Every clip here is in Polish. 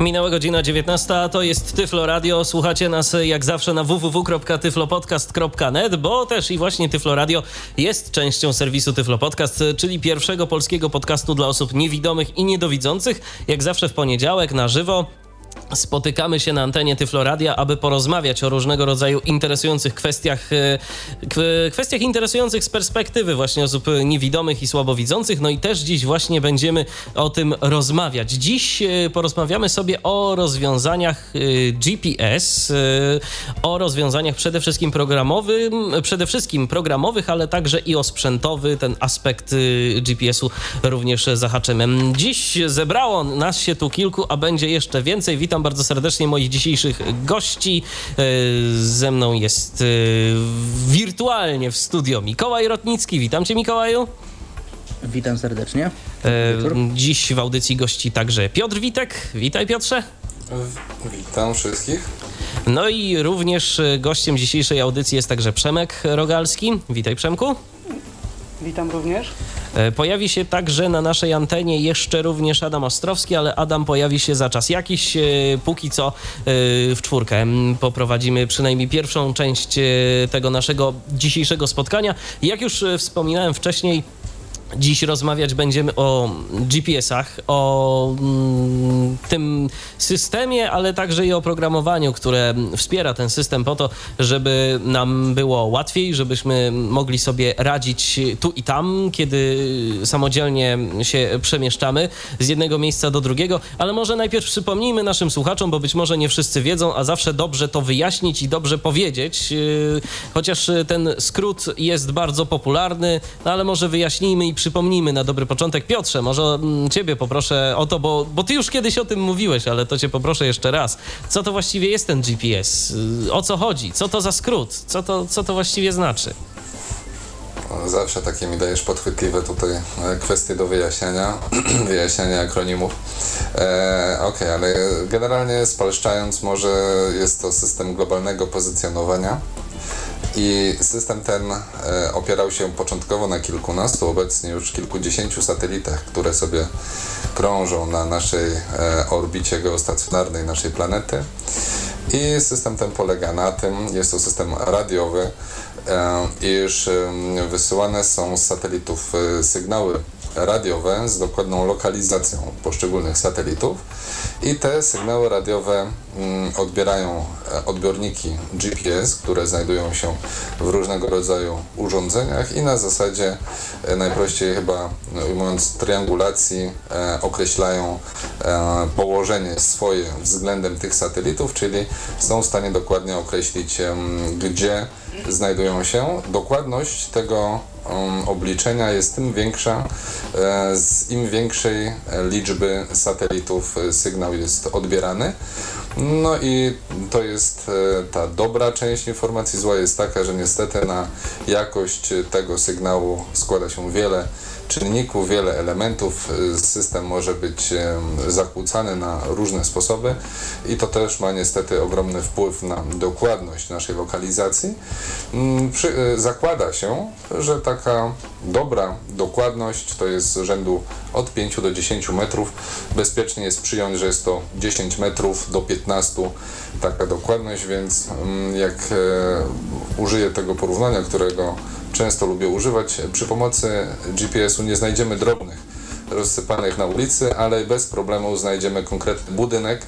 Minęła godzina 19, a to jest Tyflo Radio. Słuchacie nas jak zawsze na www.tyflopodcast.net, bo też i właśnie Tyflo Radio jest częścią serwisu Tyflo Podcast, czyli pierwszego polskiego podcastu dla osób niewidomych i niedowidzących. Jak zawsze w poniedziałek na żywo spotykamy się na antenie Tyfloradia, aby porozmawiać o różnego rodzaju interesujących kwestiach, e, kwestiach interesujących z perspektywy właśnie osób niewidomych i słabowidzących. No i też dziś właśnie będziemy o tym rozmawiać. Dziś e, porozmawiamy sobie o rozwiązaniach e, GPS, o rozwiązaniach przede wszystkim programowym, przede wszystkim programowych, ale także i o sprzętowy, ten aspekt GPS-u również zahaczymy. Dziś zebrało nas się tu kilku, a będzie jeszcze więcej. Witam Witam bardzo serdecznie moich dzisiejszych gości. E, ze mną jest e, wirtualnie w studio Mikołaj Rotnicki. Witam cię Mikołaju. Witam serdecznie. E, dziś w audycji gości także Piotr Witek. Witaj Piotrze. Witam wszystkich. No i również gościem dzisiejszej audycji jest także Przemek Rogalski. Witaj Przemku. Witam również. E, pojawi się także na naszej antenie jeszcze również Adam Ostrowski, ale Adam pojawi się za czas jakiś. E, póki co e, w czwórkę poprowadzimy przynajmniej pierwszą część tego naszego dzisiejszego spotkania. Jak już wspominałem wcześniej, Dziś rozmawiać będziemy o GPS-ach, o mm, tym systemie, ale także i o programowaniu, które wspiera ten system po to, żeby nam było łatwiej, żebyśmy mogli sobie radzić tu i tam, kiedy samodzielnie się przemieszczamy z jednego miejsca do drugiego. Ale może najpierw przypomnijmy naszym słuchaczom, bo być może nie wszyscy wiedzą, a zawsze dobrze to wyjaśnić i dobrze powiedzieć, yy, chociaż ten skrót jest bardzo popularny, no ale może wyjaśnijmy i przypomnijmy na dobry początek. Piotrze, może mm, ciebie poproszę o to, bo, bo ty już kiedyś o tym mówiłeś, ale to cię poproszę jeszcze raz. Co to właściwie jest ten GPS? Y, o co chodzi? Co to za skrót? Co to, co to właściwie znaczy? Zawsze takie mi dajesz podchwytliwe tutaj e, kwestie do wyjaśniania, wyjaśniania akronimów. E, Okej, okay, ale generalnie spalszczając, może jest to system globalnego pozycjonowania i system ten e, opierał się początkowo na kilkunastu, obecnie już kilkudziesięciu satelitach, które sobie krążą na naszej e, orbicie geostacjonarnej naszej planety. I system ten polega na tym, jest to system radiowy, e, iż wysyłane są z satelitów sygnały radiowe z dokładną lokalizacją poszczególnych satelitów i te sygnały radiowe mm, odbierają e, odbiorniki GPS, które znajdują się w różnego rodzaju urządzeniach i na zasadzie e, najprościej chyba no, ujmując triangulacji e, określają położenie swoje względem tych satelitów, czyli są w stanie dokładnie określić gdzie znajdują się. Dokładność tego obliczenia jest tym większa, e, z im większej liczby satelitów sygnał jest odbierany. No i to jest e, ta dobra część informacji. Zła jest taka, że niestety na jakość tego sygnału składa się wiele czynników, wiele elementów. System może być zakłócany na różne sposoby i to też ma niestety ogromny wpływ na dokładność naszej lokalizacji. Mm, e, zakłada się, że taka dobra dokładność to jest rzędu od 5 do 10 metrów. Bezpiecznie jest przyjąć, że jest to 10 metrów do 15 taka dokładność, więc mm, jak e, użyję tego porównania, którego często lubię używać. Przy pomocy GPS-u nie znajdziemy drobnych rozsypanych na ulicy, ale bez problemu znajdziemy konkretny budynek,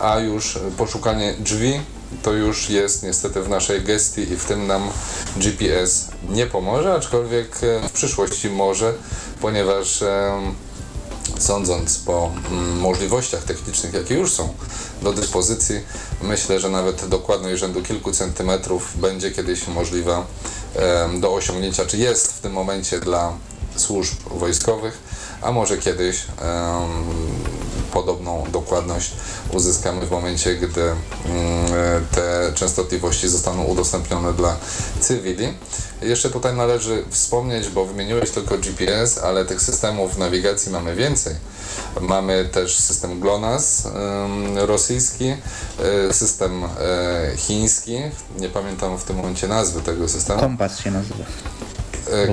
a już poszukanie drzwi to już jest niestety w naszej gestii i w tym nam GPS nie pomoże, aczkolwiek w przyszłości może, ponieważ sądząc po mm, możliwościach technicznych, jakie już są do dyspozycji, myślę, że nawet dokładność rzędu kilku centymetrów będzie kiedyś możliwa do osiągnięcia, czy jest w tym momencie dla służb wojskowych, a może kiedyś podobną dokładność uzyskamy w momencie, gdy mm, te częstotliwości zostaną udostępnione dla cywili. Jeszcze tutaj należy wspomnieć, bo wymieniłeś tylko GPS, ale tych systemów nawigacji mamy więcej. Mamy też system GLONASS rosyjski, y, system y, chiński, nie pamiętam w tym momencie nazwy tego systemu. Kompas się nazywa.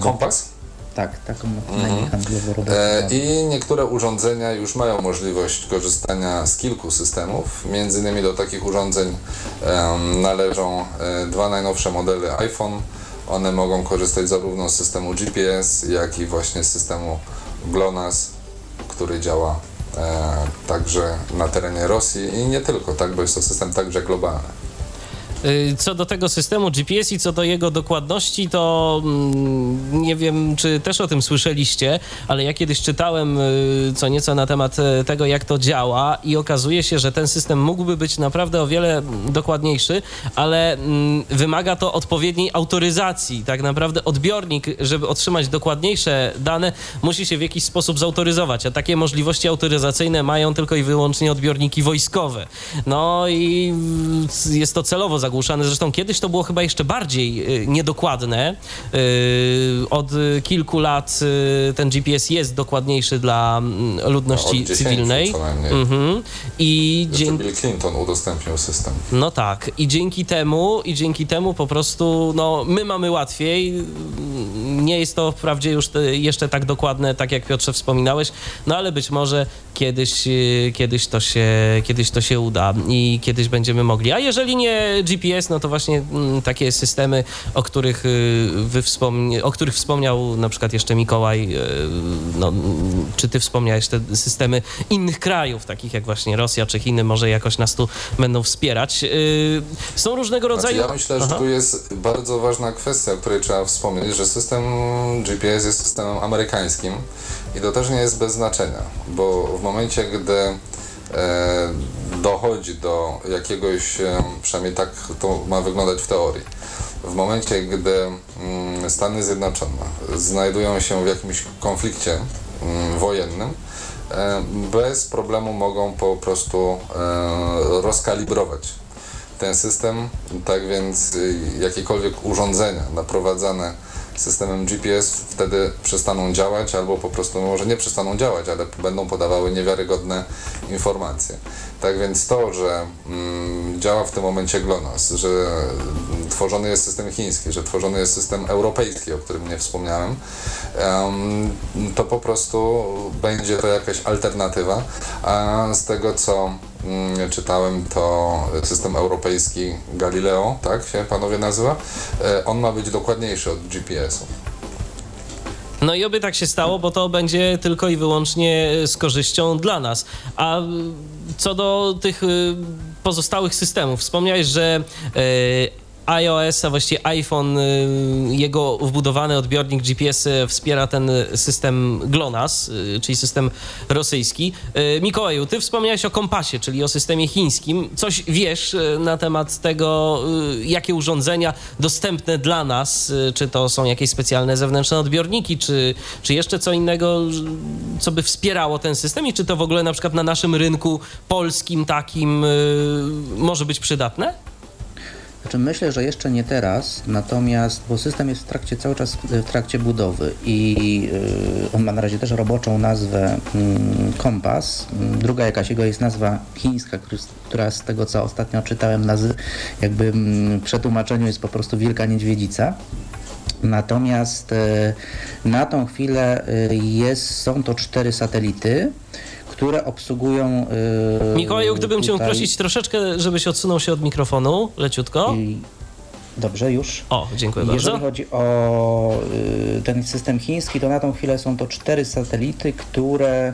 Kompas? Tak, taką na imię handlowo E. I niektóre urządzenia już mają możliwość korzystania z kilku systemów. Między innymi do takich urządzeń należą e, dwa najnowsze modele iPhone. One mogą korzystać zarówno z systemu GPS, jak i właśnie z systemu GLONASS, który działa e, także na terenie Rosji i nie tylko, tak, bo jest to system także globalny. Y, Co do tego systemu GPS i co do jego dokładności, to mm, nie wiem, czy też o tym słyszeliście, ale ja kiedyś czytałem y, co nieco na temat y, tego, jak to działa i okazuje się, że ten system mógłby być naprawdę o wiele mm, dokładniejszy, ale mm, wymaga to odpowiedniej autoryzacji. Tak naprawdę odbiornik, żeby otrzymać dokładniejsze dane, musi się w jakiś sposób zautoryzować, a takie możliwości autoryzacyjne mają tylko i wyłącznie odbiorniki wojskowe. No i jest to celowo zagłuszane. Zresztą kiedyś to było chyba jeszcze bardziej y, niedokładne. Y, Od kilku lat y, ten GPS jest dokładniejszy dla mm, ludności 10 cywilnej. co najmniej. Mhm. I dzięki Bill Clinton udostępnił system. no tak, i dzięki temu, i dzięki temu po prostu, no, my mamy łatwiej. Nie jest to wprawdzie już te, jeszcze tak dokładne, tak jak Piotrze wspominałeś, no ale być może kiedyś, kiedyś, to się, kiedyś to się uda i kiedyś będziemy mogli. A jeżeli nie GPS, no to właśnie mm, takie systemy, o których, y, wy wspomni- o których wspomniał na przykład jeszcze Mikołaj, y, no, mm, czy ty wspomniałeś te systemy innych krajów, takich jak właśnie Rosja czy Chiny, może jakoś nas tu będą wspierać. Y, Są różnego rodzaju... Znaczy, ja myślę, że Aha. tu jest bardzo ważna kwestia, o której trzeba wspomnieć, że system GPS jest systemem amerykańskim i to też nie jest bez znaczenia, bo w momencie, gdy dochodzi do jakiegoś, e, przynajmniej tak to ma wyglądać w teorii, w momencie, gdy mm, Stany Zjednoczone znajdują się w jakimś konflikcie mm, wojennym, e, bez problemu mogą po prostu e, rozkalibrować ten system, tak więc jakiekolwiek urządzenia naprowadzane systemem GPS wtedy przestaną działać albo po prostu może nie przestaną działać, ale będą podawały niewiarygodne informacje. Tak więc to, że mm, działa w tym momencie GLONASS, że mm, tworzony jest system chiński, że tworzony jest system europejski, o którym nie wspomniałem, em, to po prostu będzie to jakaś alternatywa, a z tego co mm, czytałem, to system europejski Galileo, tak się panowie nazywa, e, on ma być dokładniejszy od GPS-u. No i oby tak się stało, bo to będzie tylko i wyłącznie z korzyścią dla nas. A co do tych y, pozostałych systemów, wspomniałeś, że y, iOS, a właściwie iPhone, y, jego wbudowany odbiornik GPS y, wspiera ten system GLONASS, y, czyli system rosyjski. Mikołaju, ty wspomniałeś o kompasie, czyli o systemie chińskim. Coś wiesz na temat tego, jakie urządzenia dostępne dla nas, czy to są jakieś specjalne zewnętrzne odbiorniki, czy, czy jeszcze co innego, co by wspierało ten system i czy to w ogóle na przykład na naszym rynku polskim takim może być przydatne? Znaczy myślę, że jeszcze nie teraz, natomiast, bo system jest w trakcie cały czas w trakcie budowy i y, on ma na razie też roboczą nazwę mm, Kompas. Druga jakaś jego jest nazwa chińska, która z tego co ostatnio czytałem nazy- jakby w przetłumaczeniu jest po prostu Wielka Niedźwiedzica. Natomiast e, na tą chwilę e, jest, są to cztery satelity, które obsługują. e, Mikołaju, gdybym cię tutaj- prosić troszeczkę, żebyś odsunął się od mikrofonu, leciutko. i- Dobrze, już. O, dziękuję Jeżeli bardzo. chodzi o y, ten system chiński, to na tą chwilę są to cztery satelity, które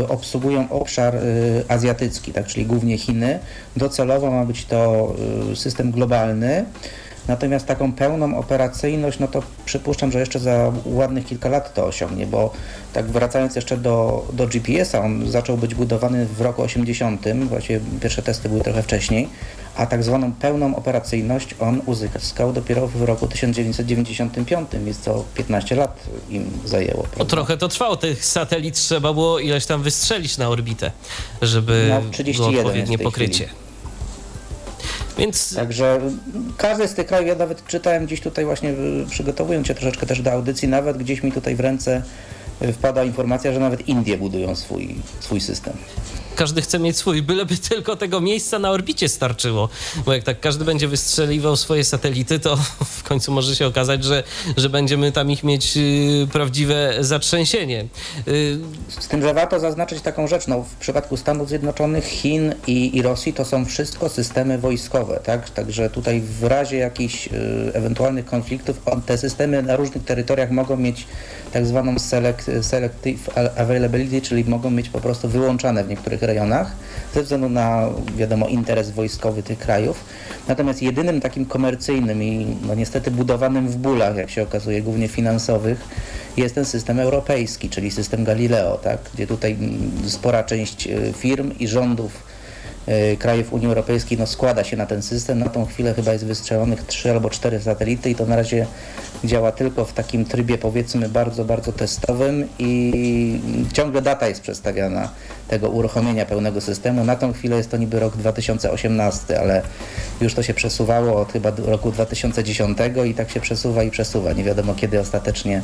y, obsługują obszar y, azjatycki, tak, czyli głównie Chiny. Docelowo ma być to system globalny. Natomiast taką pełną operacyjność, no to przypuszczam, że jeszcze za ładnych kilka lat to osiągnie, bo tak wracając jeszcze do, do GPS-a, on zaczął być budowany w roku 80, właściwie pierwsze testy były trochę wcześniej, a tak zwaną pełną operacyjność on uzyskał dopiero w roku 1995, więc to 15 lat im zajęło. Prawda? trochę to trwało. Tych satelit trzeba było ileś tam wystrzelić na orbitę, żeby No, było 31 jest odpowiednie pokrycie. chwili. Więc Także każdy z tych krajów, ja nawet czytałem gdzieś tutaj właśnie y, przygotowując się troszeczkę też do audycji, nawet gdzieś mi tutaj w ręce y, wpada informacja, że nawet Indie budują swój, swój system. Każdy chce mieć swój, byleby tylko tego miejsca na orbicie starczyło. Bo jak tak każdy będzie wystrzeliwał swoje satelity, to w końcu może się okazać, że, że będziemy tam ich mieć y, prawdziwe zatrzęsienie. Y, Z tym, że warto zaznaczyć taką rzecz, no w przypadku Stanów Zjednoczonych, Chin i, i Rosji to są wszystko systemy wojskowe, tak? Także tutaj w razie jakichś y, ewentualnych konfliktów on, te systemy na różnych terytoriach mogą mieć tak zwaną select, selective availability, czyli mogą mieć po prostu wyłączane w niektórych rejonach ze względu na, wiadomo, interes wojskowy tych krajów. Natomiast jedynym takim komercyjnym i no niestety budowanym w bólach, jak się okazuje, głównie finansowych, jest ten system europejski, czyli system Galileo, tak? gdzie tutaj spora część y, firm i rządów krajów Unii Europejskiej no, składa się na ten system. Na tą chwilę chyba jest wystrzelonych trzy albo cztery satelity i to na razie działa tylko w takim trybie powiedzmy bardzo, bardzo testowym i ciągle data jest przedstawiana tego uruchomienia pełnego systemu. Na tą chwilę jest to niby rok 2018, ale już to się przesuwało od chyba roku 2010 i tak się przesuwa i przesuwa. Nie wiadomo kiedy ostatecznie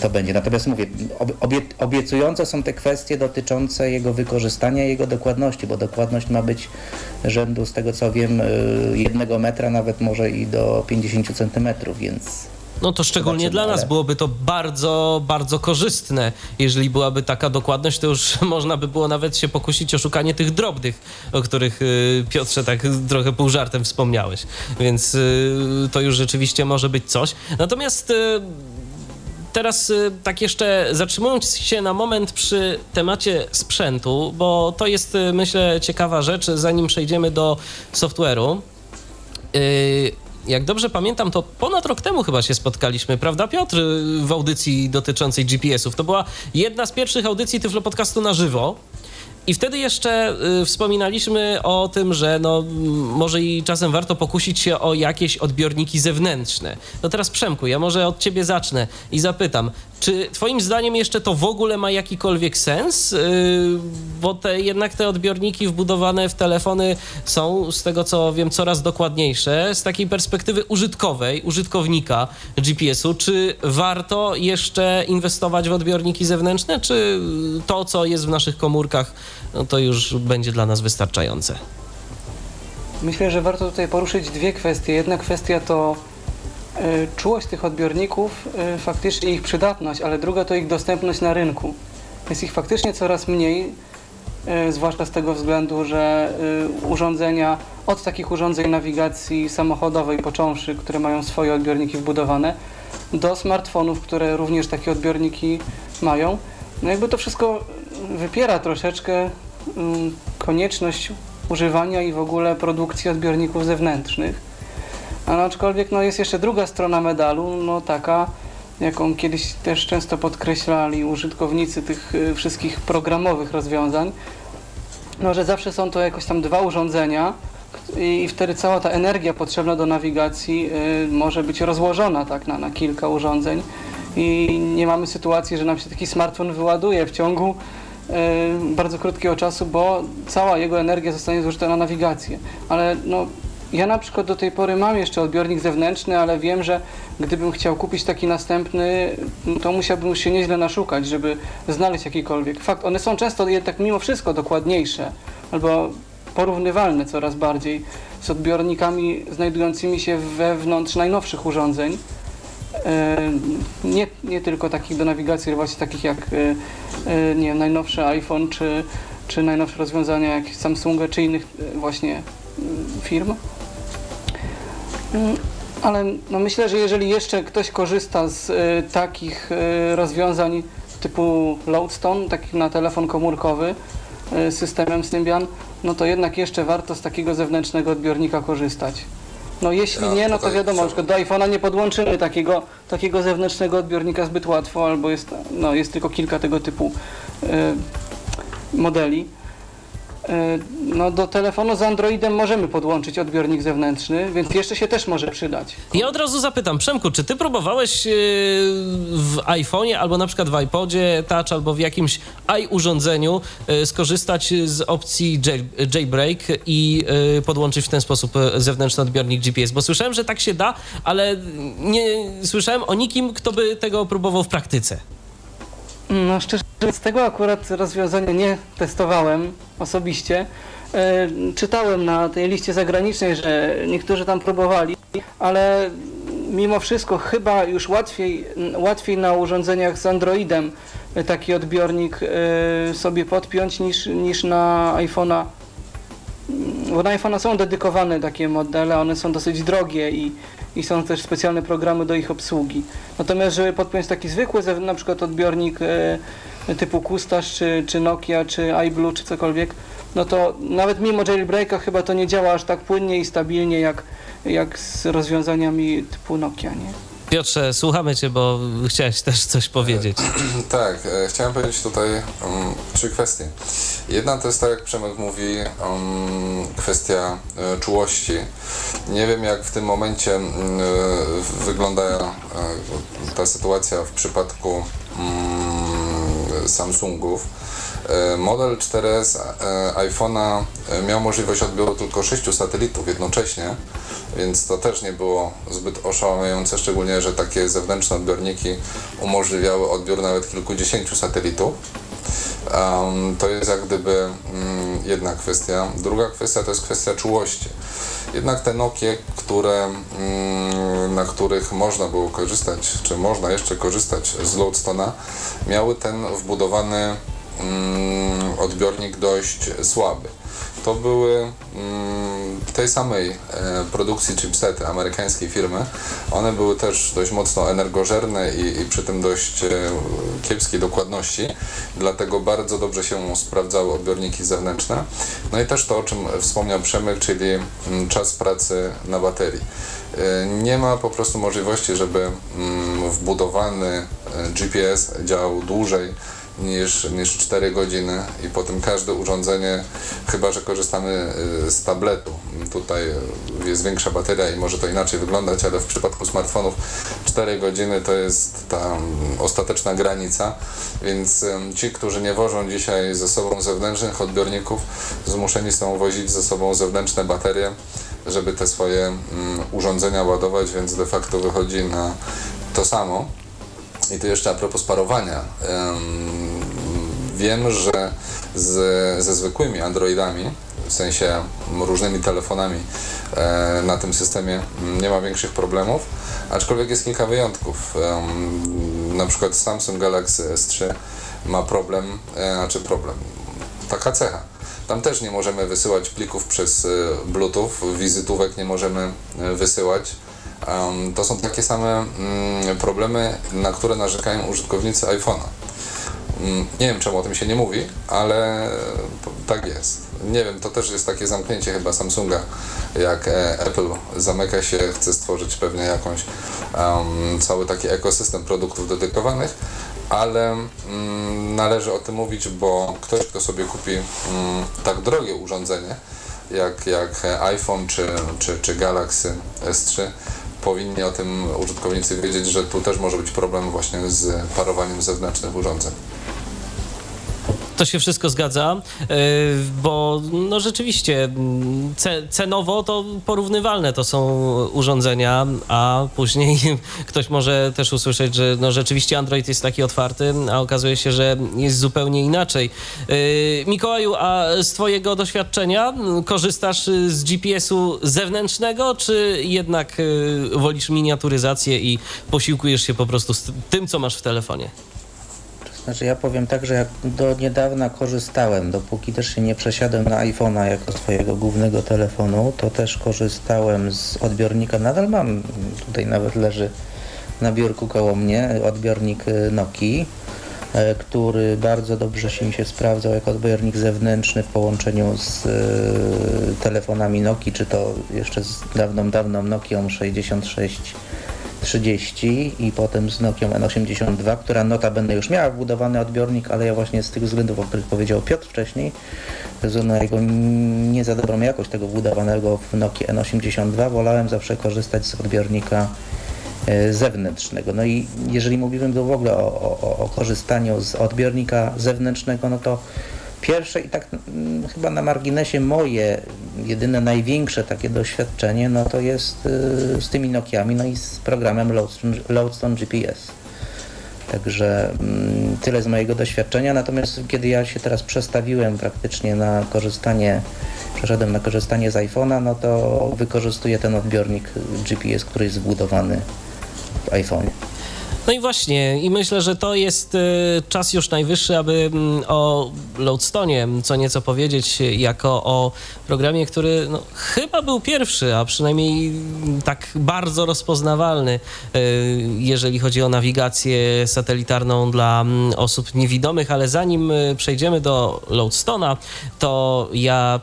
to będzie. Natomiast mówię, ob- obie, obiecujące są te kwestie dotyczące jego wykorzystania i jego dokładności, bo dokładność ma być rzędu, z tego co wiem, yy, jednego metra, nawet może i do 50 centymetrów, więc No to szczególnie dla nas byłoby to bardzo, bardzo korzystne. Jeżeli byłaby taka dokładność, to już można by było nawet się pokusić o szukanie tych drobnych, o których y, Piotrze tak trochę pół żartem wspomniałeś. Więc to już rzeczywiście może być coś. Natomiast Teraz y, tak jeszcze zatrzymując się na moment przy temacie sprzętu, bo to jest y, myślę ciekawa rzecz, zanim przejdziemy do software'u. Y, Jak dobrze pamiętam, to ponad rok temu chyba się spotkaliśmy, prawda Piotr, w audycji dotyczącej GPS-ów. To była jedna z pierwszych audycji Tyflo Podcastu na żywo. I wtedy jeszcze y, wspominaliśmy o tym, że no, może i czasem warto pokusić się o jakieś odbiorniki zewnętrzne. No teraz Przemku, ja może od ciebie zacznę i zapytam, czy twoim zdaniem jeszcze to w ogóle ma jakikolwiek sens? Y, bo te, jednak te odbiorniki wbudowane w telefony są, z tego co wiem, coraz dokładniejsze. Z takiej perspektywy użytkowej, użytkownika GPS-u, czy warto jeszcze inwestować w odbiorniki zewnętrzne, czy to, co jest w naszych komórkach, no to już będzie dla nas wystarczające? Myślę, że warto tutaj poruszyć dwie kwestie. Jedna kwestia to czułość tych odbiorników, y, faktycznie ich przydatność, ale druga to ich dostępność na rynku. Jest ich faktycznie coraz mniej, y, zwłaszcza z tego względu, że urządzenia, od takich urządzeń nawigacji samochodowej począwszy, które mają swoje odbiorniki wbudowane, do smartfonów, które również takie odbiorniki mają. No jakby to wszystko wypiera troszeczkę mm, konieczność używania i w ogóle produkcji odbiorników zewnętrznych. Ale aczkolwiek no, jest jeszcze druga strona medalu, no taka, jaką kiedyś też często podkreślali użytkownicy tych y, wszystkich programowych rozwiązań, no, że zawsze są to jakoś tam dwa urządzenia i wtedy cała ta energia potrzebna do nawigacji y, może być rozłożona tak na, na kilka urządzeń i nie mamy sytuacji, że nam się taki smartfon wyładuje w ciągu y, bardzo krótkiego czasu, bo cała jego energia zostanie zużyta na nawigację. Ale no, ja na przykład do tej pory mam jeszcze odbiornik zewnętrzny, ale wiem, że gdybym chciał kupić taki następny, to musiałbym się nieźle naszukać, żeby znaleźć jakikolwiek. Fakt, one są często jednak mimo wszystko dokładniejsze albo porównywalne coraz bardziej z odbiornikami znajdującymi się wewnątrz najnowszych urządzeń. E, Nie, nie tylko takich do nawigacji, ale właśnie takich jak e, e, nie wiem, najnowszy iPhone, czy, czy najnowsze rozwiązania jak Samsunga, czy innych właśnie mm, firm. Mm, Ale no myślę, że jeżeli jeszcze ktoś korzysta z e, takich e, rozwiązań typu Loadstone, takich na telefon komórkowy, e, systemem Symbian, no to jednak jeszcze warto z takiego zewnętrznego odbiornika korzystać. No jeśli Ja nie, no to wiadomo, przykład do iPhone'a nie podłączymy takiego, takiego zewnętrznego odbiornika zbyt łatwo, albo jest, no, jest tylko kilka tego typu e, modeli. E, no do telefonu z Androidem możemy podłączyć odbiornik zewnętrzny, więc jeszcze się też może przydać. Ja od razu zapytam, Przemku, czy ty próbowałeś yy, w iPhone'ie albo na przykład w iPodzie Touch albo w jakimś i-urządzeniu yy, skorzystać z opcji jail, jailbreak i podłączyć w ten sposób zewnętrzny odbiornik GPS? Bo słyszałem, że tak się da, ale nie słyszałem o nikim, kto by tego próbował w praktyce. No szczerze mówiąc, tego akurat rozwiązania nie testowałem osobiście. E, czytałem na tej liście zagranicznej, że niektórzy tam próbowali, ale mimo wszystko chyba już łatwiej, łatwiej na urządzeniach z Androidem taki odbiornik e, sobie podpiąć niż, niż na iPhone'a. Bo na iPhone'a są dedykowane takie modele, one są dosyć drogie i, i są też specjalne programy do ich obsługi. Natomiast, żeby podpiąć taki zwykły, na przykład odbiornik e, typu Kustasz, czy, czy Nokia, czy iBlue, czy cokolwiek, no to nawet mimo jailbreaka chyba to nie działa aż tak płynnie i stabilnie jak, jak z rozwiązaniami typu Nokia, nie? Piotrze, słuchamy cię, bo chciałeś też coś powiedzieć. Tak, e, chciałem powiedzieć tutaj um, trzy kwestie. Jedna to jest tak, jak Przemek mówi, um, kwestia e, czułości. Nie wiem, jak w tym momencie e, wygląda e, ta sytuacja w przypadku mm, Samsungów. E, Model 4S e, iPhone'a e, miał możliwość odbioru tylko 6 satelitów jednocześnie, więc to też nie było zbyt oszałamiające, szczególnie, że takie zewnętrzne odbiorniki umożliwiały odbiór nawet kilkudziesięciu satelitów. Um, to jest jak gdyby mm, jedna kwestia. Druga kwestia to jest kwestia czułości. Jednak te Nokie, które, mm, na których można było korzystać, czy można jeszcze korzystać z Loadstone'a, miały ten wbudowany odbiornik dość słaby. To były mm, tej samej e, produkcji chipsety amerykańskiej firmy. One były też dość mocno energożerne i, i przy tym dość e, kiepskiej dokładności, dlatego bardzo dobrze się sprawdzały odbiorniki zewnętrzne. No i też to, o czym wspomniał Przemek, czyli mm, czas pracy na baterii. E, Nie ma po prostu możliwości, żeby mm, wbudowany GPS działał dłużej niż, niż 4 godziny i potem każde urządzenie, chyba że korzystamy y, z tabletu, tutaj y, jest większa bateria i może to inaczej wyglądać, ale w przypadku smartfonów 4 godziny to jest ta mm, ostateczna granica, więc ci, którzy nie wożą dzisiaj ze sobą zewnętrznych odbiorników, zmuszeni są wozić ze sobą zewnętrzne baterie, żeby te swoje mm, urządzenia ładować, więc de facto wychodzi na to samo. I tu jeszcze a propos parowania. Em, wiem, że z, ze zwykłymi Androidami, w sensie różnymi telefonami e, na tym systemie nie ma większych problemów, aczkolwiek jest kilka wyjątków. Na przykład Samsung Galaxy S3 ma problem, e, znaczy problem, taka cecha. Tam też nie możemy wysyłać plików przez e, Bluetooth, wizytówek nie możemy wysyłać. Um, to są takie same mm, problemy, na które narzekają użytkownicy iPhone'a. Mm, nie wiem, czemu o tym się nie mówi, ale tak jest. Nie wiem, to też jest takie zamknięcie chyba Samsunga, jak e, Apple zamyka się, chce stworzyć pewnie jakąś um, cały taki ekosystem produktów dedykowanych, ale mm, należy o tym mówić, bo ktoś, kto sobie kupi mm, tak drogie urządzenie, jak, jak iPhone czy, czy, czy Galaxy S3, powinni o tym użytkownicy wiedzieć, że tu też może być problem właśnie z parowaniem zewnętrznych urządzeń. To się wszystko zgadza, yy, bo no rzeczywiście ce, cenowo to porównywalne to są urządzenia, a później ktoś może też usłyszeć, że no rzeczywiście Android jest taki otwarty, a okazuje się, że jest zupełnie inaczej. Yy, Mikołaju, a z Twojego doświadczenia korzystasz z GPS-u zewnętrznego, czy jednak yy, wolisz miniaturyzację i posiłkujesz się po prostu z tym, co masz w telefonie? Znaczy ja powiem tak, że jak do niedawna korzystałem, dopóki też się nie przesiadłem na iPhone'a jako swojego głównego telefonu, to też korzystałem z odbiornika, nadal mam, tutaj nawet leży na biurku koło mnie, odbiornik y, Nokii. e, który bardzo dobrze się mi się sprawdzał jako odbiornik zewnętrzny w połączeniu z e, telefonami Nokia, czy to jeszcze z dawną, dawną Nokią 6630 i potem z Nokią N82, która notabene już miała wbudowany odbiornik, ale ja właśnie z tych względów, o których powiedział Piotr wcześniej, ze względu na jego nie za dobrą jakość tego wbudowanego w Nokia N82, wolałem zawsze korzystać z odbiornika e, zewnętrznego. No i jeżeli mówimy w ogóle o, o, o korzystaniu z odbiornika zewnętrznego, no to pierwsze i tak mm, chyba na marginesie moje jedyne największe takie doświadczenie, no to jest y, z tymi Nokiami, no i z programem Loadstone GPS. Także mm, tyle z mojego doświadczenia. Natomiast kiedy ja się teraz przestawiłem praktycznie na korzystanie, przeszedłem na korzystanie z iPhone'a, no to wykorzystuję ten odbiornik GPS, który jest zbudowany w iPhone'ie. No i właśnie, i myślę, że to jest y, czas już najwyższy, aby mm, o Loadstone co nieco powiedzieć, jako o programie, który no, chyba był pierwszy, a przynajmniej mm, tak bardzo rozpoznawalny, y, jeżeli chodzi o nawigację satelitarną dla mm, osób niewidomych, ale zanim y, przejdziemy do Loadstone'a, to ja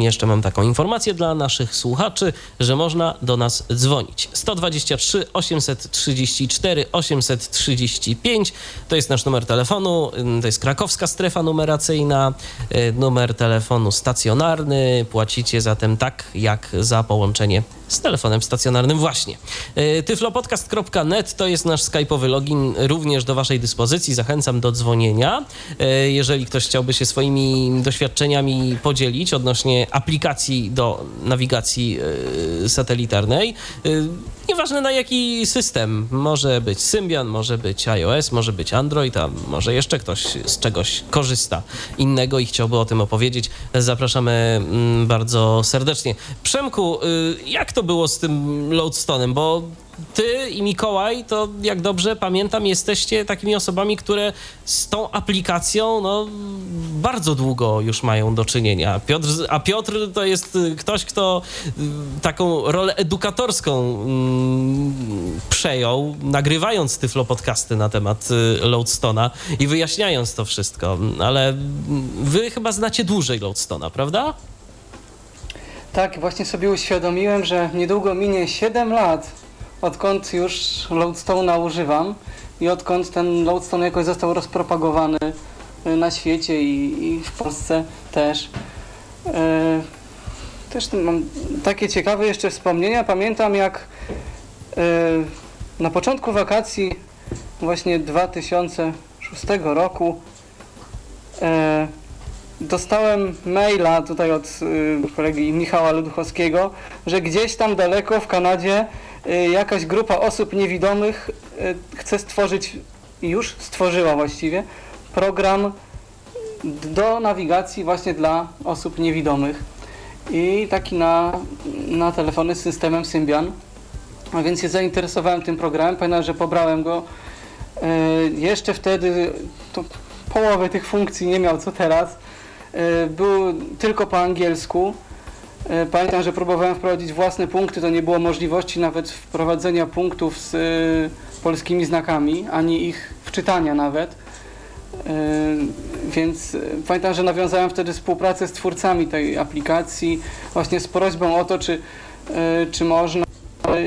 jeszcze mam taką informację dla naszych słuchaczy, że można do nas dzwonić. 123 834 835. To jest nasz numer telefonu, to jest krakowska strefa numeracyjna, y, numer telefonu stacjonarny. Płacicie zatem tak, jak za połączenie z telefonem stacjonarnym właśnie. Y, tyflopodcast.net to jest nasz skype'owy login również do waszej dyspozycji. Zachęcam do dzwonienia. Y, jeżeli ktoś chciałby się swoimi doświadczeniami podzielić odnośnie aplikacji do nawigacji satelitarnej, nieważne na jaki system, może być Symbian, może być iOS, może być Android, a może jeszcze ktoś z czegoś korzysta innego i chciałby o tym opowiedzieć. Zapraszamy mm, bardzo serdecznie. Przemku, y, jak to było z tym Loadstone'em? Bo ty i Mikołaj, to jak dobrze pamiętam, jesteście takimi osobami, które z tą aplikacją no, bardzo długo już mają do czynienia. Piotr, a Piotr to jest ktoś, kto y, taką rolę edukatorską mm, przejął, nagrywając tyflo podcasty na temat y, Loadstona i wyjaśniając to wszystko. Ale wy chyba znacie dłużej Loadstona, prawda? Tak, właśnie sobie uświadomiłem, że niedługo minie 7 lat odkąd już Loadstone'a używam i odkąd ten Loadstone jakoś został rozpropagowany y, na świecie i, i w Polsce też. E, też mam takie ciekawe jeszcze wspomnienia. Pamiętam jak e, na początku wakacji właśnie 2006 roku dostałem maila tutaj od kolegi Michała Luduchowskiego, że gdzieś tam daleko w Kanadzie Y, jakaś grupa osób niewidomych y, chce stworzyć, już stworzyła właściwie, program do nawigacji właśnie dla osób niewidomych. I taki na, na telefony z systemem Symbian. A więc się zainteresowałem tym programem. Pamiętam, że pobrałem go. Y, jeszcze wtedy to połowy tych funkcji nie miał co teraz. Był tylko po angielsku. E, pamiętam, że próbowałem wprowadzić własne punkty, to nie było możliwości nawet wprowadzenia punktów z y, polskimi znakami, ani ich wczytania nawet. Y, więc y, pamiętam, że nawiązałem wtedy współpracę z twórcami tej aplikacji właśnie z prośbą o to, czy, czy można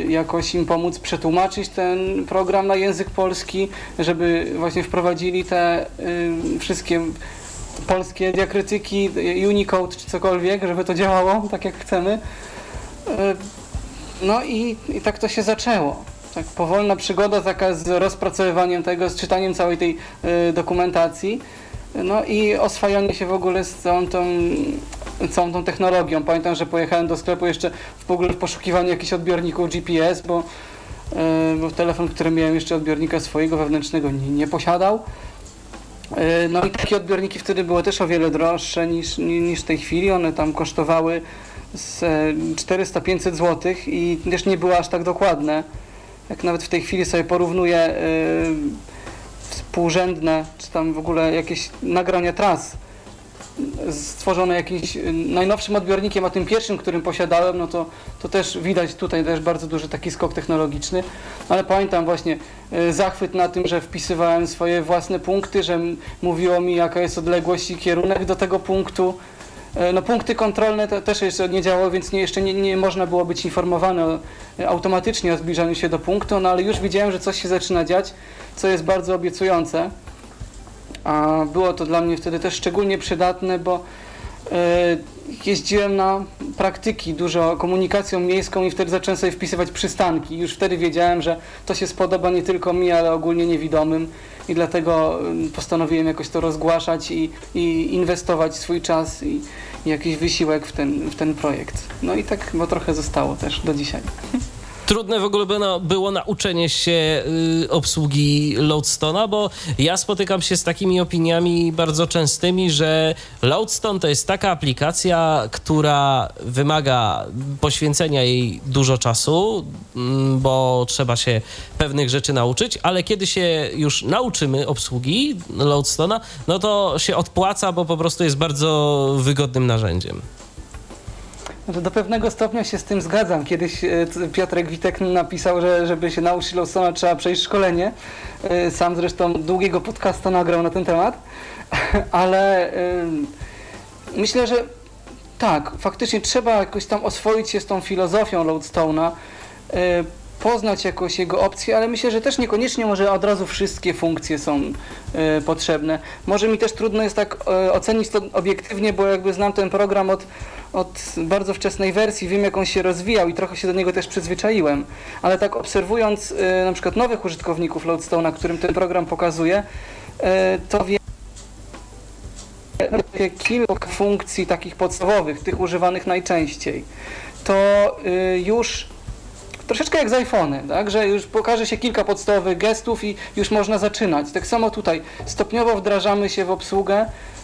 jakoś im pomóc przetłumaczyć ten program na język polski, żeby właśnie wprowadzili te wszystkie polskie diakrytyki, Unicode czy cokolwiek, żeby to działało tak jak chcemy. E, no i, i tak to się zaczęło. Tak powolna przygoda taka z rozpracowywaniem tego, z czytaniem całej tej y, dokumentacji. No i oswajanie się w ogóle z całą tą, całą tą technologią. Pamiętam, że pojechałem do sklepu jeszcze w ogóle w poszukiwaniu jakichś odbiorników GPS, bo, y, bo telefon, który miałem jeszcze odbiornika swojego wewnętrznego nie, nie posiadał. E, no i takie odbiorniki wtedy były też o wiele droższe niż, niż w tej chwili. One tam kosztowały 400-500 zł i też nie były aż tak dokładne. Jak nawet w tej chwili sobie porównuję yy, współrzędne, czy tam w ogóle jakieś nagrania tras stworzone jakimś y, najnowszym odbiornikiem, a tym pierwszym, którym posiadałem, no to, to też widać tutaj też bardzo duży taki skok technologiczny. Ale pamiętam właśnie y, zachwyt na tym, że wpisywałem swoje własne punkty, że mówiło mi jaka jest odległość i kierunek do tego punktu. Y, no punkty kontrolne też jeszcze nie działały, więc nie, jeszcze nie, nie można było być informowane automatycznie o zbliżaniu się do punktu, no ale już widziałem, że coś się zaczyna dziać, co jest bardzo obiecujące. A było to dla mnie wtedy też szczególnie przydatne, bo e, jeździłem na praktyki dużo komunikacją miejską i wtedy zacząłem sobie wpisywać przystanki. Już wtedy wiedziałem, że to się spodoba nie tylko mi, ale ogólnie niewidomym i dlatego postanowiłem jakoś to rozgłaszać i, i inwestować swój czas i, i jakiś wysiłek w ten, w ten projekt. No i tak bo trochę zostało też do dzisiaj. trudne w ogóle było nauczenie się y, obsługi Loadstona, bo ja spotykam się z takimi opiniami bardzo częstymi, że Loadstone to jest taka aplikacja, która wymaga poświęcenia jej dużo czasu, mm, bo trzeba się pewnych rzeczy nauczyć, ale kiedy się już nauczymy obsługi Loadstona, no to się odpłaca, bo po prostu jest bardzo wygodnym narzędziem. Znaczy, do pewnego stopnia się z tym zgadzam. Kiedyś e, Piotrek Witek napisał, że żeby się nauczyć Lawsona trzeba przejść szkolenie. E, sam zresztą długiego podcasta nagrał na ten temat, ale e, myślę, że tak, faktycznie trzeba jakoś tam oswoić się z tą filozofią Loadstone'a, poznać jakoś jego opcje, ale myślę, że też niekoniecznie może od razu wszystkie funkcje są potrzebne. Może mi też trudno jest tak ocenić to obiektywnie, bo jakby znam ten program od od bardzo wczesnej wersji, wiem jak on się rozwijał i trochę się do niego też przyzwyczaiłem, ale tak obserwując y, na przykład nowych użytkowników Loadstone'a, którym ten program pokazuje, y, to wiem kilka funkcji takich podstawowych, tych używanych najczęściej, to y, już troszeczkę jak z iPhone, tak? że już pokaże się kilka podstawowych gestów i już można zaczynać. Tak samo tutaj stopniowo wdrażamy się w obsługę E,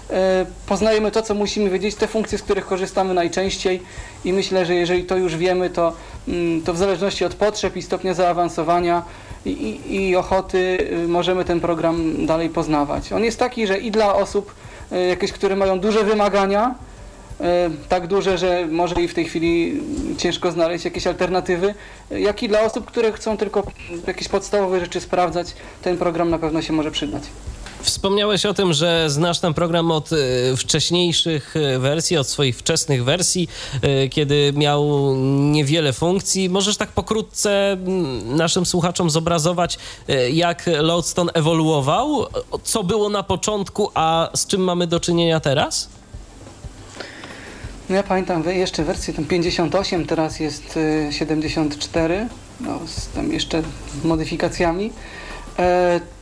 poznajemy to, co musimy wiedzieć, te funkcje, z których korzystamy najczęściej i myślę, że jeżeli to już wiemy, to, mm, to w zależności od potrzeb i stopnia zaawansowania i, i, i ochoty y, możemy ten program dalej poznawać. On jest taki, że i dla osób y, jakieś, które mają duże wymagania, y, tak duże, że może i w tej chwili ciężko znaleźć jakieś alternatywy, jak i dla osób, które chcą tylko jakieś podstawowe rzeczy sprawdzać, ten program na pewno się może przydać. Wspomniałeś o tym, że znasz ten program od e, wcześniejszych e, wersji, od swoich wczesnych wersji, e, kiedy miał niewiele funkcji. Możesz tak pokrótce naszym słuchaczom zobrazować, jak Lodestone ewoluował, co było na początku, a z czym mamy do czynienia teraz? No ja pamiętam jeszcze wersję tam 58, teraz jest 74, no, z tam jeszcze modyfikacjami.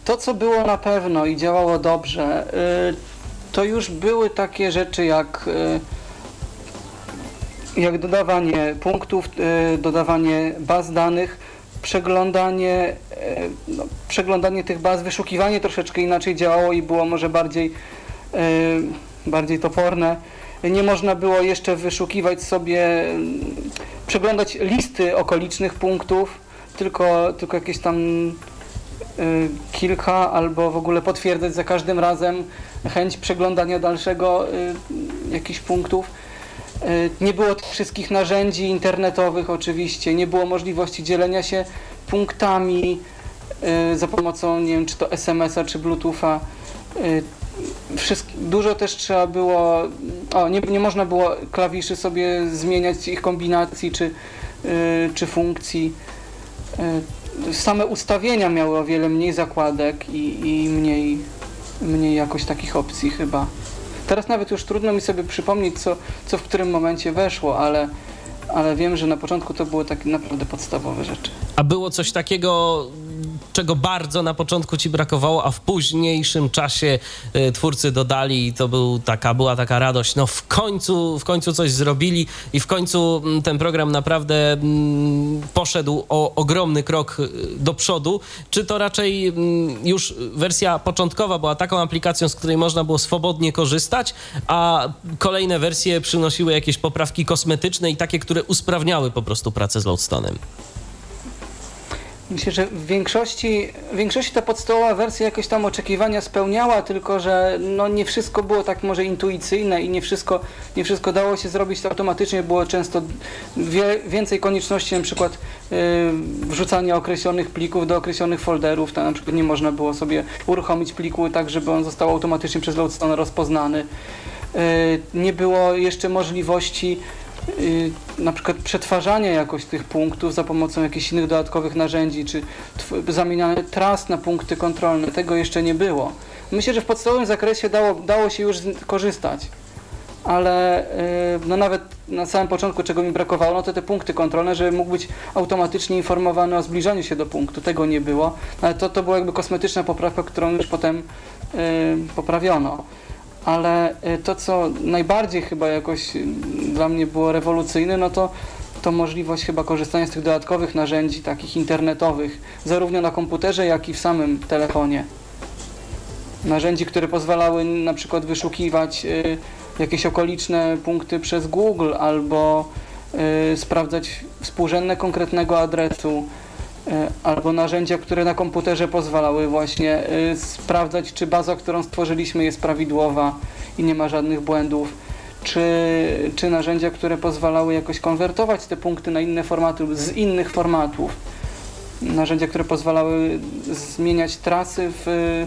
To, co było na pewno i działało dobrze, y, to już były takie rzeczy jak, y, jak dodawanie punktów, y, dodawanie baz danych, przeglądanie, no, przeglądanie tych baz, wyszukiwanie troszeczkę inaczej działało i było może bardziej, bardziej toporne. Nie można było jeszcze wyszukiwać sobie, przeglądać listy okolicznych punktów, tylko, tylko jakieś tam kilka albo w ogóle potwierdzać za każdym razem chęć przeglądania dalszego y, jakichś punktów. Y, nie było wszystkich narzędzi internetowych oczywiście, nie było możliwości dzielenia się punktami za pomocą, nie wiem, czy to SMS-a, czy Bluetootha. dużo też trzeba było, o, nie, nie można było klawiszy sobie zmieniać, ich kombinacji, czy, czy funkcji same ustawienia miały o wiele mniej zakładek i, i mniej, mniej jakoś takich opcji chyba. Teraz nawet już trudno mi sobie przypomnieć, co, co w którym momencie weszło, ale, ale wiem, że na początku to były takie naprawdę podstawowe rzeczy. A było coś takiego, czego bardzo na początku ci brakowało, a w późniejszym czasie y, twórcy dodali i to był taka, była taka radość, no w końcu, w końcu coś zrobili i w końcu mm, ten program naprawdę mm, poszedł o ogromny krok y, do przodu. Czy to raczej mm, już wersja początkowa była taką aplikacją, z której można było swobodnie korzystać, a kolejne wersje przynosiły jakieś poprawki kosmetyczne i takie, które usprawniały po prostu pracę z Loadstone'em? Myślę, że w większości, w większości ta podstawowa wersja jakoś tam oczekiwania spełniała, tylko że no nie wszystko było tak może intuicyjne i nie wszystko, nie wszystko dało się zrobić to automatycznie. Było często wie, więcej konieczności, na przykład yy, wrzucania określonych plików do określonych folderów. Tam na przykład nie można było sobie uruchomić pliku tak, żeby on został automatycznie przez Loadstone rozpoznany. Yy, nie było jeszcze możliwości y, na przykład przetwarzania jakoś tych punktów za pomocą jakichś innych dodatkowych narzędzi, czy zamienianie tras na punkty kontrolne, tego jeszcze nie było. Myślę, że w podstawowym zakresie dało, dało się już korzystać, ale y, no nawet na samym początku, czego mi brakowało, no to te punkty kontrolne, żeby mógł być automatycznie informowany o zbliżaniu się do punktu, tego nie było, ale to, to była jakby kosmetyczna poprawka, którą już potem y, poprawiono ale y, to, co najbardziej chyba jakoś y, dla mnie było rewolucyjne, no to, to możliwość chyba korzystania z tych dodatkowych narzędzi, takich internetowych, zarówno na komputerze, jak i w samym telefonie. Narzędzi, które pozwalały na przykład wyszukiwać y, jakieś okoliczne punkty przez Google albo sprawdzać współrzędne konkretnego adresu, albo narzędzia, które na komputerze pozwalały właśnie e, sprawdzać, czy baza, którą stworzyliśmy jest prawidłowa i nie ma żadnych błędów, czy, czy narzędzia, które pozwalały jakoś konwertować te punkty na inne formaty, z innych formatów. Narzędzia, które pozwalały zmieniać trasy w,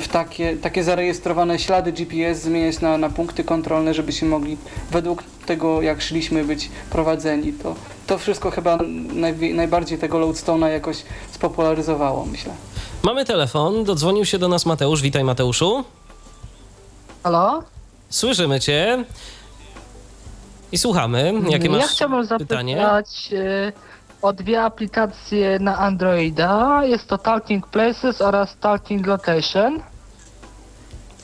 w takie, takie zarejestrowane ślady GPS, zmieniać na, na punkty kontrolne, żebyśmy mogli według tego, jak szliśmy, być prowadzeni. To, to wszystko chyba najwi- najbardziej tego Loadstone'a jakoś spopularyzowało, myślę. Mamy telefon, dodzwonił się do nas Mateusz. Witaj Mateuszu. Halo? Słyszymy cię. I słuchamy. Jakie ja masz chciałbym pytanie? zapytać e, o dwie aplikacje na Androida. Jest to Talking Places oraz Talking Location.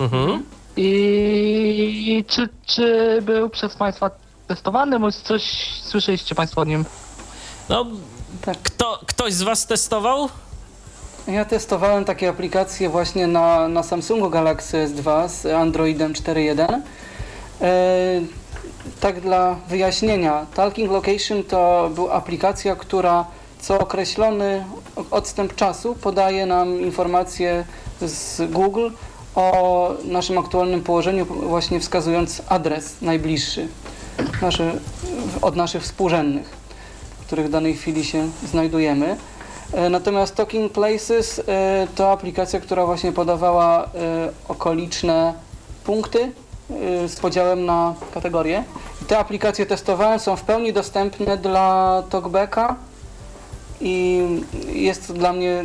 Mhm. I czy, czy był przez Państwa testowany, bądź coś słyszeliście Państwo o nim? No, Tak. kto, ktoś z was testował? Ja testowałem takie aplikacje właśnie na, na Samsungu Galaxy S2 z Androidem 4.1. Tak dla wyjaśnienia, Talking Location to była aplikacja, która co określony odstęp czasu podaje nam informacje z Google o naszym aktualnym położeniu, właśnie wskazując adres najbliższy nasze, od naszych współrzędnych, w których w danej chwili się znajdujemy. E, Natomiast Talking Places e, to aplikacja, która właśnie podawała e, okoliczne punkty z podziałem na kategorie. Te aplikacje testowałem, są w pełni dostępne dla Talkbacka i jest to dla mnie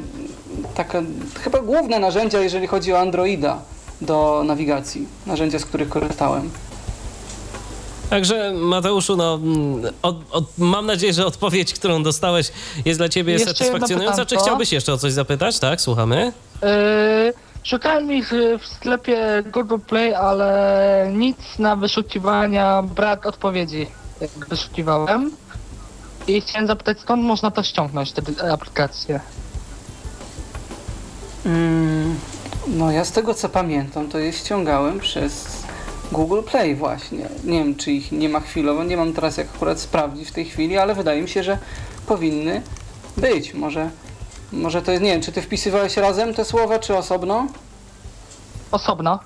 taka chyba główne narzędzia, jeżeli chodzi o Androida do nawigacji, narzędzia, z których korzystałem. Także Mateuszu, no, mm, od, od, mam nadzieję, że odpowiedź, którą dostałeś jest dla ciebie Jeszcze satysfakcjonująca. Czy chciałbyś jeszcze o coś zapytać? Tak, słuchamy. Yy, szukałem ich y, w sklepie Google Play, ale nic na wyszukiwania, brak odpowiedzi, jak wyszukiwałem. I chciałem zapytać, skąd można to ściągnąć, te aplikacje? Mm, no ja z tego co pamiętam, to je ściągałem przez Google Play właśnie. Nie wiem, czy ich nie ma chwilowo, nie mam teraz jak akurat sprawdzić w tej chwili, ale wydaje mi się, że powinny być. Może, może to jest, nie wiem, czy ty wpisywałeś razem te słowa, czy osobno? Osobno.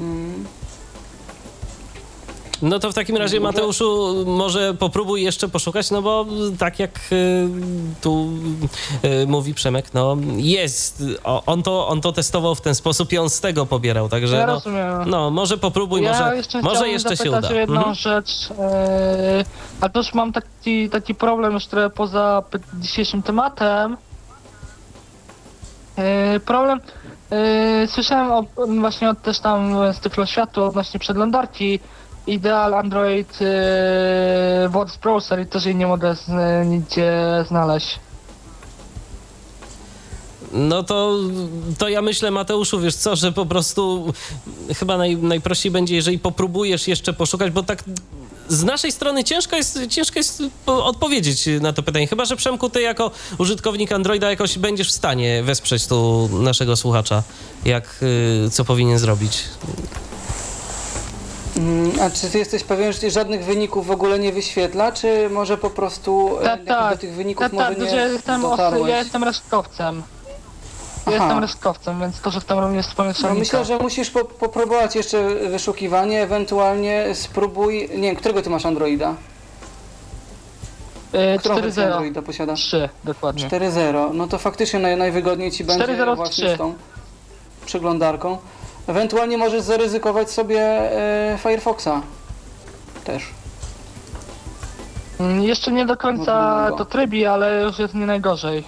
Mm, No to w takim razie, Mateuszu, może popróbuj jeszcze poszukać, no bo tak jak y, tu y, mówi Przemek, no jest, o, on, to, on to testował w ten sposób i on z tego pobierał, także Ja no, rozumiem. no może popróbuj, ja może, jeszcze może jeszcze się uda. jedną Mhm. rzecz, yy, ale też mam taki, taki problem już trochę poza dzisiejszym tematem. Yy, problem, yy, słyszałem o, właśnie od, też tam z Tyflo Światu odnośnie przeglądarki Ideal Android yy, Voice Browser i też jej nie mogę z, nigdzie znaleźć. No to, to ja myślę, Mateuszu, wiesz co, że po prostu chyba naj, najprościej będzie, jeżeli popróbujesz jeszcze poszukać, bo tak z naszej strony ciężko jest, ciężko jest po- odpowiedzieć na to pytanie. Chyba, że Przemku, ty jako użytkownik Androida jakoś będziesz w stanie wesprzeć tu naszego słuchacza, jak, y, co powinien zrobić. Mm, A czy ty jesteś pewien, że żadnych wyników w ogóle nie wyświetla, czy może po prostu e, jakby tak. do tych wyników Tak, może tak, nie że ja jestem, dotarłeś? ja jestem resztkowcem. Ja Aha. jestem resztkowcem, więc korzystam również z pomieszczalnika. No myślę, że musisz po, popróbować jeszcze wyszukiwanie, ewentualnie spróbuj, nie wiem, którego ty masz Androida? Yy, Którą wersję 4.0. Androida posiadasz? 3, dokładnie. 4.0, no to faktycznie naj, najwygodniej ci będzie 4.03. właśnie z tą przeglądarką. Ewentualnie możesz zaryzykować sobie e, Firefoxa też. Mm, Jeszcze nie do końca to trybi, ale już jest nie najgorzej.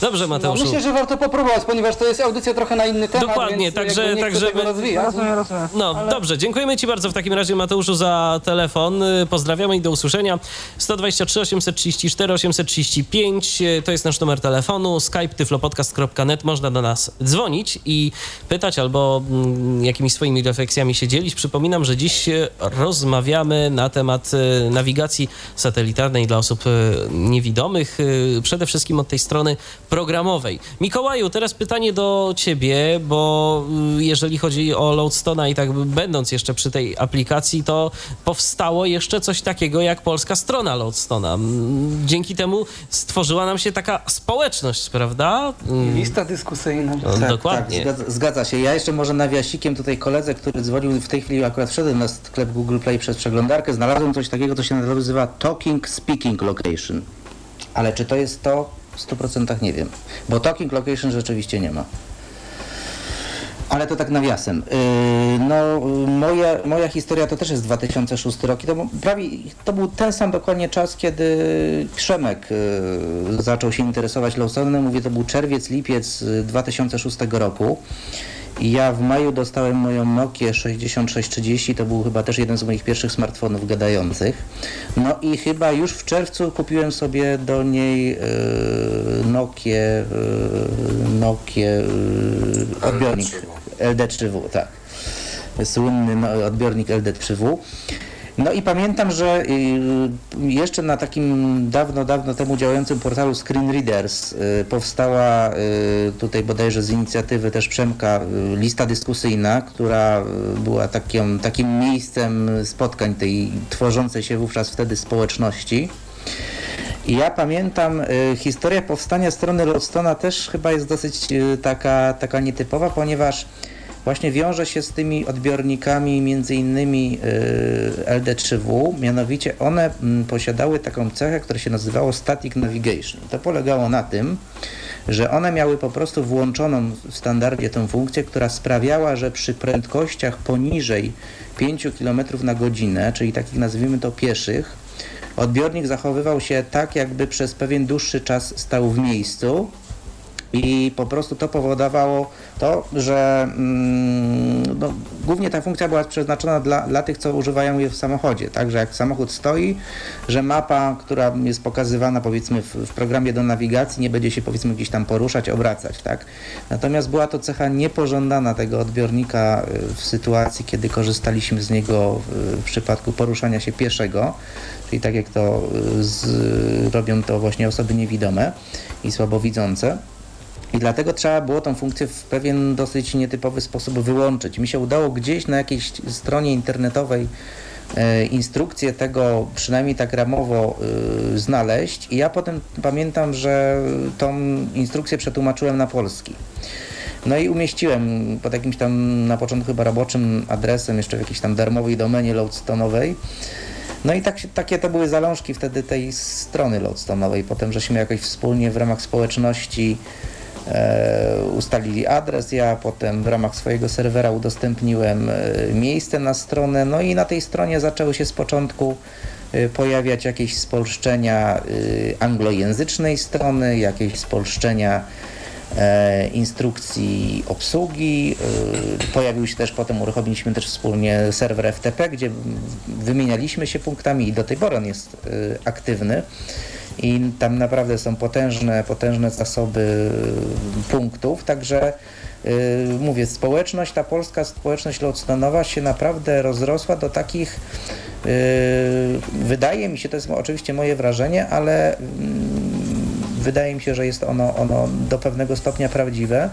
Dobrze, No, Mateuszu. myślę, że warto popróbować, ponieważ to jest audycja trochę na inny temat, Dokładnie, więc także- jakby nie także chcę tego my- rozwijać. Rozumiem, rozumiem. No, ale... dobrze. Dziękujemy Ci bardzo w takim razie, Mateuszu, za telefon. Pozdrawiamy i do usłyszenia. 123 834 835 y, to jest nasz numer telefonu. Skype tyflopodcast.net. Można do nas dzwonić i pytać albo mm, jakimiś swoimi refleksjami się dzielić. Przypominam, że dziś y, rozmawiamy na temat y, nawigacji satelitarnej dla osób y, niewidomych. Przede wszystkim od tej strony programowej. Mikołaju, teraz pytanie do ciebie, bo y, jeżeli chodzi o Loadstona i tak będąc jeszcze przy tej aplikacji, to powstało jeszcze coś takiego jak polska strona Loadstona. Mm, Dzięki temu stworzyła nam się taka społeczność, prawda? Mm, Lista dyskusyjna. no, Dokładnie. Tak, zgadza, zgadza się. Ja jeszcze może nawiasikiem tutaj koledze, który dzwonił w tej chwili, akurat wszedłem na sklep Google Play przez przeglądarkę, znalazłem coś takiego, co się nazywa Talking Speaking Location. Ale czy to jest to? W 100% nie wiem. Bo Talking Location rzeczywiście nie ma. Ale to tak nawiasem. Yy, no, moja, moja historia to też jest 2006 rok i to, był prawie, to był ten sam dokładnie czas, kiedy Krzemek yy, zaczął się interesować Lawsonem. Mówię, to był czerwiec, lipiec yy, 2006 roku. I ja w maju dostałem moją Nokię 6630, to był chyba też jeden z moich pierwszych smartfonów gadających. No i chyba już w czerwcu kupiłem sobie do niej yy, Nokię, yy, Nokię yy, odbiornik LD3W, tak. Słynny no, odbiornik LD3W. No i pamiętam, że y, jeszcze na takim dawno, dawno temu działającym portalu Screen Readers y, powstała y, tutaj bodajże z inicjatywy też Przemka lista dyskusyjna, która była takim, takim miejscem spotkań tej tworzącej się wówczas wtedy społeczności. I ja pamiętam, y, historia powstania strony Lodstona też chyba jest dosyć taka, taka nietypowa, ponieważ właśnie wiąże się z tymi odbiornikami między innymi y, LD3W, mianowicie one mm, posiadały taką cechę, która się nazywało Static Navigation. To polegało na tym, że one miały po prostu włączoną w standardzie tę funkcję, która sprawiała, że przy prędkościach poniżej 5 km na godzinę, czyli takich nazwijmy to pieszych, odbiornik zachowywał się tak, jakby przez pewien dłuższy czas stał w miejscu. I po prostu to powodowało to, że mm, no, głównie ta funkcja była przeznaczona dla, dla tych, co używają jej w samochodzie. Także jak samochód stoi, że mapa, która jest pokazywana powiedzmy w, w programie do nawigacji, nie będzie się powiedzmy gdzieś tam poruszać, obracać. Tak? Natomiast była to cecha niepożądana tego odbiornika y, w sytuacji, kiedy korzystaliśmy z niego w, w przypadku poruszania się pieszego, czyli tak jak to y, z, robią to właśnie osoby niewidome i słabowidzące. I dlatego trzeba było tą funkcję w pewien dosyć nietypowy sposób wyłączyć. Mi się udało gdzieś na jakiejś stronie internetowej e, instrukcję tego przynajmniej tak ramowo e, znaleźć i ja potem pamiętam, że tą instrukcję przetłumaczyłem na polski. No i umieściłem pod jakimś tam na początku chyba roboczym adresem, jeszcze w jakiejś tam darmowej domenie loadstone'owej. No i tak takie to były zalążki wtedy tej strony loadstone'owej. Potem żeśmy jakoś wspólnie w ramach społeczności ustalili adres, ja potem w ramach swojego serwera udostępniłem e, miejsce na stronę, no i na tej stronie zaczęły się z początku e, pojawiać jakieś spolszczenia e, anglojęzycznej strony, jakieś spolszczenia e, instrukcji obsługi. E, pojawił się też potem, uruchomiliśmy też wspólnie serwer FTP, gdzie wymienialiśmy się punktami i do tej pory on jest e, aktywny. I tam naprawdę są potężne, potężne zasoby punktów, także yy, mówię, społeczność, ta polska społeczność loadstone'owa się naprawdę rozrosła do takich, yy, wydaje mi się, to jest oczywiście moje wrażenie, ale mm, wydaje mi się, że jest ono, ono do pewnego stopnia prawdziwe,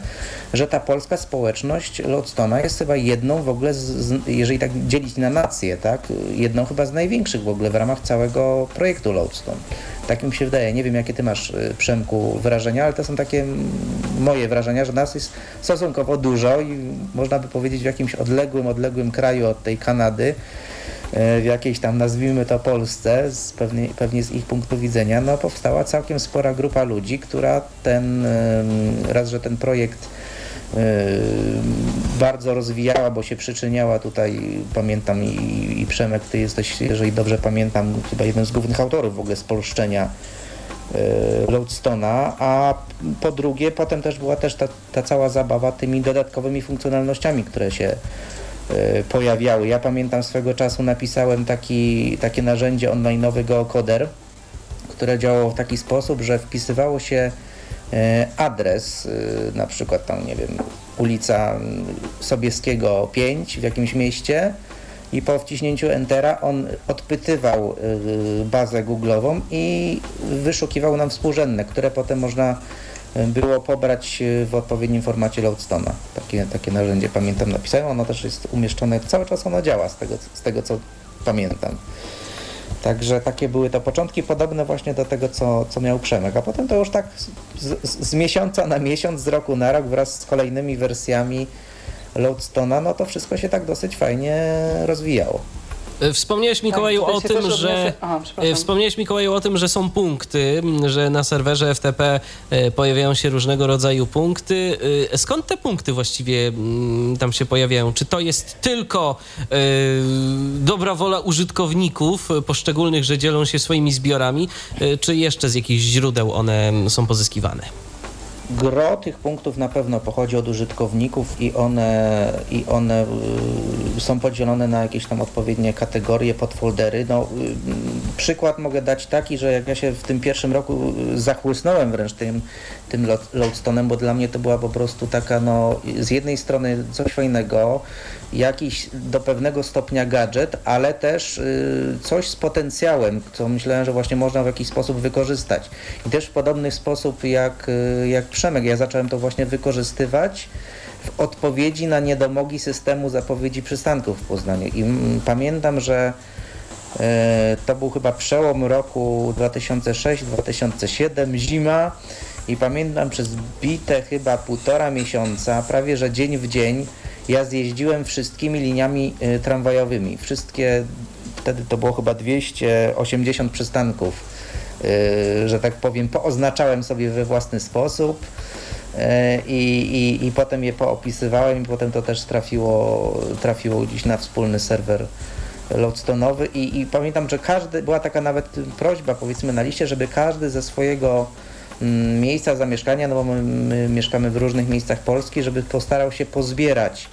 że ta polska społeczność Lodstona jest chyba jedną w ogóle, z, jeżeli tak dzielić na nacje, tak, jedną chyba z największych w ogóle w ramach całego projektu Lodestone. Tak mi się wydaje. Nie wiem, jakie ty masz, y, Przemku, wrażenia, ale to są takie moje wrażenia, że nas jest stosunkowo dużo i można by powiedzieć w jakimś odległym, odległym kraju od tej Kanady, w jakiejś tam, nazwijmy to Polsce, z pewnie, pewnie z ich punktu widzenia, no powstała całkiem spora grupa ludzi, która ten, raz, że ten projekt bardzo rozwijała, bo się przyczyniała tutaj, pamiętam i, i Przemek, ty jesteś, jeżeli dobrze pamiętam, chyba jeden z głównych autorów w ogóle spolszczenia Loadstona, a po drugie potem też była też ta, ta cała zabawa tymi dodatkowymi funkcjonalnościami, które się pojawiały. Ja pamiętam swego czasu napisałem taki, takie narzędzie online'owe GeoCoder, które działało w taki sposób, że wpisywało się adres, na przykład tam, nie wiem, ulica Sobieskiego 5 w jakimś mieście i po wciśnięciu Entera on odpytywał bazę Google'ową i wyszukiwał nam współrzędne, które potem można było pobrać w odpowiednim formacie Loadstone'a. Takie, takie narzędzie pamiętam napisałem, ono też jest umieszczone, cały czas ono działa z tego, z tego co pamiętam. Także takie były to początki, podobne właśnie do tego, co, co miał Przemek. A potem to już tak z, z, z miesiąca na miesiąc, z roku na rok wraz z kolejnymi wersjami Loadstone'a, no to wszystko się tak dosyć fajnie rozwijało. Wspomniałeś Mikołaju Tak, o tym, że Aha, przepraszam. wspomniałeś Mikołaju o tym, że są punkty, że na serwerze FTP e, pojawiają się różnego rodzaju punkty. E, Skąd te punkty właściwie tam się pojawiają? Czy to jest tylko e, dobra wola użytkowników e, poszczególnych, że dzielą się swoimi zbiorami, e, czy jeszcze z jakichś źródeł one są pozyskiwane? Gro tych punktów na pewno pochodzi od użytkowników i one, i one y, są podzielone na jakieś tam odpowiednie kategorie, podfoldery. No, y, przykład mogę dać taki, że jak ja się w tym pierwszym roku y, zachłysnąłem wręcz tym, tym lo- Loadstone'em, bo dla mnie to była po prostu taka, no, z jednej strony coś fajnego, jakiś do pewnego stopnia gadżet, ale też y, coś z potencjałem, co myślałem, że właśnie można w jakiś sposób wykorzystać. I też w podobny sposób jak, y, jak Przemek, ja zacząłem to właśnie wykorzystywać w odpowiedzi na niedomogi systemu zapowiedzi przystanków w Poznaniu. I mm, pamiętam, że E, To był chyba przełom roku 2006-2007, zima i pamiętam przez bite chyba półtora miesiąca, prawie że dzień w dzień, ja zjeździłem wszystkimi liniami e, tramwajowymi. Wszystkie, wtedy to było chyba 280 przystanków, e, że tak powiem, pooznaczałem sobie we własny sposób. E, I, i, I potem je poopisywałem i potem to też trafiło, trafiło gdzieś na wspólny serwer Loadstone'owy i, i pamiętam, że każdy, była taka nawet prośba powiedzmy na liście, żeby każdy ze swojego mm, miejsca zamieszkania, no bo my, my mieszkamy w różnych miejscach Polski, żeby postarał się pozbierać,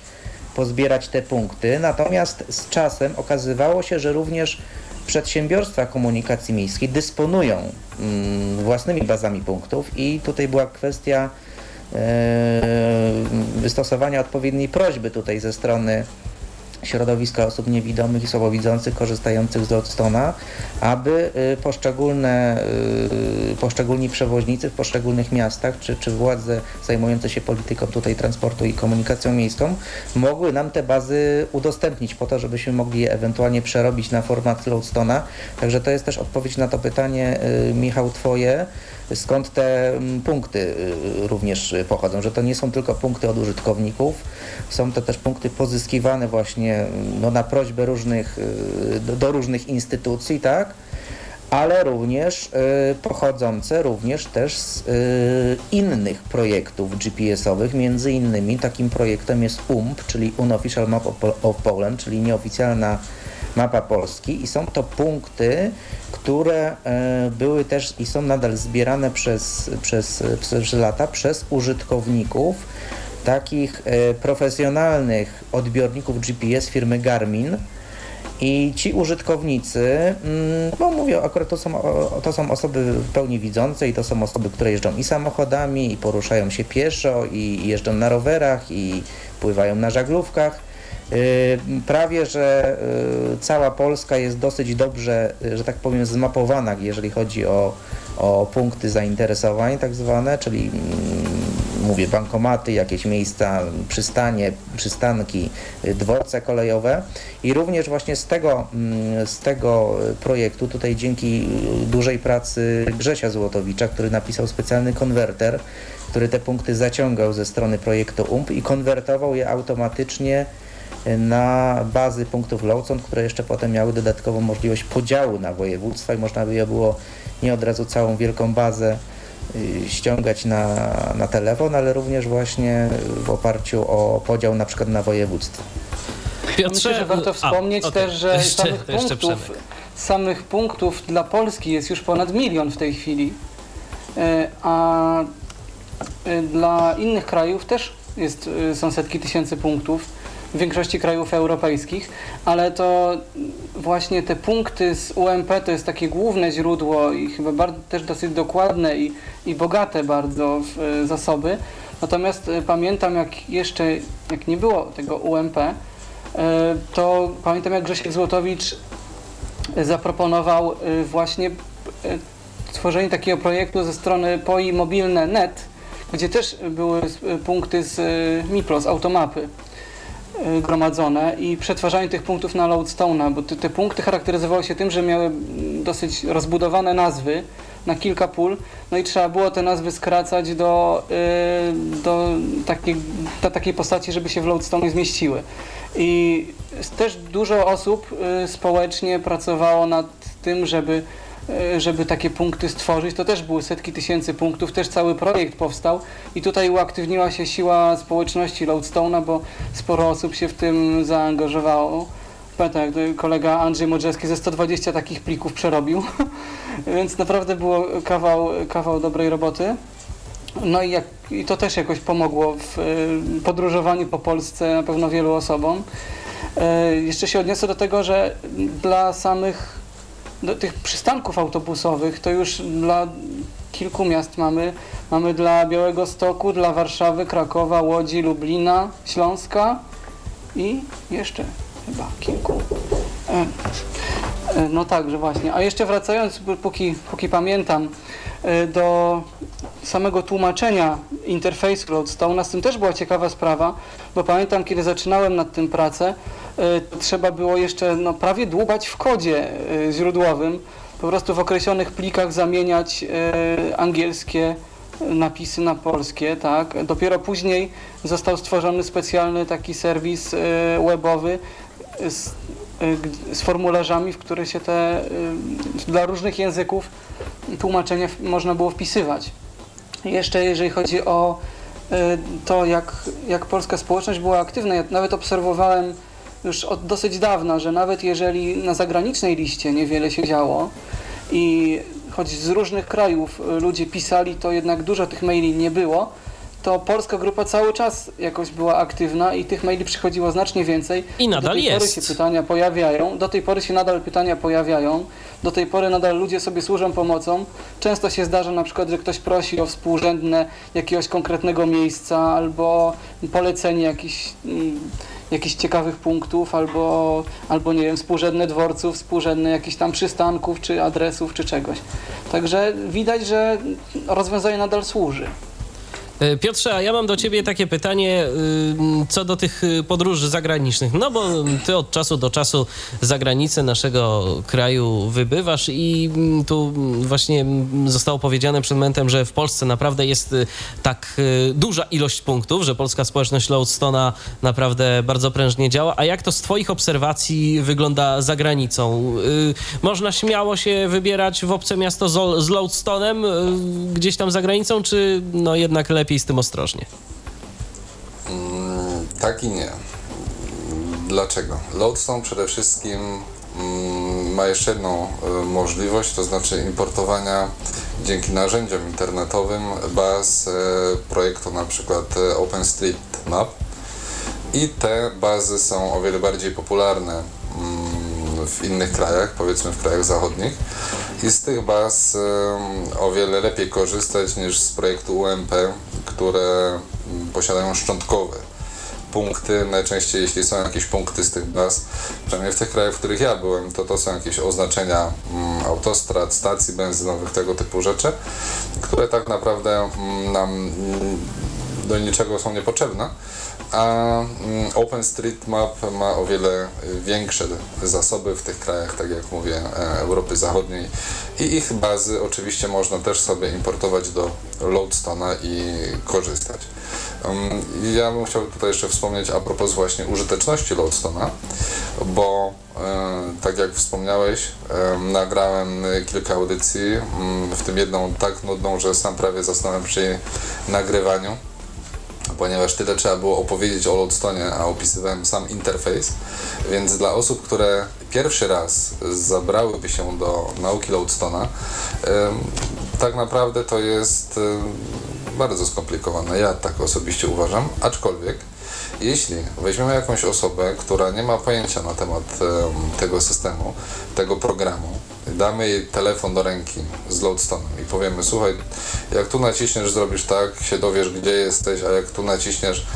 pozbierać te punkty. Natomiast z czasem okazywało się, że również przedsiębiorstwa komunikacji miejskiej dysponują mm, własnymi bazami punktów i tutaj była kwestia e, wystosowania odpowiedniej prośby tutaj ze strony środowiska osób niewidomych i słabowidzących korzystających z Loadstone'a, aby y, poszczególne, y, poszczególni przewoźnicy w poszczególnych miastach, czy, czy władze zajmujące się polityką tutaj transportu i komunikacją miejską, mogły nam te bazy udostępnić po to, żebyśmy mogli je ewentualnie przerobić na format Loadstone'a. Także to jest też odpowiedź na to pytanie, y, Michał, twoje, skąd te mm, punkty y, również y, pochodzą, że to nie są tylko punkty od użytkowników, są to też punkty pozyskiwane właśnie mm, no, na prośbę różnych, y, do, do różnych instytucji, tak? ale również y, pochodzące również też z y, innych projektów GPS-owych. Między innymi takim projektem jest UMP, czyli Unofficial Map of Poland, czyli nieoficjalna mapa Polski i są to punkty, które e, były też i są nadal zbierane przez, przez, przez lata przez użytkowników takich e, profesjonalnych odbiorników GPS firmy Garmin. I ci użytkownicy, mm, bo mówię, akurat to są, to są osoby w pełni widzące i to są osoby, które jeżdżą i samochodami, i poruszają się pieszo, i jeżdżą na rowerach, i pływają na żaglówkach. Prawie, że cała Polska jest dosyć dobrze, że tak powiem, zmapowana, jeżeli chodzi o, o punkty zainteresowań tak zwane, czyli mm, mówię, bankomaty, jakieś miejsca, przystanie, przystanki, dworce kolejowe. I również właśnie z tego, mm, z tego projektu, tutaj dzięki dużej pracy Grzesia Złotowicza, który napisał specjalny konwerter, który te punkty zaciągał ze strony projektu UMP i konwertował je automatycznie na bazy punktów Lowcon, które jeszcze potem miały dodatkową możliwość podziału na województwa i można by je było nie od razu całą wielką bazę y, ściągać na, na telefon, ale również właśnie w oparciu o podział na przykład na województwo. Piotrze, Myślę, że warto wspomnieć A, okay. też, że jeszcze, samych, punktów, samych punktów dla Polski jest już ponad milion w tej chwili, e, a e, dla innych krajów też jest, e, są setki tysięcy punktów w większości krajów europejskich, ale to właśnie te punkty z UMP to jest takie główne źródło i chyba bardzo, też dosyć dokładne i, i bogate bardzo w e, zasoby. Natomiast e, pamiętam, jak jeszcze, jak nie było tego UMP, e, to pamiętam, jak Grzesiek Złotowicz zaproponował właśnie tworzenie takiego projektu ze strony POI mobilne.net, gdzie też były punkty z MIPRO, z automapy. Y, gromadzone i przetwarzanie tych punktów na Loadstone'a, bo te, te, punkty charakteryzowały się tym, że miały dosyć rozbudowane nazwy na kilka pól, no i trzeba było te nazwy skracać do, yy, do, takiej, do takiej postaci, żeby się w Loadstone zmieściły. I też dużo osób yy, społecznie pracowało nad tym, żeby żeby takie punkty stworzyć. To też były setki tysięcy punktów, też cały projekt powstał i tutaj uaktywniła się siła społeczności Loadstone'a, bo sporo osób się w tym zaangażowało. Pamiętam, jak kolega Andrzej Modrzewski ze 120 takich plików przerobił, więc naprawdę było kawał, kawał dobrej roboty. No i, jak, i to też jakoś pomogło w e, podróżowaniu po Polsce na pewno wielu osobom. E, jeszcze się odniosę do tego, że dla samych do tych przystanków autobusowych to już dla kilku miast mamy. Mamy dla Białego Stoku, dla Warszawy, Krakowa, Łodzi, Lublina, Śląska i jeszcze chyba kilku. E, no także właśnie. A jeszcze wracając, póki, póki pamiętam, e, do samego tłumaczenia interfejsu Loadstone, z tym też była ciekawa sprawa, bo pamiętam, kiedy zaczynałem nad tym pracę, E, trzeba było jeszcze no, prawie dłubać w kodzie źródłowym, po prostu w określonych plikach zamieniać angielskie napisy na polskie, tak. Dopiero później został stworzony specjalny taki serwis webowy z formularzami, w które się te dla różnych języków tłumaczenia można było wpisywać. Jeszcze jeżeli chodzi o to, jak, jak polska społeczność była aktywna, ja nawet obserwowałem już od dosyć dawna, że nawet jeżeli na zagranicznej liście niewiele się działo i choć z różnych krajów ludzie pisali, to jednak dużo tych maili nie było, to polska grupa cały czas jakoś była aktywna i tych maili przychodziło znacznie więcej. I nadal do tej jest. pory się pytania pojawiają, do tej pory się nadal pytania pojawiają, do tej pory nadal ludzie sobie służą pomocą. Często się zdarza na przykład, że ktoś prosi o współrzędne jakiegoś konkretnego miejsca albo polecenie jakichś mm, jakichś ciekawych punktów, albo, albo nie wiem, współrzędne dworców, współrzędne jakichś tam przystanków, czy adresów, czy czegoś. Także widać, że rozwiązanie nadal służy. E, Piotrze, a ja mam do ciebie takie pytanie y, co do tych y, podróży zagranicznych. No bo ty od czasu do czasu za granicę naszego kraju wybywasz i mm, tu właśnie zostało powiedziane przed momentem, że w Polsce naprawdę jest y, tak duża ilość punktów, że polska społeczność Loadstona naprawdę bardzo prężnie działa. A jak to z twoich obserwacji wygląda za granicą? Można śmiało się wybierać w obce miasto z Loadstonem gdzieś tam za granicą, czy no jednak lepiej lepiej z tym ostrożnie? Mm, tak i nie. Dlaczego? Loadstone przede wszystkim mm, ma jeszcze jedną y, możliwość, to znaczy importowania dzięki narzędziom internetowym baz y, projektu na przykład y, OpenStreetMap i te bazy są o wiele bardziej popularne mm, w innych krajach, powiedzmy w krajach zachodnich. I z tych baz o wiele lepiej korzystać niż z projektu UMP, które posiadają szczątkowe punkty, najczęściej jeśli są jakieś punkty z tych baz, przynajmniej w tych krajach, w których ja byłem, to to są jakieś oznaczenia mm, autostrad, stacji benzynowych, tego typu rzeczy, które tak naprawdę mm, nam mm, do niczego są niepotrzebne a mm, OpenStreetMap ma o wiele większe zasoby w tych krajach, tak jak mówię, e, Europy Zachodniej i ich bazy oczywiście można też sobie importować do Loadstone'a i korzystać. Mm, ja bym chciał tutaj jeszcze wspomnieć a propos właśnie użyteczności Loadstone'a, bo e, tak jak wspomniałeś, e, nagrałem kilka audycji, mm, w tym jedną tak nudną, że sam prawie zasnąłem przy nagrywaniu ponieważ tyle trzeba było opowiedzieć o Loadstone, a opisywałem sam interfejs, więc dla osób, które pierwszy raz zabrałyby się do nauki Loadstone'a, tak naprawdę to jest bardzo skomplikowane. Ja tak osobiście uważam, aczkolwiek jeśli weźmiemy jakąś osobę, która nie ma pojęcia na temat tego systemu, tego programu, damy jej telefon do ręki z Loadstone'em i powiemy, słuchaj, jak tu naciśniesz, zrobisz tak, się dowiesz, gdzie jesteś, a jak tu naciśniesz,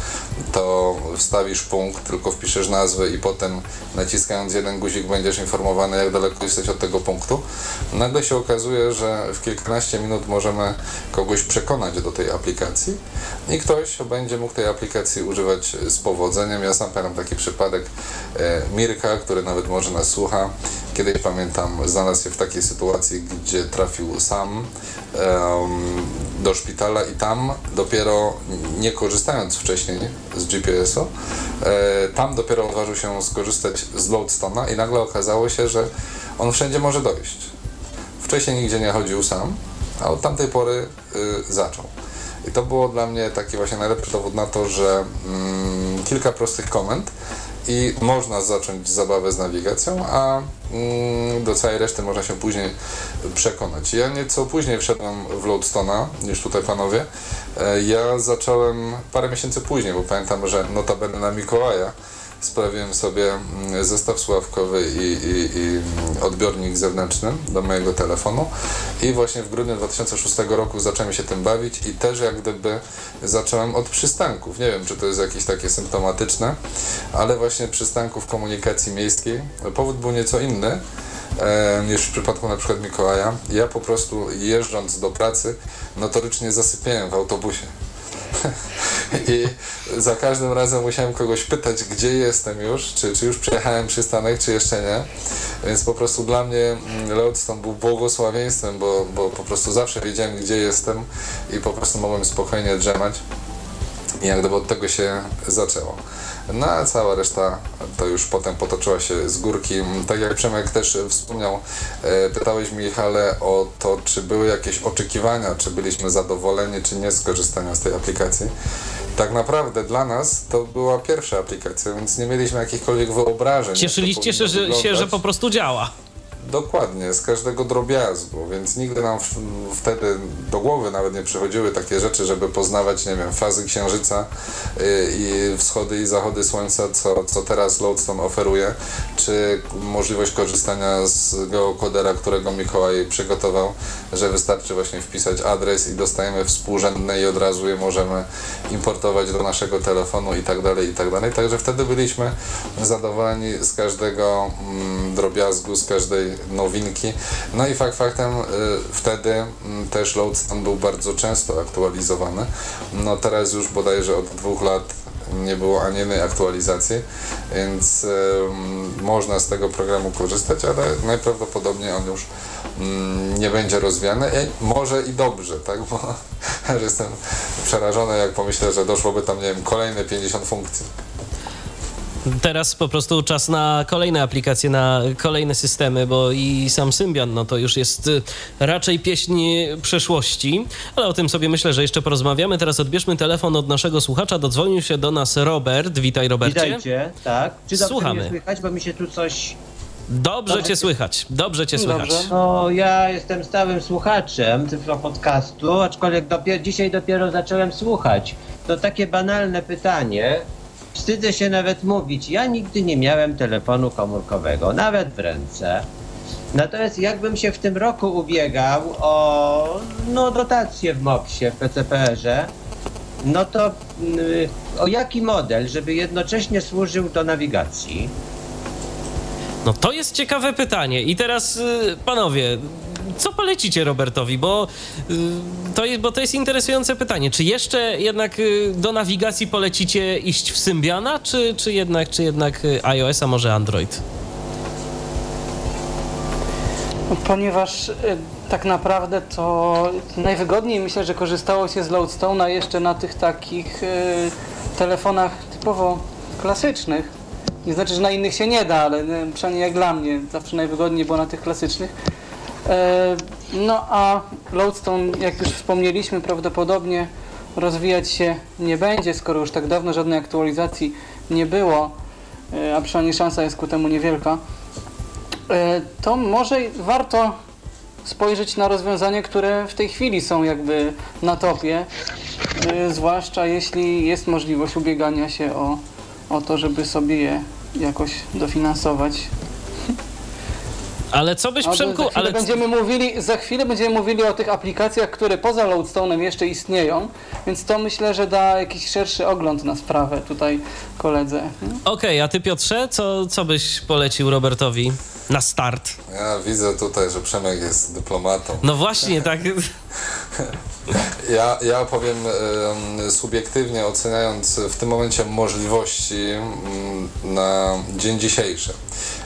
to wstawisz punkt, tylko wpiszesz nazwę i potem naciskając jeden guzik będziesz informowany, jak daleko jesteś od tego punktu. Nagle się okazuje, że w kilkanaście minut możemy kogoś przekonać do tej aplikacji i ktoś będzie mógł tej aplikacji używać z powodzeniem. Ja sam pamiętam taki przypadek e, Mirka, który nawet może nas słucha. Kiedyś pamiętam, znalazł się w takiej sytuacji, gdzie trafił sam do szpitala i tam dopiero, nie korzystając wcześniej z GPS-u, e, tam dopiero odważył się skorzystać z Loadstone'a i nagle okazało się, że on wszędzie może dojść. Wcześniej nigdzie nie chodził sam, a od tamtej pory y, zaczął. I to było dla mnie taki właśnie najlepszy dowód na to, że mm, kilka prostych komend i można zacząć zabawę z nawigacją, a mm, do całej reszty można się później przekonać. Ja nieco później wszedłem w Loadstone'a niż tutaj panowie. E, ja zacząłem parę miesięcy później, bo pamiętam, że notabene na Mikołaja sprawiłem sobie mm, zestaw sławkowy i, i, i, odbiornik zewnętrzny do mojego telefonu i właśnie w grudniu 2006 roku zacząłem się tym bawić i też jak gdyby zacząłem od przystanków. Nie wiem, czy to jest jakieś takie symptomatyczne, ale właśnie przystanków komunikacji miejskiej. Powód był nieco inny e, niż w przypadku na przykład Mikołaja. Ja po prostu jeżdżąc do pracy notorycznie zasypiałem w autobusie. I za każdym razem musiałem kogoś pytać, gdzie jestem już, czy, czy już przejechałem przystanek, czy jeszcze nie. Więc po prostu dla mnie mm, Lodestone był błogosławieństwem, bo, bo po prostu zawsze wiedziałem, gdzie jestem i po prostu mogłem spokojnie drzemać. I jak gdyby od tego się zaczęło. No a cała reszta to już potem potoczyła się z górki. Tak jak Przemek też wspomniał, e, pytałeś Michale o to, czy były jakieś oczekiwania, czy byliśmy zadowoleni, czy nie z korzystania z tej aplikacji. Tak naprawdę dla nas to była pierwsza aplikacja, więc nie mieliśmy jakichkolwiek wyobrażeń. Cieszyliście się, że, się, że po prostu działa. Dokładnie, z każdego drobiazgu, więc nigdy nam w, wtedy do głowy nawet nie przychodziły takie rzeczy, żeby poznawać, nie wiem, fazy księżyca y, i wschody i zachody słońca, co, co teraz Lodestone oferuje, czy możliwość korzystania z geokodera, którego Mikołaj przygotował, że wystarczy właśnie wpisać adres i dostajemy współrzędne i od razu je możemy importować do naszego telefonu i tak dalej, i tak dalej. Także wtedy byliśmy zadowoleni z każdego mm, drobiazgu, z każdej nowinki. No i fakt faktem y, wtedy mm, też Loadstone był bardzo często aktualizowany. No teraz już bodajże od dwóch lat nie było ani jednej aktualizacji, więc y, można z tego programu korzystać, ale najprawdopodobniej on już y, nie będzie rozwiany. I może i dobrze, tak? Bo jestem przerażony, jak pomyślę, że doszłoby tam, nie wiem, kolejne 50 funkcji. Teraz po prostu czas na kolejne aplikacje, na kolejne systemy, bo i sam Symbian, no to już jest y, raczej pieśń przeszłości, ale o tym sobie myślę, że jeszcze porozmawiamy. Teraz odbierzmy telefon od naszego słuchacza. Dodzwonił się do nas Robert. Witaj, Robercie. Witajcie, tak. Czy dobrze Słuchamy. słychać, bo mi się tu coś... Dobrze, dobrze cię słychać, dobrze cię słychać. Dobrze. No, ja jestem stałym słuchaczem tego podcastu, aczkolwiek dopiero, dzisiaj dopiero zacząłem słuchać. To takie banalne pytanie, Wstydzę się nawet mówić, ja nigdy nie miałem telefonu komórkowego, nawet w ręce. Natomiast jakbym się w tym roku ubiegał o no, dotację w MOPS-ie, w PCPR-ze, no to y, o jaki model, żeby jednocześnie służył do nawigacji? No to jest ciekawe pytanie. I teraz, y, panowie, co polecicie Robertowi? Bo, y, to jest, bo to jest interesujące pytanie. Czy jeszcze jednak y, do nawigacji polecicie iść w Symbiana, czy, czy jednak, czy jednak y, iOS, a może Android? Ponieważ y, tak naprawdę to najwygodniej myślę, że korzystało się z Loadstone'a jeszcze na tych takich telefonach typowo klasycznych. Nie znaczy, że na innych się nie da, ale przynajmniej jak dla mnie zawsze najwygodniej było na tych klasycznych. E, No a Loadstone, jak już wspomnieliśmy, prawdopodobnie rozwijać się nie będzie, skoro już tak dawno żadnej aktualizacji nie było, e, a przynajmniej szansa jest ku temu niewielka. E, to może warto spojrzeć na rozwiązania, które w tej chwili są jakby na topie, zwłaszcza jeśli jest możliwość ubiegania się o, o to, żeby sobie je jakoś dofinansować. Ale co byś Przemku... chwilę, Ale, będziemy mówili, za chwilę będziemy mówili o tych aplikacjach, które poza Loadstone'em jeszcze istnieją, więc to myślę, że da jakiś szerszy ogląd na sprawę tutaj koledze. Okej, a ty Piotrze, co, co byś polecił Robertowi na start? Ja widzę tutaj, że Przemek jest dyplomatą. No właśnie, tak... Ja, ja powiem em, subiektywnie oceniając w tym momencie możliwości mm, na dzień dzisiejszy.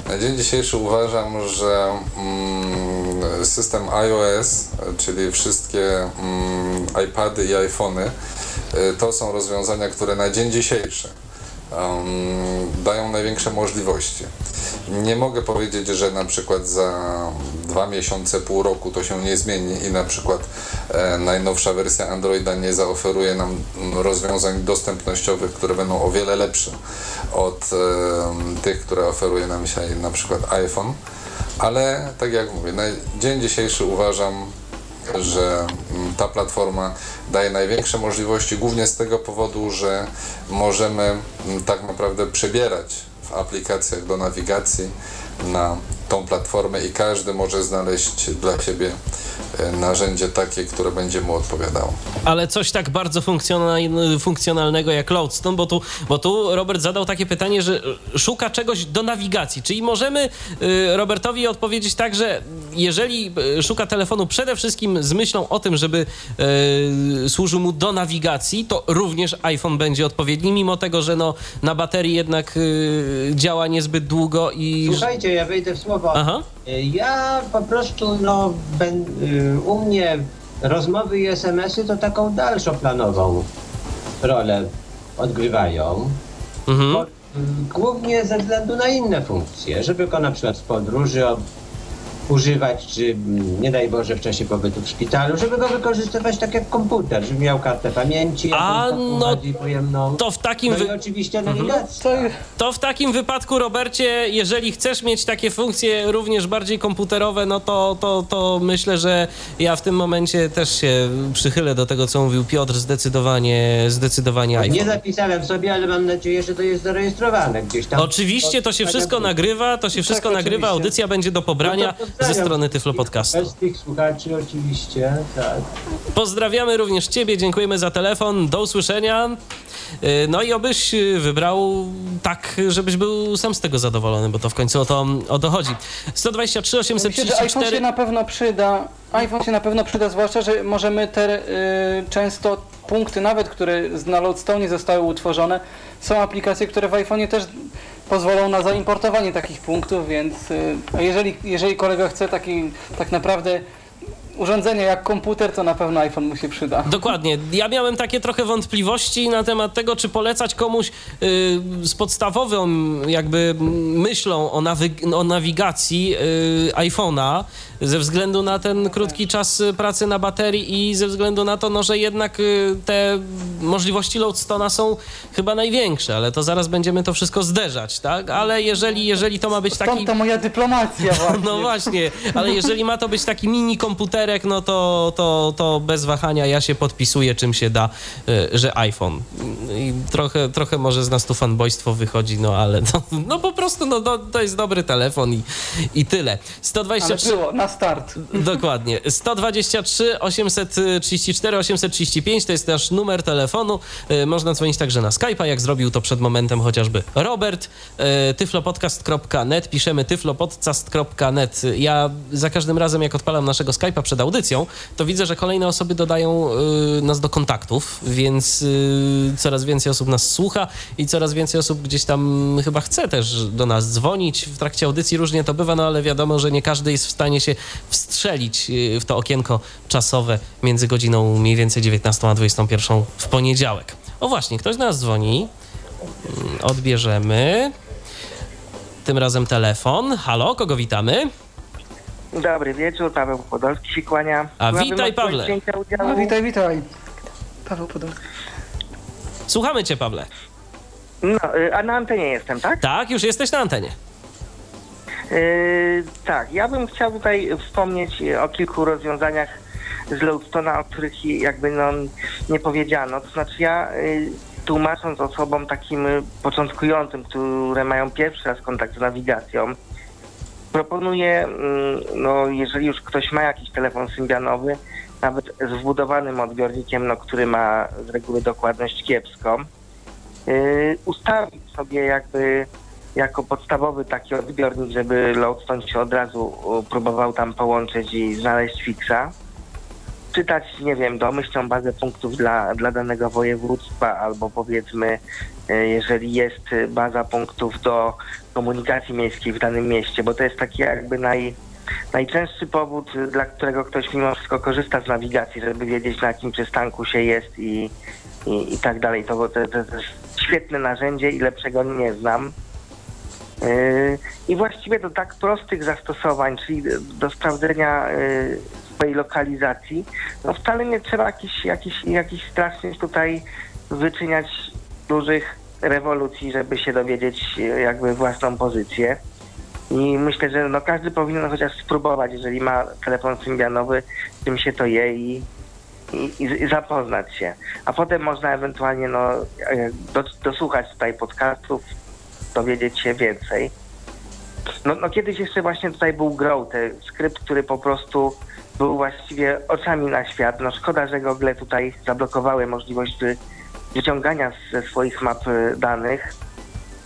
Na dzień dzisiejszy uważam, że mm, system iOS, czyli wszystkie mm, iPady i iPhony, y, to są rozwiązania, które na dzień dzisiejszy um, dają największe możliwości. Nie mogę powiedzieć, że na przykład za dwa miesiące, pół roku to się nie zmieni i na przykład e, najnowsza wersja Androida nie zaoferuje nam rozwiązań dostępnościowych, które będą o wiele lepsze od e, tych, które oferuje nam dzisiaj na przykład iPhone. Ale tak jak mówię, na dzień dzisiejszy uważam, że mm, ta platforma daje największe możliwości, głównie z tego powodu, że możemy mm, tak naprawdę przebierać w aplikacjach do nawigacji na tą platformę i każdy może znaleźć dla siebie e, narzędzie takie, które będzie mu odpowiadało. ale coś tak bardzo funkcjonal- funkcjonalnego jak Loadstone, bo tu, bo tu Robert zadał takie pytanie, że szuka czegoś do nawigacji. Czyli możemy y, Robertowi odpowiedzieć tak, że jeżeli y, szuka telefonu przede wszystkim z myślą o tym, żeby y, służył mu do nawigacji, to również iPhone będzie odpowiedni, mimo tego, że no, na baterii jednak działa niezbyt długo i... Słuchajcie, ja wejdę w słowo. Aha. Ja po prostu, no, ben, y, u mnie rozmowy i SMS-y to taką dalszoplanową rolę odgrywają. Mhm. Bo, y, głównie ze względu na inne funkcje, żeby go na przykład w podróży używać, czy mm, nie daj Boże w czasie pobytu w szpitalu, żeby go wykorzystywać tak jak komputer, żeby miał kartę pamięci, A, no, pojemną. To w takim... No wy- i oczywiście nawigacja. To, To w takim wypadku, Robercie, jeżeli chcesz mieć takie funkcje również bardziej komputerowe, no to, to, to myślę, że ja w tym momencie też się przychylę do tego, co mówił Piotr, zdecydowanie, zdecydowanie Nie iPhone. zapisałem sobie, ale mam nadzieję, że to jest zarejestrowane gdzieś tam. Oczywiście to się wszystko nagrywa, to się wszystko Tak, nagrywa, oczywiście. audycja będzie do pobrania No to ze strony Tyflo Podcastu. Tych słuchaczy oczywiście, tak. Pozdrawiamy również Ciebie, dziękujemy za telefon, do usłyszenia. Yy, No i obyś wybrał tak, żebyś był sam z tego zadowolony, bo to w końcu o to, o to chodzi. 123 myślę, że iPhone się 834 na pewno przyda. iPhone się na pewno przyda, zwłaszcza, że możemy te y, często punkty, nawet które z- na Loadstone zostały utworzone, są aplikacje, które w iPhone'ie też pozwolą na zaimportowanie takich punktów, więc y, jeżeli, jeżeli kolega chce taki tak naprawdę urządzenie jak komputer, to na pewno iPhone mu się przyda. Dokładnie. Ja miałem takie trochę wątpliwości na temat tego, czy polecać komuś y, z podstawową jakby myślą o, nawi- o nawigacji y, iPhone'a ze względu na ten krótki czas y, pracy na baterii i ze względu na to, no, że jednak y, te możliwości Loadstone'a są chyba największe, ale to zaraz będziemy to wszystko zderzać, tak? Ale jeżeli, jeżeli to ma być taki... Stąd ta moja dyplomacja właśnie. No właśnie, ale jeżeli ma to być taki mini komputerek, lusterek, no to, to, to bez wahania ja się podpisuję, czym się da, y, że iPhone. I trochę, trochę może z nas tu fanboystwo wychodzi, no ale no, no po prostu no, no, to jest dobry telefon i, i tyle. Ale 123... było, na start. Dokładnie. 123 834 835 to jest nasz numer telefonu. E, Można dzwonić także na Skype'a, jak zrobił to przed momentem chociażby Robert. E, tyflopodcast.net, piszemy tyflopodcast.net. Ja za każdym razem, jak odpalam naszego Skype'a przed audycją, to widzę, że kolejne osoby dodają e, nas do kontaktów, więc e, coraz więcej osób nas słucha i coraz więcej osób gdzieś tam chyba chce też do nas dzwonić. W trakcie audycji różnie to bywa, no ale wiadomo, że nie każdy jest w stanie się wstrzelić y, w to okienko czasowe między godziną mniej więcej 19 a 21 w poniedziałek. O właśnie, ktoś do nas dzwoni. Mm, Odbierzemy. Tym razem telefon. Halo, kogo witamy? Dobry wieczór, Paweł Podolski się kłania. A Byłabym witaj, Pawle. No, witaj, witaj. Paweł Podolski. Słuchamy cię, Pawle. No, y, a na antenie jestem, tak? Tak, już jesteś na antenie. Yy, tak, ja bym chciał tutaj wspomnieć o kilku rozwiązaniach z Loadstona, o których jakby no nie powiedziano. To znaczy ja y, tłumacząc osobom takim y, początkującym, które mają pierwszy raz kontakt z nawigacją, proponuję, mm, no jeżeli już ktoś ma jakiś telefon symbianowy, nawet z wbudowanym odbiornikiem, no, który ma z reguły dokładność kiepską, yy, ustawić sobie jakby jako podstawowy taki odbiornik, żeby Loadstone się od razu próbował tam połączyć i znaleźć fixa. Czytać, nie wiem, domyślną bazę punktów dla, dla danego województwa albo powiedzmy, e, jeżeli jest baza punktów do komunikacji miejskiej w danym mieście, bo to jest taki jakby naj, najczęstszy powód, e, dla którego ktoś mimo wszystko korzysta z nawigacji, żeby wiedzieć na jakim przystanku się jest i, i, i tak dalej. To, to, to jest świetne narzędzie i lepszego nie znam. Yy, I właściwie do tak prostych zastosowań, czyli do sprawdzenia yy, swojej lokalizacji, no wcale nie trzeba jakichś jakich, jakich strasznych tutaj wyczyniać dużych rewolucji, żeby się dowiedzieć jakby własną pozycję. I myślę, że no każdy powinien chociaż spróbować, jeżeli ma telefon symbianowy, czym się to je i, i, i, zapoznać się. A potem można ewentualnie no, e, do, dosłuchać tutaj podcastów, dowiedzieć się więcej. No, no kiedyś jeszcze właśnie tutaj był Grow, ten skrypt, który po prostu był właściwie oczami na świat. No szkoda, że Google tutaj zablokowały możliwość wy, wyciągania ze swoich map y, danych.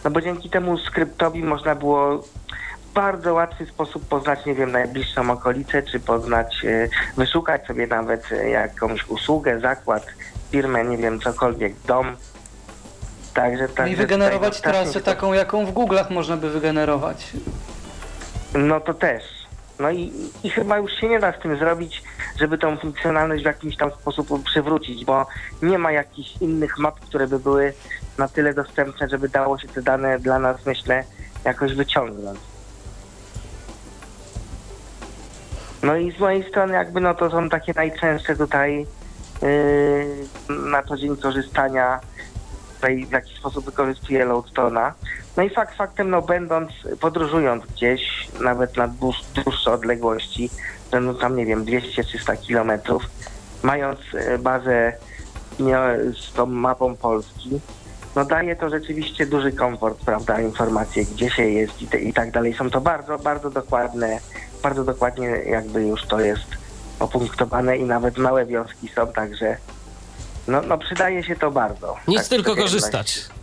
No bo dzięki temu skryptowi można było w bardzo łatwy sposób poznać, nie wiem, najbliższą okolicę, czy poznać, y, wyszukać sobie nawet y, jakąś usługę, zakład, firmę, nie wiem, cokolwiek, dom. Także, No także i wygenerować no, trasę taką, jaką w Google'ach można by wygenerować. No to też. No i, i chyba już się nie da z tym zrobić, żeby tą funkcjonalność w jakiś tam sposób przywrócić, bo nie ma jakichś innych map, które by były na tyle dostępne, żeby dało się te dane dla nas, myślę, jakoś wyciągnąć. No i z mojej strony jakby no to są takie najczęstsze tutaj yy, na co dzień korzystania tutaj w jakiś sposób wykorzystuję Loadstone'a. No i fakt faktem, no będąc, podróżując gdzieś, nawet na dłuż, dłuższe odległości, no tam nie wiem, 200-300 kilometrów, mając e, bazę z tą mapą Polski, no daje to rzeczywiście duży komfort, prawda, informacje, gdzie się jest i, te, i tak dalej. Są to bardzo, bardzo dokładne, bardzo dokładnie jakby już to jest opunktowane i nawet małe wiązki są, także no, no przydaje się to bardzo. Nic Tak, tylko codzienność. korzystać.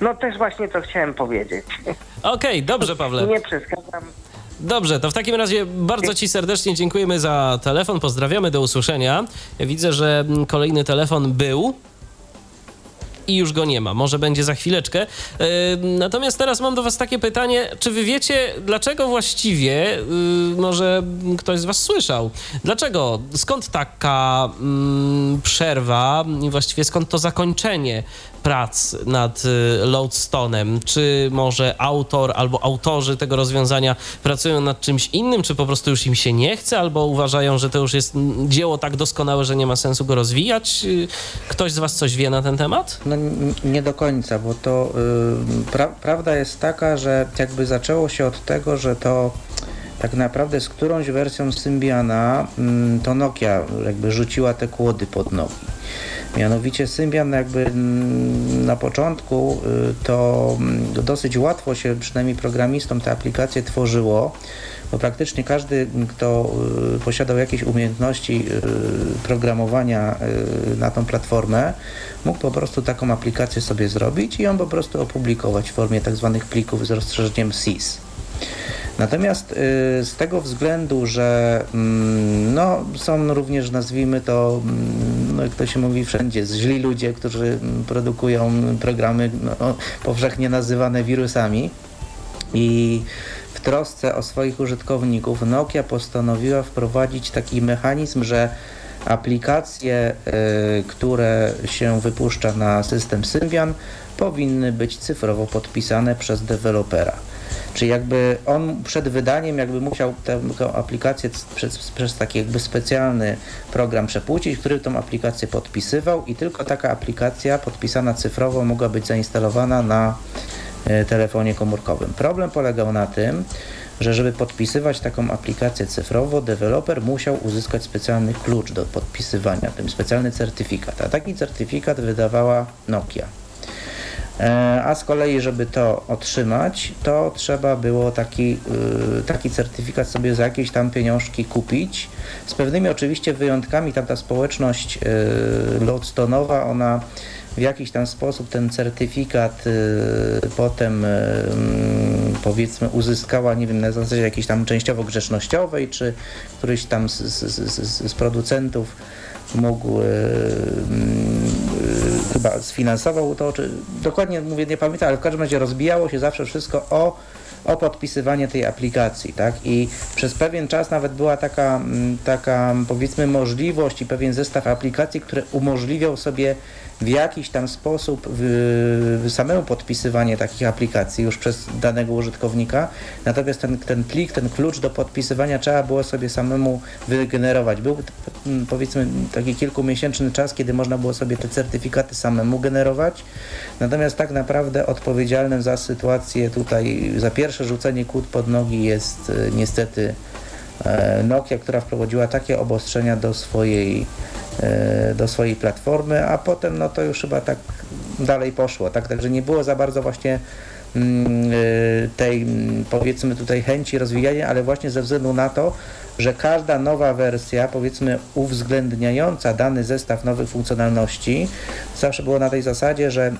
No też właśnie to chciałem powiedzieć. Okej, dobrze, Pawle. Nie przeszkadzam. Dobrze, to w takim razie bardzo Ci serdecznie dziękujemy za telefon. Pozdrawiamy, do usłyszenia. Ja widzę, że kolejny telefon był. I już go nie ma. Może będzie za chwileczkę. Yy, Natomiast teraz mam do Was takie pytanie. Czy Wy wiecie, dlaczego właściwie, yy, może ktoś z Was słyszał, dlaczego, skąd taka mm, przerwa i właściwie skąd to zakończenie prac nad y, Loadstone'em? Czy może autor albo autorzy tego rozwiązania pracują nad czymś innym, czy po prostu już im się nie chce, albo uważają, że to już jest mm, dzieło tak doskonałe, że nie ma sensu go rozwijać? Y, Ktoś z Was coś wie na ten temat? No nie do końca, bo to y, pra, prawda jest taka, że jakby zaczęło się od tego, że to tak naprawdę z którąś wersją Symbiana mm, to Nokia jakby rzuciła te kłody pod nogi. Mianowicie Symbian jakby mm, na początku y, to mm, dosyć łatwo się przynajmniej programistom te aplikacje tworzyło, bo praktycznie każdy, kto y, posiadał jakieś umiejętności y, programowania na tą platformę, mógł po prostu taką aplikację sobie zrobić i ją po prostu opublikować w formie tak zwanych plików z rozszerzeniem SIS. Natomiast y, z tego względu, że mm, no, są również, nazwijmy to, mm, no, jak to się mówi wszędzie, źli ludzie, którzy mm, produkują programy no, powszechnie nazywane wirusami i w trosce o swoich użytkowników Nokia postanowiła wprowadzić taki mechanizm, że aplikacje, y, które się wypuszcza na system Symbian powinny być cyfrowo podpisane przez dewelopera. Czy jakby on przed wydaniem jakby musiał tę, aplikację przez, przez taki jakby specjalny program przepłucić, który tą aplikację podpisywał i tylko taka aplikacja podpisana cyfrowo mogła być zainstalowana na e, telefonie komórkowym. Problem polegał na tym, że żeby podpisywać taką aplikację cyfrowo, deweloper musiał uzyskać specjalny klucz do podpisywania, tym specjalny certyfikat. A taki certyfikat wydawała Nokia. E, a z kolei, żeby to otrzymać, to trzeba było taki, y, taki certyfikat sobie za jakieś tam pieniążki kupić. Z pewnymi oczywiście wyjątkami, tam ta społeczność y, Lodestone'owa, ona w jakiś tam sposób ten certyfikat y, potem mm, powiedzmy uzyskała, nie wiem, na zasadzie jakiejś tam częściowo grzecznościowej, czy któryś tam z, z, z, z producentów mógł chyba sfinansował to, czy dokładnie mówię, nie pamiętam, ale w każdym razie rozbijało się zawsze wszystko o o podpisywanie tej aplikacji, tak? I przez pewien czas nawet była taka, mm, taka powiedzmy możliwość i pewien zestaw aplikacji, które umożliwiał sobie w jakiś tam sposób samemu podpisywanie takich aplikacji już przez danego użytkownika. Natomiast ten, ten plik, ten klucz do podpisywania trzeba było sobie samemu wygenerować. Był powiedzmy taki kilkumiesięczny czas, kiedy można było sobie te certyfikaty samemu generować. Natomiast tak naprawdę odpowiedzialnym za sytuację tutaj, za pierwsze rzucenie kłód pod nogi jest e, niestety Nokia, która wprowadziła takie obostrzenia do swojej E, do swojej platformy, a potem no to już chyba tak dalej poszło, tak? Także nie było za bardzo właśnie mm, e, tej powiedzmy tutaj chęci rozwijania, ale właśnie ze względu na to, że każda nowa wersja, powiedzmy uwzględniająca dany zestaw nowych funkcjonalności, zawsze było na tej zasadzie, że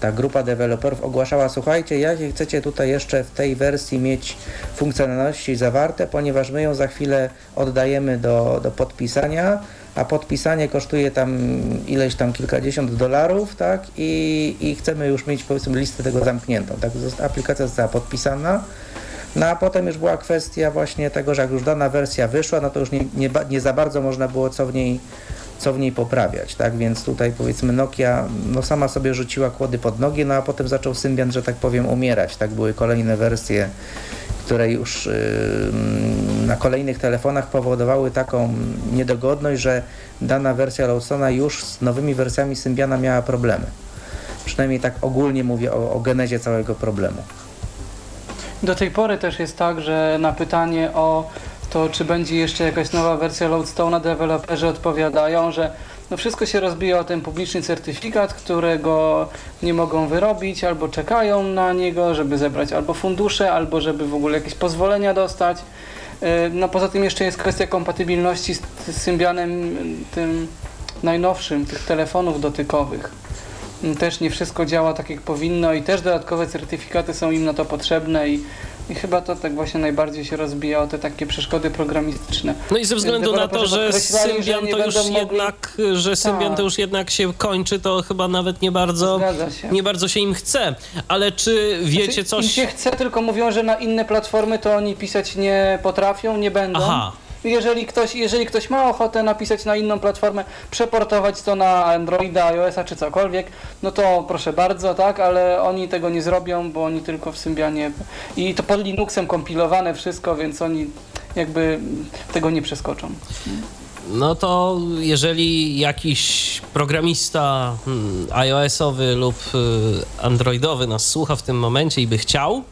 ta grupa deweloperów ogłaszała, słuchajcie, jakie chcecie tutaj jeszcze w tej wersji mieć funkcjonalności zawarte, ponieważ my ją za chwilę oddajemy do, do podpisania, a podpisanie kosztuje tam ileś tam kilkadziesiąt dolarów, tak, i, i chcemy już mieć powiedzmy listę tego zamkniętą, tak, aplikacja została podpisana, no a potem już była kwestia właśnie tego, że jak już dana wersja wyszła, no to już nie, nie, nie za bardzo można było co w niej co w niej poprawiać, tak, więc tutaj powiedzmy Nokia no sama sobie rzuciła kłody pod nogi, no a potem zaczął Symbian, że tak powiem, umierać, tak, były kolejne wersje które już na kolejnych telefonach powodowały taką niedogodność, że dana wersja Lawsona już z nowymi wersjami Symbiana miała problemy. Przynajmniej tak ogólnie mówię o, o genezie całego problemu. Do tej pory też jest tak, że na pytanie o to, czy będzie jeszcze jakaś nowa wersja Loadstone'a, deweloperzy odpowiadają, że no wszystko się rozbija o ten publiczny certyfikat, którego nie mogą wyrobić, albo czekają na niego, żeby zebrać albo fundusze, albo żeby w ogóle jakieś pozwolenia dostać. Y, no poza tym jeszcze jest kwestia kompatybilności z, z Symbianem tym najnowszym, tych telefonów dotykowych. Też nie wszystko działa tak jak powinno i też dodatkowe certyfikaty są im na to potrzebne i i chyba to tak właśnie najbardziej się rozbija o te takie przeszkody programistyczne. No i ze względu na to, że Symbian to już mogli... jednak, że Symbian to tak. już jednak się kończy, to chyba nawet nie bardzo, się. nie bardzo się im chce. Ale czy wiecie znaczy, coś... Im się chce, tylko mówią, że na inne platformy to oni pisać nie potrafią, nie będą. Aha jeżeli ktoś, jeżeli ktoś ma ochotę napisać na inną platformę, przeportować to na Androida, iOS-a czy cokolwiek, no to proszę bardzo, tak, ale oni tego nie zrobią, bo oni tylko w Symbianie i to pod Linuxem kompilowane wszystko, więc oni jakby tego nie przeskoczą. No to jeżeli jakiś programista hmm, iOS-owy lub y, Androidowy nas słucha w tym momencie i by chciał,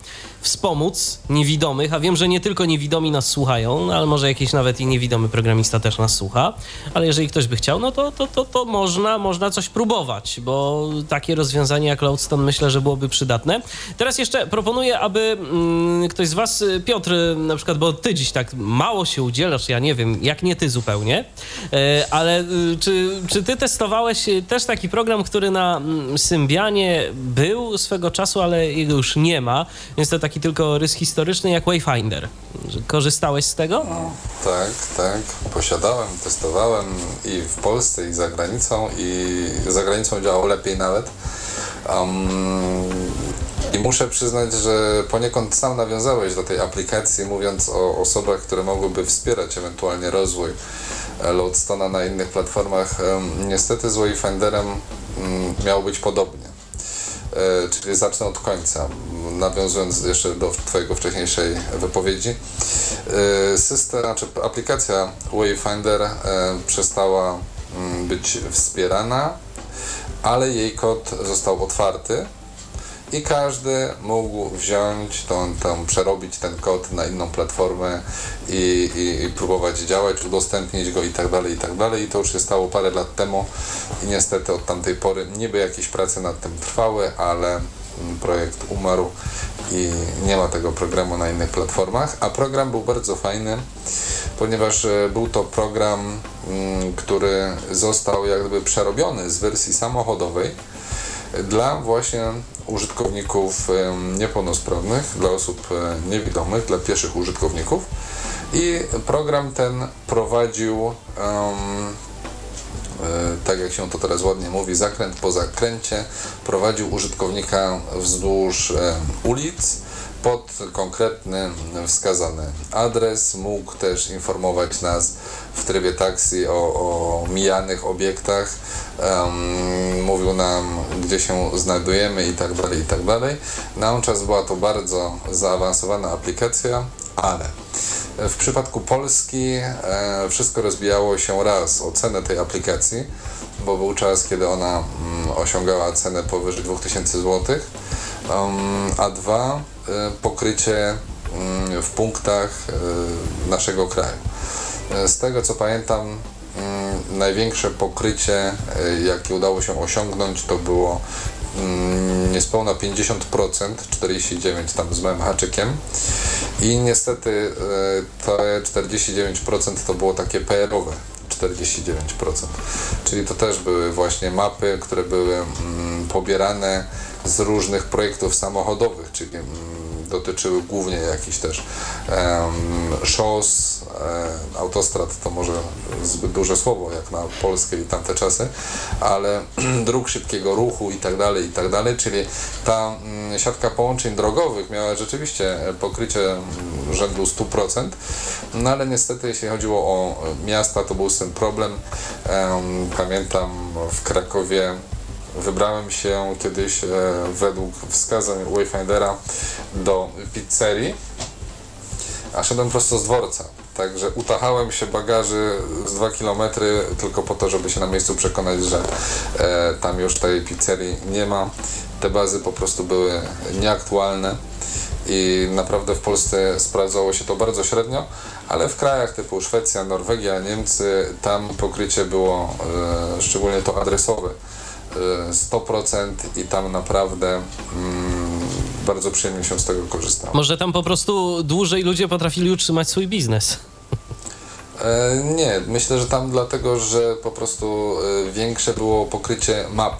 wspomóc niewidomych, a wiem, że nie tylko niewidomi nas słuchają, no, ale może jakiś nawet i niewidomy programista też nas słucha, ale jeżeli ktoś by chciał, no to, to, to, to można, można coś próbować, bo takie rozwiązanie jak Loadstone myślę, że byłoby przydatne. Teraz jeszcze proponuję, aby mm, ktoś z was, Piotr na przykład, bo ty dziś tak mało się udzielasz, ja nie wiem, jak nie ty zupełnie, e, ale y, czy, czy ty testowałeś też taki program, który na mm, Symbianie był swego czasu, ale jego już nie ma, więc to taki tylko rys historyczny jak Wayfinder. Korzystałeś z tego? Tak, tak. Posiadałem, testowałem i w Polsce, i za granicą, i za granicą działał lepiej nawet. Um, I muszę przyznać, że poniekąd sam nawiązałeś do tej aplikacji, mówiąc o osobach, które mogłyby wspierać ewentualnie rozwój Loadstona na innych platformach. Um, niestety z Wayfinderem um, miało być podobnie. E, czyli zacznę od końca, nawiązując jeszcze do Twojego wcześniejszej wypowiedzi. E, system, znaczy aplikacja Wayfinder e, przestała mm, być wspierana, ale jej kod został otwarty i każdy mógł wziąć, tą, tą, przerobić ten kod na inną platformę i, i, i, próbować działać, udostępnić go i tak dalej, i tak dalej. I to już się stało parę lat temu. I niestety od tamtej pory niby jakieś prace nad tym trwały, ale projekt umarł i nie ma tego programu na innych platformach, a program był bardzo fajny, ponieważ e, był to program, który został jakby przerobiony z wersji samochodowej dla właśnie użytkowników niepełnosprawnych, dla osób e, niewidomych, dla pieszych użytkowników. I program ten prowadził, um, tak jak się to teraz ładnie mówi, zakręt po zakręcie, prowadził użytkownika wzdłuż ulic pod konkretny wskazany adres. Mógł też informować nas w trybie taksi o, o mijanych obiektach, um, mówił nam, gdzie się znajdujemy i tak dalej, i tak dalej. Na czas była to bardzo zaawansowana aplikacja, ale w przypadku Polski e, wszystko rozbijało się raz o cenę tej aplikacji, bo był czas, kiedy ona mm, osiągała cenę powyżej 2000 zł, um, a dwa e, pokrycie mm, w punktach e, naszego kraju. E, z tego co pamiętam, mm, największe pokrycie, jakie udało się osiągnąć, to było mm, niespełna 50%, 49% tam z małym haczykiem. I niestety te 49% to było takie PR-owe. 49%. Czyli to też były właśnie mapy, które były pobierane z różnych projektów samochodowych, czyli dotyczyły głównie jakichś też um, szos, e, autostrad to może zbyt duże słowo jak na polskie i tamte czasy, ale dróg szybkiego ruchu i tak dalej, i tak dalej, czyli ta mm, siatka połączeń drogowych miała rzeczywiście pokrycie mm, rzędu 100%, no ale niestety jeśli chodziło o miasta, to był ten problem. Pamiętam w Krakowie wybrałem się kiedyś e, według wskazań Wayfindera do pizzerii, a szedłem prosto z dworca. Także utachałem się bagaży z 2 km tylko po to, żeby się na miejscu przekonać, że e, tam już tej pizzerii nie ma. Te bazy po prostu były nieaktualne i naprawdę w Polsce sprawdzało się to bardzo średnio, ale w krajach typu Szwecja, Norwegia, Niemcy tam pokrycie było e, szczególnie to adresowe 100% i tam naprawdę mm, bardzo przyjemnie się z tego korzystało. Może tam po prostu dłużej ludzie potrafili utrzymać swój biznes? E, nie, myślę, że tam dlatego, że po prostu e, większe było pokrycie map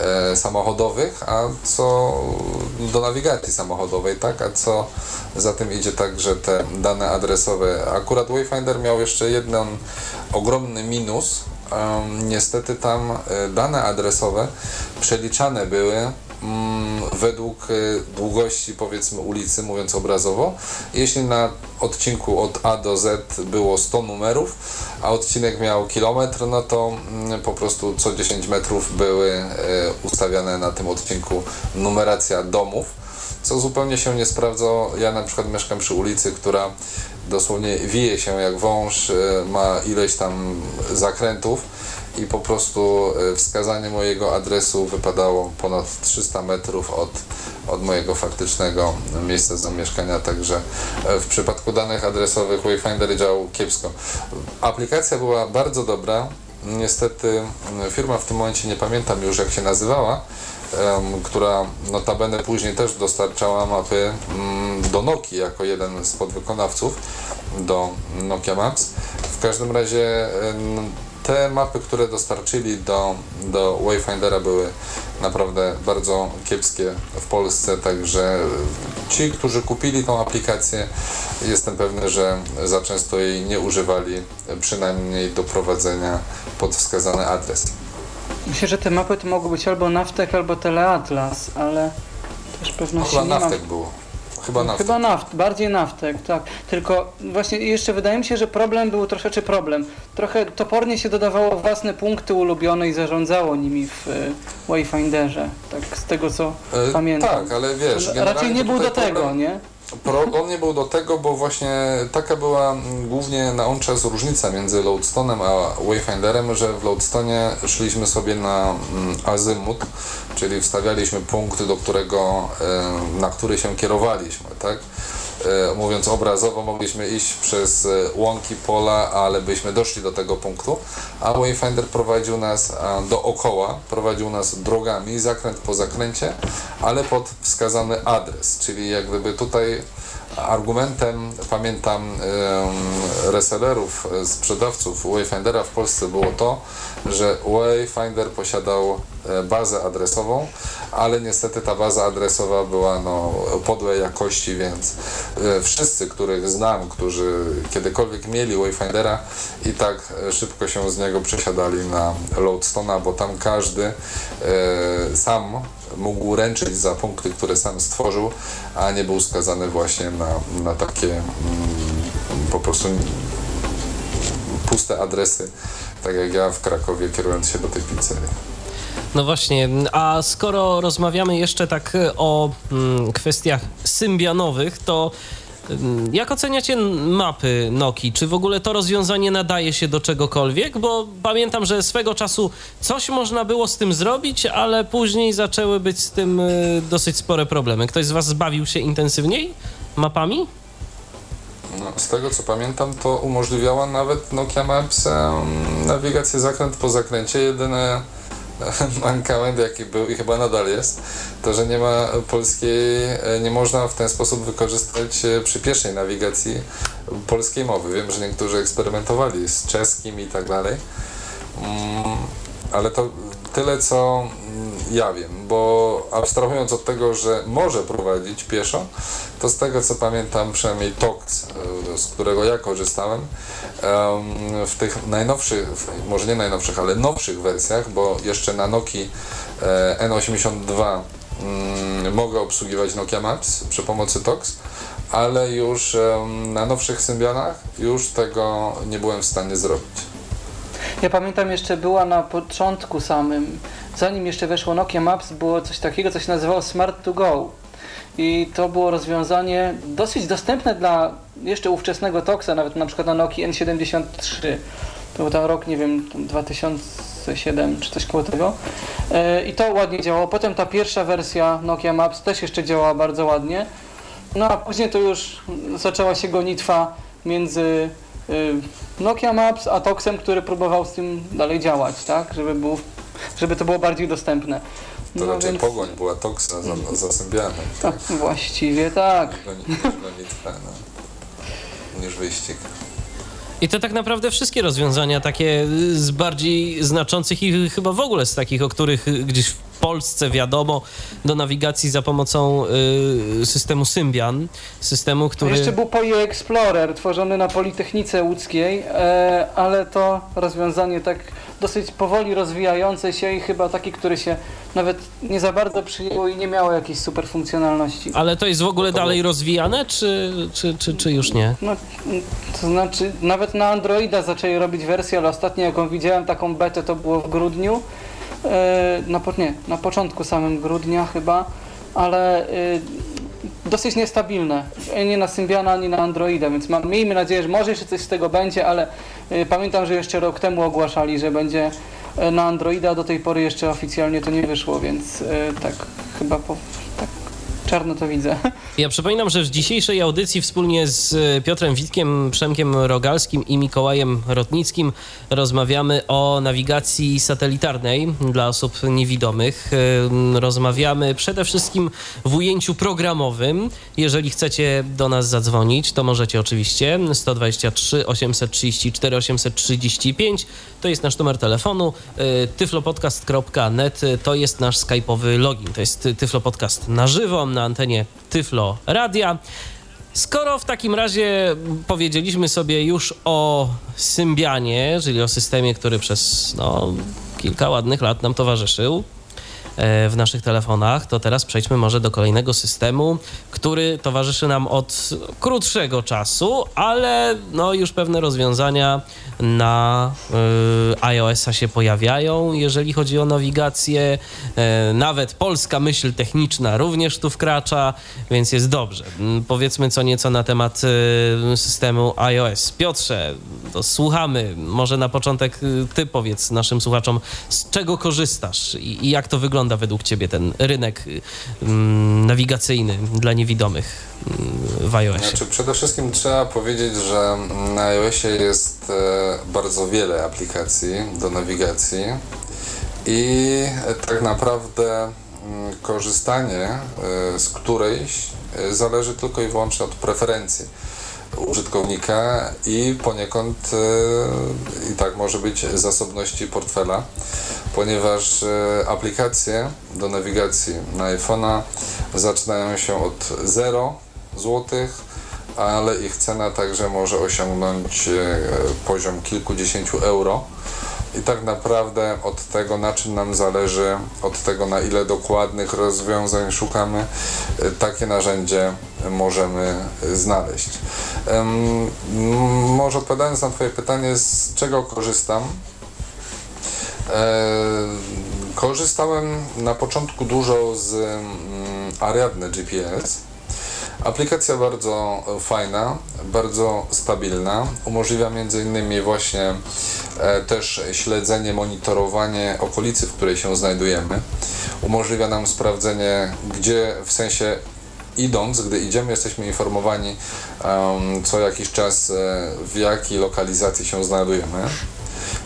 e, samochodowych, a co do nawigacji samochodowej, tak? A co za tym idzie tak, że te dane adresowe, akurat Wayfinder miał jeszcze jeden ogromny minus, niestety tam e, dane adresowe przeliczane były mm, według e, długości powiedzmy ulicy, mówiąc obrazowo. Jeśli na odcinku od A do Z było 100 numerów, a odcinek miał kilometr, no to mm, po prostu co 10 metrów były e, ustawiane na tym odcinku numeracja domów, co zupełnie się nie sprawdza. Ja na przykład mieszkam przy ulicy, która dosłownie wije się jak wąż, e, ma ileś tam zakrętów i po prostu e, wskazanie mojego adresu wypadało ponad 300 metrów od od mojego faktycznego miejsca zamieszkania, także e, w przypadku danych adresowych Wayfinder działał kiepsko. Aplikacja była bardzo dobra, niestety firma w tym momencie nie pamiętam już jak się nazywała, która notabene później też dostarczała mapy mm, do Nokii jako jeden z podwykonawców do Nokia Maps. W każdym razie te mapy, które dostarczyli do, do Wayfindera były naprawdę bardzo kiepskie w Polsce, także ci, którzy kupili tą aplikację, jestem pewny, że za często jej nie używali, przynajmniej do prowadzenia pod wskazany adres. Myślę, że te mapy to mogły być albo Naftek, albo Teleatlas, ale też pewności Chyba nie mam. Naftek było. Chyba Naftek. Chyba naft, bardziej naftek, tak. Tylko właśnie jeszcze wydaje mi się, że problem był troszeczkę problem. Trochę topornie się dodawało własne punkty ulubione i zarządzało nimi w e, Wayfinderze. Tak z tego co E, pamiętam. Tak, ale wiesz, Raczej nie był tutaj do tego, problem- nie? On nie był do tego, bo właśnie taka była mm, głównie na on czas różnica między Loadstone'em a Wayfinderem, że w Loadstone szliśmy sobie na mm, azymut, czyli wstawialiśmy punkt, do którego, e, na który się kierowaliśmy, tak? E, Mówiąc obrazowo, mogliśmy iść przez e, łąki, pola, ale byśmy doszli do tego punktu, a Wayfinder prowadził nas dookoła, prowadził nas drogami, zakręt po zakręcie, ale pod wskazany adres, czyli jak gdyby tutaj argumentem, pamiętam, resellerów, e, sprzedawców Wayfindera w Polsce było to, że Wayfinder posiadał e, bazę adresową, ale niestety ta baza adresowa była no, podłej jakości, więc e, wszyscy, których znam, którzy kiedykolwiek mieli Wayfindera i tak e, szybko się z niego przesiadali na Loadstone'a, bo tam każdy sam mógł ręczyć za punkty, które sam stworzył, a nie był skazany właśnie na, na takie mm, po prostu puste adresy, tak jak ja w Krakowie kierując się do tej pizzerii. No właśnie, a skoro rozmawiamy jeszcze tak o mm, kwestiach symbianowych, to mm, jak oceniacie mapy Nokii? Czy w ogóle to rozwiązanie nadaje się do czegokolwiek? Bo pamiętam, że swego czasu coś można było z tym zrobić, ale później zaczęły być z tym y, dosyć spore problemy. Ktoś z Was zbawił się intensywniej mapami? No, z tego co pamiętam, to umożliwiała nawet Nokia Maps em, nawigację zakręt po zakręcie. Jedyny mankament jaki był i chyba nadal jest, to że nie ma polskiej, e, nie można w ten sposób wykorzystać e, przy pierwszej nawigacji polskiej mowy. Wiem, że niektórzy eksperymentowali z czeskim i tak dalej. Mm, ale to tyle, co mm, ja wiem, bo abstrahując od tego, że może prowadzić pieszo, to z tego, co pamiętam, przynajmniej TOX, e, z którego ja korzystałem, em, w tych najnowszych, może nie najnowszych, ale nowszych wersjach, bo jeszcze na Nokii e, N82 mm, mogę obsługiwać Nokia Maps przy pomocy TOX, ale już na nowszych Symbianach już tego nie byłem w stanie zrobić. Ja pamiętam jeszcze była na początku samym, zanim jeszcze weszło Nokia Maps, było coś takiego, co się nazywało Smart to Go. I to było rozwiązanie dosyć dostępne dla jeszcze ówczesnego Toxa, nawet na przykład na Nokii N73. To był tam rok, nie wiem, tam 2007 czy coś koło tego. E, I to ładnie działało. Potem ta pierwsza wersja Nokia Maps też jeszcze działała bardzo ładnie. No a później to już zaczęła się gonitwa między Nokia Maps a Toxem, który próbował z tym dalej działać, tak? Żeby, był, żeby to było bardziej dostępne. To No raczej więc- pogoń była Toxa za, za Symbianem. Tak, właściwie tak. No. Niż wyścig. I to tak naprawdę wszystkie rozwiązania takie y, z bardziej znaczących i chyba w ogóle z takich, o których gdzieś w Polsce wiadomo, do nawigacji za pomocą y, systemu Symbian, systemu, który... Jeszcze był POI Explorer tworzony na Politechnice Łódzkiej, e, ale to rozwiązanie tak dosyć powoli rozwijające się i chyba taki, który się nawet nie za bardzo przyjęło i nie miało jakiejś super funkcjonalności. Ale to jest w ogóle było- dalej rozwijane, czy, czy, czy, czy już nie? No, to znaczy, nawet na Androida zaczęli robić wersję, ale ostatnio jaką widziałem, taką betę, to było w grudniu. E, na, po- nie, na początku samym grudnia chyba, ale e, dosyć niestabilne. Nie na Symbiana, ani na Androida, więc mam, miejmy nadzieję, że może jeszcze coś z tego będzie, ale e, pamiętam, że jeszcze rok temu ogłaszali, że będzie e, na Androida, do tej pory jeszcze oficjalnie to nie wyszło, więc e, tak chyba po, czarno to widzę. Ja przypominam, że w dzisiejszej audycji wspólnie z e, Piotrem Witkiem, Przemkiem Rogalskim i Mikołajem Rotnickim rozmawiamy o nawigacji satelitarnej dla osób niewidomych. E, rozmawiamy przede wszystkim w ujęciu programowym. Jeżeli chcecie do nas zadzwonić, to możecie oczywiście 123 834 835 to jest nasz numer telefonu. E, tyflopodcast.net to jest nasz skype'owy login. To jest Tyflopodcast na żywo na antenie Tyflo Radia. Skoro w takim razie powiedzieliśmy sobie już o Symbianie, czyli o systemie, który przez no, kilka ładnych lat nam towarzyszył, w naszych telefonach, to teraz przejdźmy może do kolejnego systemu, który towarzyszy nam od krótszego czasu, ale no już pewne rozwiązania na y, iOS-a się pojawiają, jeżeli chodzi o nawigację. E, nawet polska myśl techniczna również tu wkracza, więc jest dobrze. Mm, Powiedzmy co nieco na temat y, systemu iOS. Piotrze, to słuchamy. Może na początek y, ty powiedz naszym słuchaczom, z czego korzystasz i, i jak to wygląda według ciebie ten rynek y, mm, nawigacyjny dla niewidomych mm, w iOSie. Znaczy, przede wszystkim trzeba powiedzieć, że na iOSie jest e, bardzo wiele aplikacji do nawigacji i e, tak naprawdę mm, korzystanie e, z którejś zależy tylko i wyłącznie od preferencji użytkownika i poniekąd e, i tak może być zasobności portfela, ponieważ e, aplikacje do nawigacji na iPhone'a zaczynają się od 0 złotych, ale ich cena także może osiągnąć e, poziom kilkudziesięciu euro. I tak naprawdę od tego, na czym nam zależy, od tego, na ile dokładnych rozwiązań szukamy, e, takie narzędzie możemy znaleźć. Może odpowiadając na Twoje pytanie, z czego korzystam? E, korzystałem na początku dużo z mm, Ariadne GPS. Aplikacja bardzo e, fajna, bardzo stabilna. Umożliwia między innymi właśnie e, też śledzenie, monitorowanie okolicy, w której się znajdujemy. Umożliwia nam sprawdzenie, gdzie w sensie idąc, gdy idziemy, jesteśmy informowani co jakiś czas, e, w jakiej lokalizacji się znajdujemy.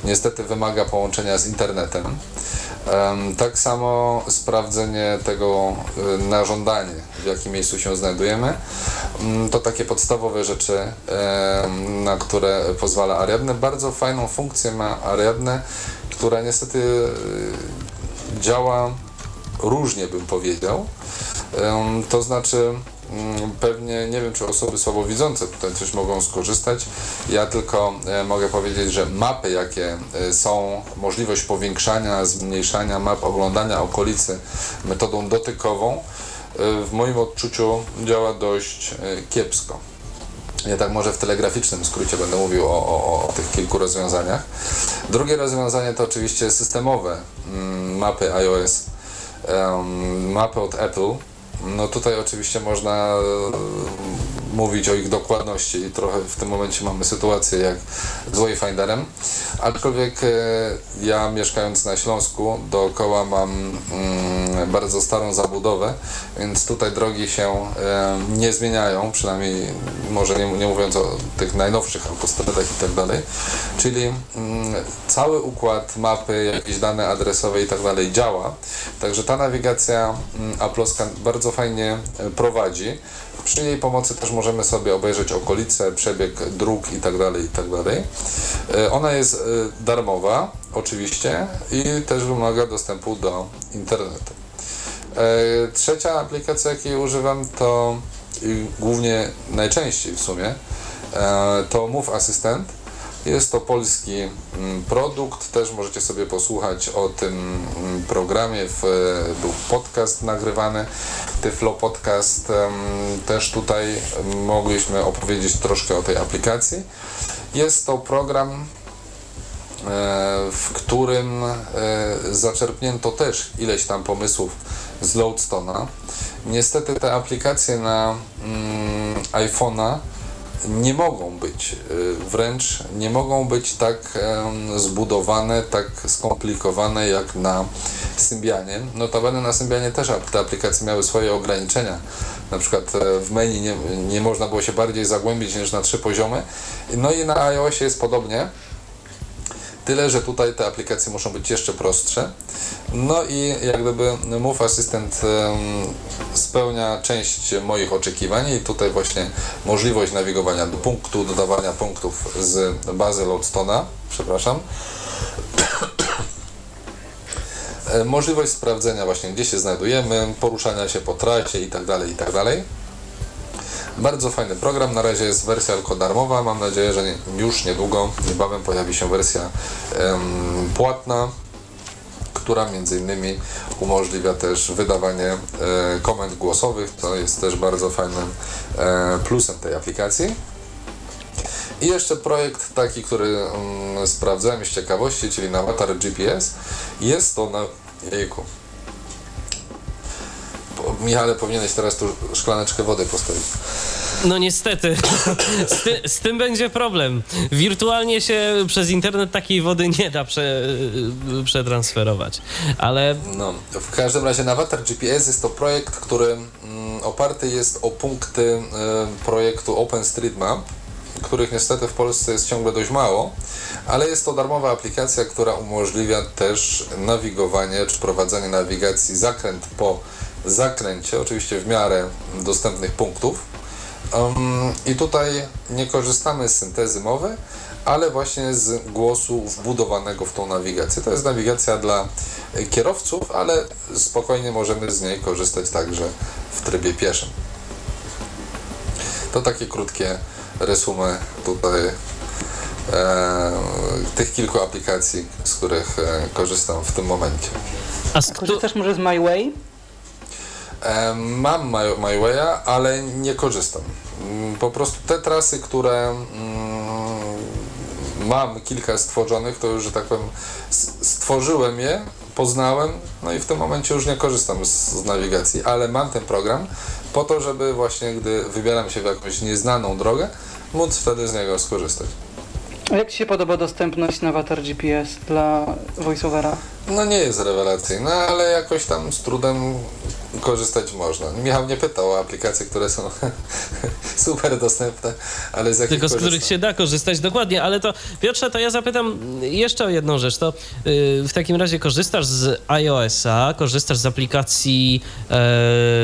Niestety wymaga połączenia z internetem. Tak samo sprawdzenie tego y, na żądanie, w jakim miejscu się znajdujemy. Mm, To takie podstawowe rzeczy, na które pozwala Ariadne. Bardzo fajną funkcję ma Ariadne, która niestety y, działa różnie, bym powiedział. To znaczy, pewnie nie wiem, czy osoby słabowidzące tutaj coś mogą skorzystać. Ja tylko e, mogę powiedzieć, że mapy, jakie e, są, możliwość powiększania, zmniejszania map, oglądania okolicy metodą dotykową, e, w moim odczuciu działa dość kiepsko. Ja tak może w telegraficznym skrócie będę mówił o, o, o tych kilku rozwiązaniach. Drugie rozwiązanie to oczywiście systemowe mm, mapy iOS, mapy od Apple. No tutaj oczywiście można e, mówić o ich dokładności i trochę w tym momencie mamy sytuację jak z Wayfinderem. Aczkolwiek e, ja mieszkając na Śląsku dookoła mam mm, bardzo starą zabudowę, więc tutaj drogi się e, nie zmieniają, przynajmniej może nie, nie mówiąc o tych najnowszych autostradach i tak dalej. Czyli mm, cały układ mapy, jakieś dane adresowe i tak dalej działa. Także ta nawigacja mm, Apple'owska bardzo fajnie e, prowadzi. Przy jej pomocy też możemy sobie obejrzeć okolice, przebieg dróg i tak dalej, i tak. E, Ona jest e, darmowa, oczywiście, i też wymaga dostępu do internetu. Trzecia aplikacja, jakiej używam, to głównie najczęściej w sumie, to Move Assistant. Jest to polski mm, produkt, też możecie sobie posłuchać o tym mm, programie. W, był podcast nagrywany, Tyflo Podcast. Też tutaj mogliśmy opowiedzieć troszkę o tej aplikacji. Jest to program, e, w którym e, zaczerpnięto też ileś tam pomysłów z Loadstone'a. Niestety te aplikacje na mm, iPhone'a nie mogą być, y, wręcz nie mogą być tak zbudowane, tak skomplikowane jak na Symbianie. Notabene na Symbianie też te aplikacje miały swoje ograniczenia. Na przykład e, w menu nie, nie można było się bardziej zagłębić niż na trzy poziomy. No i na iOSie jest podobnie. Tyle, że tutaj te aplikacje muszą być jeszcze prostsze. No i jak gdyby Move Assistant spełnia część moich oczekiwań i tutaj właśnie możliwość nawigowania do punktu, dodawania punktów z bazy Loadstona, przepraszam. E, Możliwość sprawdzenia właśnie gdzie się znajdujemy, poruszania się po trasie i tak Bardzo fajny program. Na razie jest wersja tylko darmowa. Mam nadzieję, że nie, już niedługo, niebawem pojawi się wersja płatna, która między innymi umożliwia też wydawanie e, komend głosowych. To jest też bardzo fajnym e, plusem tej aplikacji. I jeszcze projekt taki, który mm, sprawdzałem z ciekawości, czyli Avatar GPS. Jest to na... Jejku. Michale, powinieneś teraz tu szklaneczkę wody postawić. No niestety, z, ty, z tym będzie problem. Wirtualnie się przez internet takiej wody nie da prze, przetransferować. Ale No, w każdym razie Avatar GPS jest to projekt, który mm, oparty jest o punkty e, projektu OpenStreetMap, których niestety w Polsce jest ciągle dość mało, ale jest to darmowa aplikacja, która umożliwia też nawigowanie czy prowadzenie nawigacji zakręt po zakręcie, oczywiście w miarę dostępnych punktów. Um, I tutaj nie korzystamy z syntezy mowy, ale właśnie z głosu wbudowanego w tą nawigację. To jest nawigacja dla kierowców, ale spokojnie możemy z niej korzystać także w trybie pieszym. To takie krótkie resumy tutaj e, tych kilku aplikacji, z których e, korzystam w tym momencie. a z kto, Korzystasz może z My Way? E, Mam My, MyWaya, ale nie korzystam. Mm, Po prostu te trasy, które mm, mam kilka stworzonych, to już, że tak powiem, stworzyłem je, poznałem, no i w tym momencie już nie korzystam z, z nawigacji, ale mam ten program po to, żeby właśnie, gdy wybieram się w jakąś nieznaną drogę, móc wtedy z niego skorzystać. A jak Ci się podoba dostępność na Avatar GPS dla VoiceOvera? No nie jest rewelacyjna, ale jakoś tam z trudem korzystać można. Michał nie pytał o aplikacje, które są super dostępne, ale z jakich tylko z korzystam. których się da korzystać dokładnie, ale to Piotrze, to ja zapytam jeszcze o jedną rzecz. To yy, w takim razie korzystasz z iOS-a, korzystasz z aplikacji e,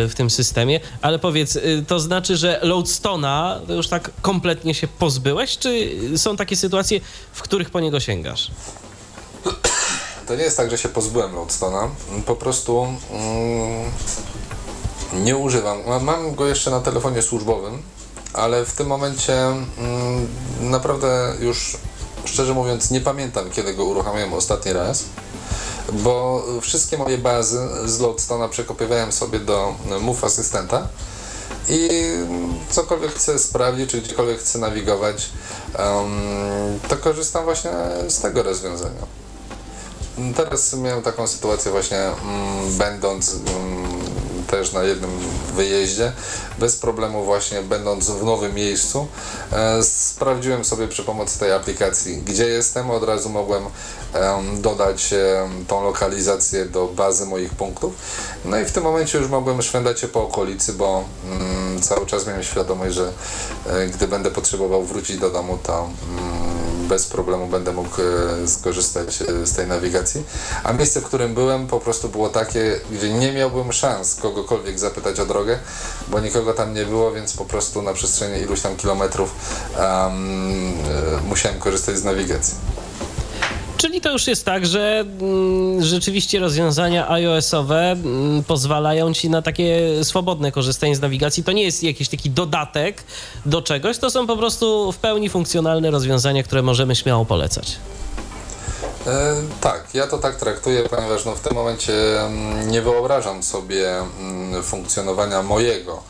w tym systemie, ale powiedz, y, to znaczy, że Loadstona to już tak kompletnie się pozbyłeś, czy są takie sytuacje, w których po niego sięgasz? To nie jest tak, że się pozbyłem Loadstona. Po prostu mm, nie używam. Ma- Mam go jeszcze na telefonie służbowym, ale w tym momencie mm, naprawdę już szczerze mówiąc nie pamiętam kiedy go uruchamiałem ostatni raz. Bo wszystkie moje bazy z Loadstona przekopywałem sobie do Move Asystenta i cokolwiek chcę sprawdzić, czy gdziekolwiek chcę nawigować, em, to korzystam właśnie z tego rozwiązania. Teraz miałem taką sytuację właśnie mm, będąc mm, też na jednym wyjeździe, bez problemu właśnie będąc w nowym miejscu, e, sprawdziłem sobie przy pomocy tej aplikacji, gdzie jestem, od razu mogłem em, dodać tą lokalizację do bazy moich punktów. No i w tym momencie już mogłem szwendać się po okolicy, bo mm, cały czas miałem świadomość, że e, gdy będę potrzebował wrócić do domu, to mm, bez problemu będę mógł e, skorzystać z tej nawigacji. A miejsce, w którym byłem, po prostu było takie, gdzie nie miałbym szans kogokolwiek zapytać o drogę, bo nikogo tam nie było, więc po prostu na przestrzeni iluś tam kilometrów e, musiałem korzystać z nawigacji. Czyli to już jest tak, że mm, rzeczywiście rozwiązania iOS-owe mm, pozwalają ci na takie swobodne korzystanie z nawigacji. To nie jest jakiś taki dodatek do czegoś, to są po prostu w pełni funkcjonalne rozwiązania, które możemy śmiało polecać. E, tak, ja to tak traktuję, ponieważ no, w tym momencie mm, nie wyobrażam sobie mm, funkcjonowania mojego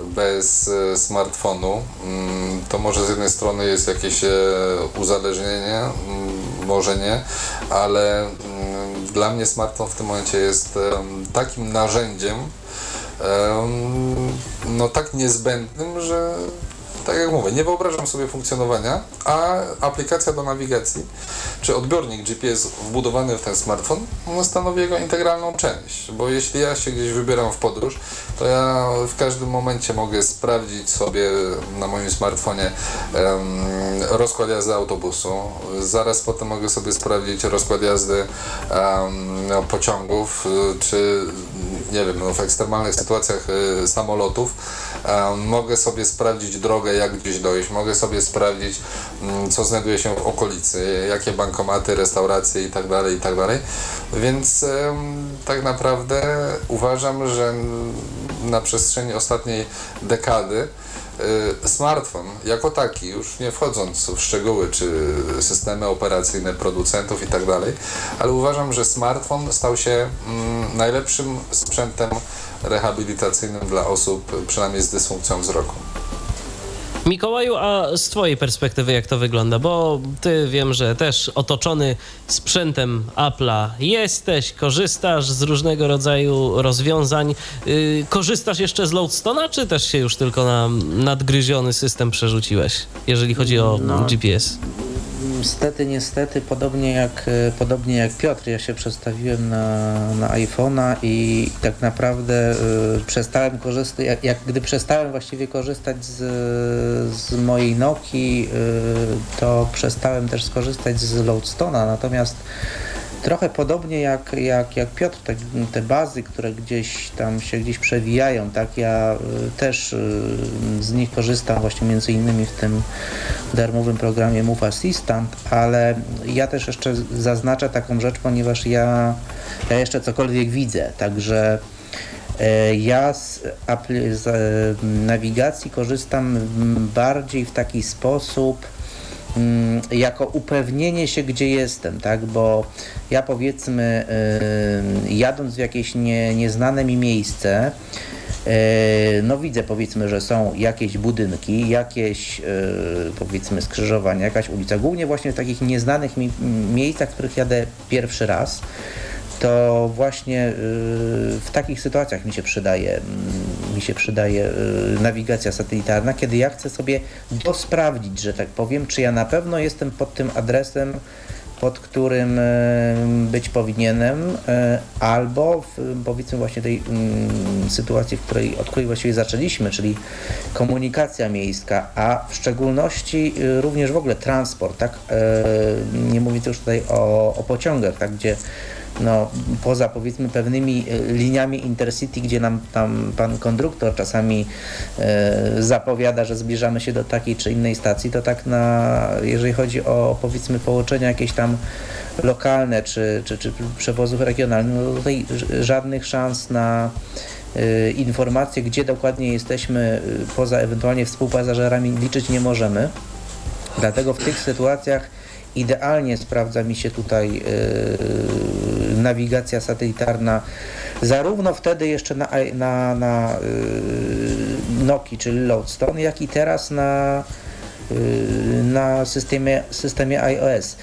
bez e, smartfonu. Mm, To może z jednej strony jest jakieś e, uzależnienie, może nie, ale dla mnie smartfon w tym momencie jest takim narzędziem, em, no tak niezbędnym, że tak jak mówię, nie wyobrażam sobie funkcjonowania, a aplikacja do nawigacji, czy odbiornik GPS wbudowany w ten smartfon, no, stanowi jego integralną część, bo jeśli ja się gdzieś wybieram w podróż, to ja w każdym momencie mogę sprawdzić sobie na moim smartfonie um, rozkład jazdy autobusu, zaraz potem mogę sobie sprawdzić rozkład jazdy um, pociągów, czy nie wiem, no, w ekstremalnych sytuacjach y, samolotów, mogę sobie sprawdzić drogę, jak gdzieś dojść, mogę sobie sprawdzić, um, co znajduje się w okolicy, jakie bankomaty, restauracje itd., tak itd. Tak Więc tak naprawdę uważam, że na przestrzeni ostatniej dekady smartfon jako taki, już nie wchodząc w szczegóły, czy systemy operacyjne producentów i tak dalej, ale uważam, że smartfon stał się mm, najlepszym sprzętem rehabilitacyjnym dla osób przynajmniej z dysfunkcją wzroku. Mikołaju, a z Twojej perspektywy jak to wygląda? Bo Ty wiem, że też otoczony sprzętem Apple'a jesteś, korzystasz z różnego rodzaju rozwiązań. Yy, korzystasz jeszcze z Loadstona, czy też się już tylko na nadgryziony system przerzuciłeś, jeżeli chodzi o no, GPS? Niestety, niestety, podobnie jak, podobnie jak Piotr, ja się przestawiłem na, na iPhone'a i tak naprawdę y, przestałem korzystać, jak, jak, gdy przestałem właściwie korzystać z, z mojej Nokii, y, to przestałem też skorzystać z Loadstona, natomiast trochę podobnie jak, jak, jak Piotr, te, te bazy, które gdzieś tam się gdzieś przewijają, tak, ja y, też y, z nich korzystam właśnie między innymi w tym darmowym programie Move Assistant, ale ja też jeszcze zaznaczę taką rzecz, ponieważ ja, ja jeszcze cokolwiek widzę, także e, ja z, z nawigacji korzystam bardziej w taki sposób, jako upewnienie się, gdzie jestem, tak? Bo ja powiedzmy, jadąc w jakieś nie, nieznane mi miejsce, e, no widzę powiedzmy, że są jakieś budynki, jakieś e, powiedzmy skrzyżowania, jakaś ulica, głównie właśnie w takich nieznanych mi miejscach, w których jadę pierwszy raz to właśnie y, w takich sytuacjach mi się przydaje, mm, mi się przydaje y, nawigacja satelitarna, kiedy ja chcę sobie dosprawdzić, że tak powiem, czy ja na pewno jestem pod tym adresem, pod którym y, być powinienem, albo w, powiedzmy właśnie tej mm, sytuacji, w której, od której właściwie zaczęliśmy, czyli komunikacja miejska, a w szczególności również w ogóle transport, tak? Nie mówię już tutaj o, o pociągach, tak? Gdzie no, poza powiedzmy pewnymi e, liniami Intercity, gdzie nam tam pan konduktor czasami e, zapowiada, że zbliżamy się do takiej czy innej stacji, to tak na, jeżeli chodzi o powiedzmy połączenia jakieś tam lokalne czy, czy, czy przewozów regionalnych, no tutaj żadnych szans na y, informacje, gdzie dokładnie jesteśmy, poza ewentualnie współpasażerami liczyć nie możemy. Dlatego w tych sytuacjach idealnie sprawdza mi się tutaj yy, nawigacja satelitarna, zarówno wtedy jeszcze na, na, na yy, Noki, czyli Lodestone, jak i teraz na, yy, na systemie, systemie iOS.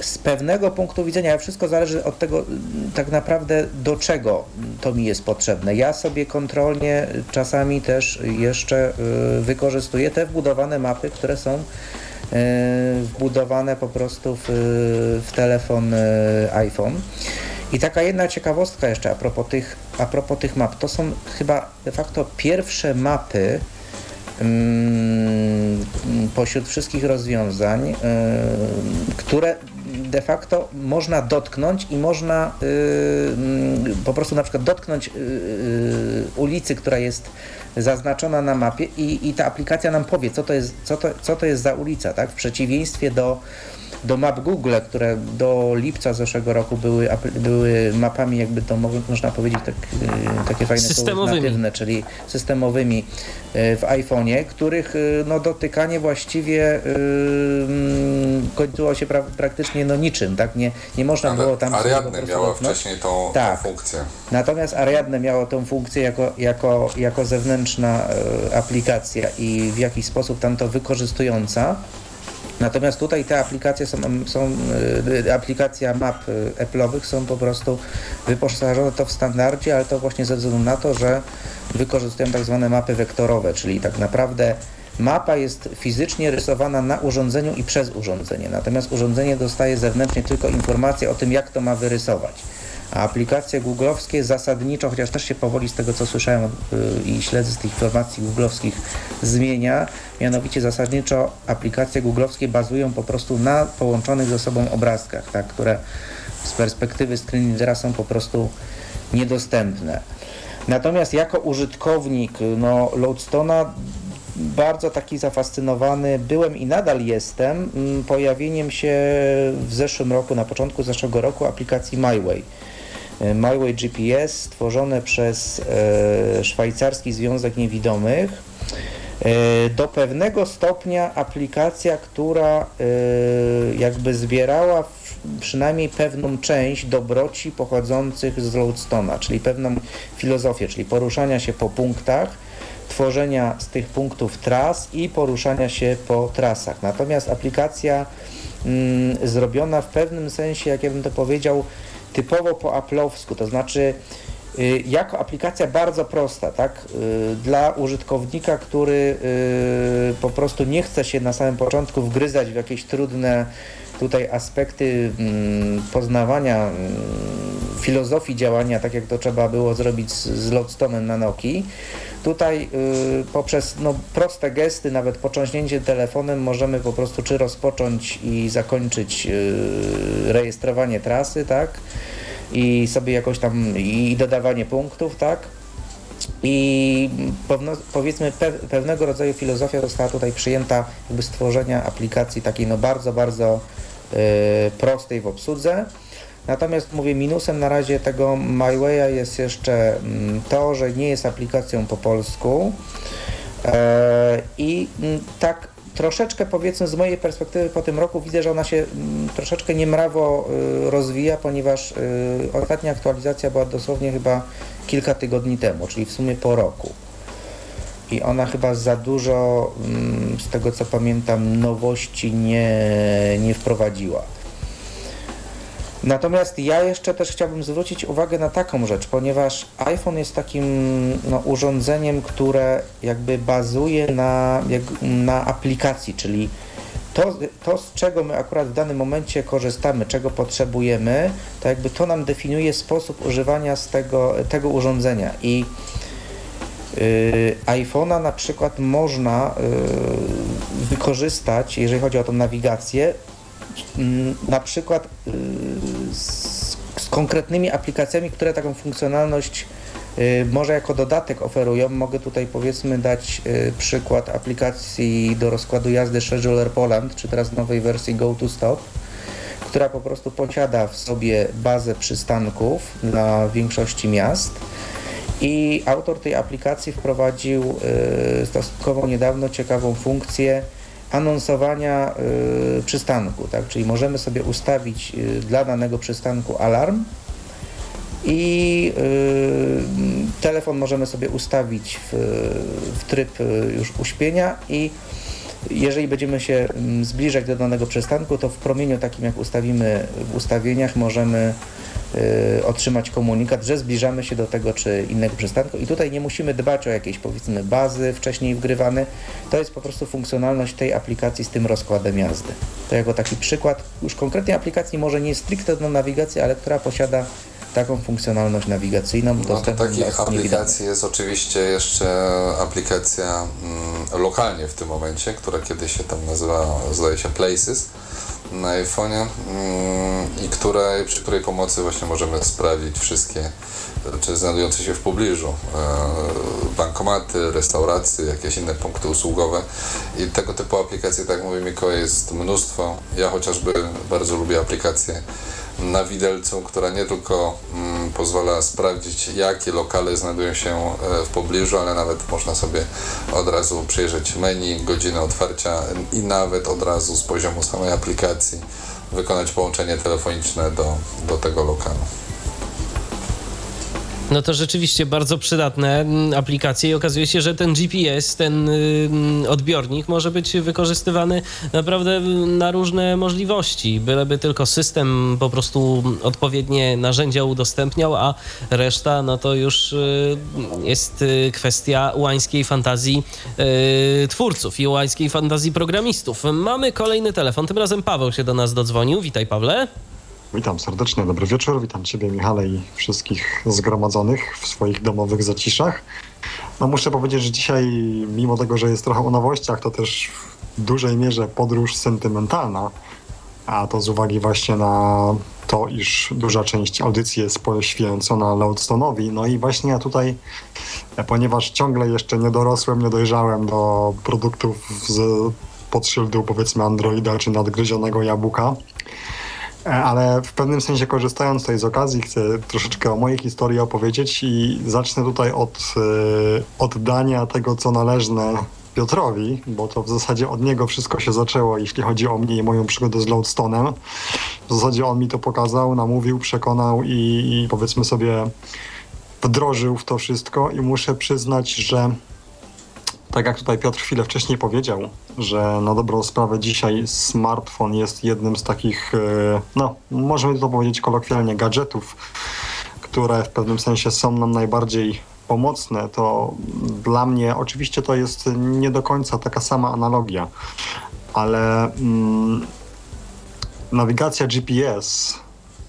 Z pewnego punktu widzenia, wszystko zależy od tego tak naprawdę do czego to mi jest potrzebne. Ja sobie kontrolnie czasami też jeszcze wykorzystuję te wbudowane mapy, które są wbudowane po prostu w, w telefon e, iPhone. I taka jedna ciekawostka jeszcze a propos, tych, a propos tych map. To są chyba de facto pierwsze mapy mm, pośród wszystkich rozwiązań, y, które de facto można dotknąć i można y, po prostu na przykład dotknąć ulicy, która jest zaznaczona na mapie i, i ta aplikacja nam powie, co to jest, co to, co to jest za ulica, tak? W przeciwieństwie do do map Google, które do lipca zeszłego roku były, były mapami, jakby to można powiedzieć, tak, y, takie fajne systemowymi. natywne, czyli systemowymi y, w iPhone'ie, których y, no, dotykanie właściwie yy, kończyło się pra praktycznie no, niczym, tak? Nie, nie można Ale było tam... Ariadne miało wcześniej tą, tak. tą, funkcję. Natomiast Ariadne miało tą funkcję jako, jako, jako zewnętrzna aplikacja i w jakiś sposób tam to wykorzystująca. Natomiast tutaj te aplikacje są, są y, aplikacja map y, Apple'owych są po prostu wyposażone to w standardzie, ale to właśnie ze względu na to, że wykorzystują tak zwane mapy wektorowe, czyli tak naprawdę mapa jest fizycznie rysowana na urządzeniu i przez urządzenie, natomiast urządzenie dostaje zewnętrznie tylko informację o tym, jak to ma wyrysować. A aplikacje googlowskie zasadniczo, chociaż też się powoli z tego co słyszałem yy, i śledzę z tych informacji googlowskich zmienia, mianowicie zasadniczo aplikacje googlowskie bazują po prostu na połączonych ze sobą obrazkach, tak, które z perspektywy screenreadera są po prostu niedostępne. Natomiast jako użytkownik no, Loadstone'a bardzo taki zafascynowany byłem i nadal jestem mm, pojawieniem się w zeszłym roku, na początku zeszłego roku aplikacji MyWay. E, MyWay GPS stworzone przez e, Szwajcarski Związek Niewidomych. E, do pewnego stopnia aplikacja, która jakby zbierała przynajmniej pewną część dobroci pochodzących z Loadstone'a, czyli pewną filozofię, czyli poruszania się po punktach, tworzenia z tych punktów tras i poruszania się po trasach. Natomiast aplikacja mm, zrobiona w pewnym sensie, jak ja bym to powiedział, typowo po aplowsku, to znaczy y, jako aplikacja bardzo prosta, tak, y, dla użytkownika, który y, po prostu nie chce się na samym początku wgryzać w jakieś trudne tutaj aspekty mm, poznawania mm, filozofii działania, tak jak to trzeba było zrobić z, z Loadstone'em na Nokii. Tutaj y, poprzez no, proste gesty, nawet począśnięcie telefonem możemy po prostu czy rozpocząć i zakończyć y, rejestrowanie trasy, tak? I sobie jakoś tam, i dodawanie punktów, tak? I powiedzmy pe, pewnego rodzaju filozofia została tutaj przyjęta jakby stworzenia aplikacji takiej no bardzo, bardzo y, prostej w obsłudze. Natomiast mówię, minusem na razie tego MyWay'a jest jeszcze mm, to, że nie jest aplikacją po polsku e, i mm, tak troszeczkę powiedzmy z mojej perspektywy po tym roku widzę, że ona się mm, troszeczkę niemrawo y, rozwija, ponieważ y, ostatnia aktualizacja była dosłownie chyba kilka tygodni temu, czyli w sumie po roku. I ona chyba za dużo, z tego co pamiętam, nowości nie, nie wprowadziła. Natomiast ja jeszcze też chciałbym zwrócić uwagę na taką rzecz, ponieważ iPhone jest takim no, urządzeniem, które jakby bazuje na, jak, na aplikacji, czyli to, to, z czego my akurat w danym momencie korzystamy, czego potrzebujemy, to jakby to nam definiuje sposób używania z tego, tego urządzenia. I yy, iPhone'a na przykład można yy, wykorzystać, jeżeli chodzi o tą nawigację, na przykład y, z, z konkretnymi aplikacjami, które taką funkcjonalność y, może jako dodatek oferują. Mogę tutaj powiedzmy dać y, przykład aplikacji do rozkładu jazdy Scheduler Poland, czy teraz nowej wersji Go to Stop, która po prostu posiada w sobie bazę przystanków dla większości miast. I autor tej aplikacji wprowadził stosunkowo niedawno ciekawą funkcję anonsowania y, przystanku, tak? czyli możemy sobie ustawić y, dla danego przystanku alarm i y, telefon możemy sobie ustawić w, w tryb y, już uśpienia i jeżeli będziemy się mm, zbliżać do danego przystanku, to w promieniu takim jak ustawimy w ustawieniach możemy otrzymać komunikat, że zbliżamy się do tego czy innego przystanku. I tutaj nie musimy dbać o jakieś powiedzmy bazy wcześniej wgrywane, to jest po prostu funkcjonalność tej aplikacji z tym rozkładem jazdy. To jako taki przykład. Już konkretnej aplikacji może nie stricte do nawigacji, ale która posiada taką funkcjonalność nawigacyjną no, dostępną Takich aplikacji jest oczywiście jeszcze aplikacja mm, lokalnie w tym momencie, która kiedyś się tam nazywa, zdaje się Places na iPhone'ie mm, i której, przy której pomocy właśnie możemy sprawdzić wszystkie czy znajdujące się w pobliżu e, bankomaty, restauracje, jakieś inne punkty usługowe i tego typu aplikacje, tak jak mówi jest mnóstwo. Ja chociażby bardzo lubię aplikację na widelcu, która nie tylko mm, pozwala sprawdzić, jakie lokale znajdują się e, w pobliżu, ale nawet można sobie od razu przejrzeć menu, godzinę otwarcia i nawet od razu z poziomu samej aplikacji wykonać połączenie telefoniczne do, do tego lokalu. No to rzeczywiście bardzo przydatne mm, aplikacje i okazuje się, że ten GPS, ten mm, odbiornik może być wykorzystywany naprawdę mm, na różne możliwości, byleby tylko system po prostu odpowiednie narzędzia udostępniał, a reszta no to już y, jest y, kwestia łańskiej fantazji y, twórców i łańskiej fantazji programistów. Mamy kolejny telefon, tym razem Paweł się do nas dodzwonił. Witaj Pawle. Witam serdecznie, dobry wieczór. Witam Ciebie, Michale, i wszystkich zgromadzonych w swoich domowych zaciszach. No muszę powiedzieć, że dzisiaj, mimo tego, że jest trochę o nowościach, to też w dużej mierze podróż sentymentalna, a to z uwagi właśnie na to, iż duża część audycji jest poświęcona Loadstone'owi. No i właśnie ja tutaj, ponieważ ciągle jeszcze nie dorosłem, nie dojrzałem do produktów z pod szyldu powiedzmy Androida czy nadgryzionego jabłka, ale w pewnym sensie korzystając tutaj z okazji chcę troszeczkę o mojej historii opowiedzieć i zacznę tutaj od e, oddania tego, co należne Piotrowi, bo to w zasadzie od niego wszystko się zaczęło, jeśli chodzi o mnie i moją przygodę z Loadstone'em. W zasadzie on mi to pokazał, namówił, przekonał i, i powiedzmy sobie wdrożył w to wszystko i muszę przyznać, że tak jak tutaj Piotr chwilę wcześniej powiedział, że na dobrą sprawę dzisiaj smartfon jest jednym z takich, e, no możemy to powiedzieć kolokwialnie, gadżetów, które w pewnym sensie są nam najbardziej pomocne, to dla mnie oczywiście to jest nie do końca taka sama analogia, ale mm, nawigacja GPS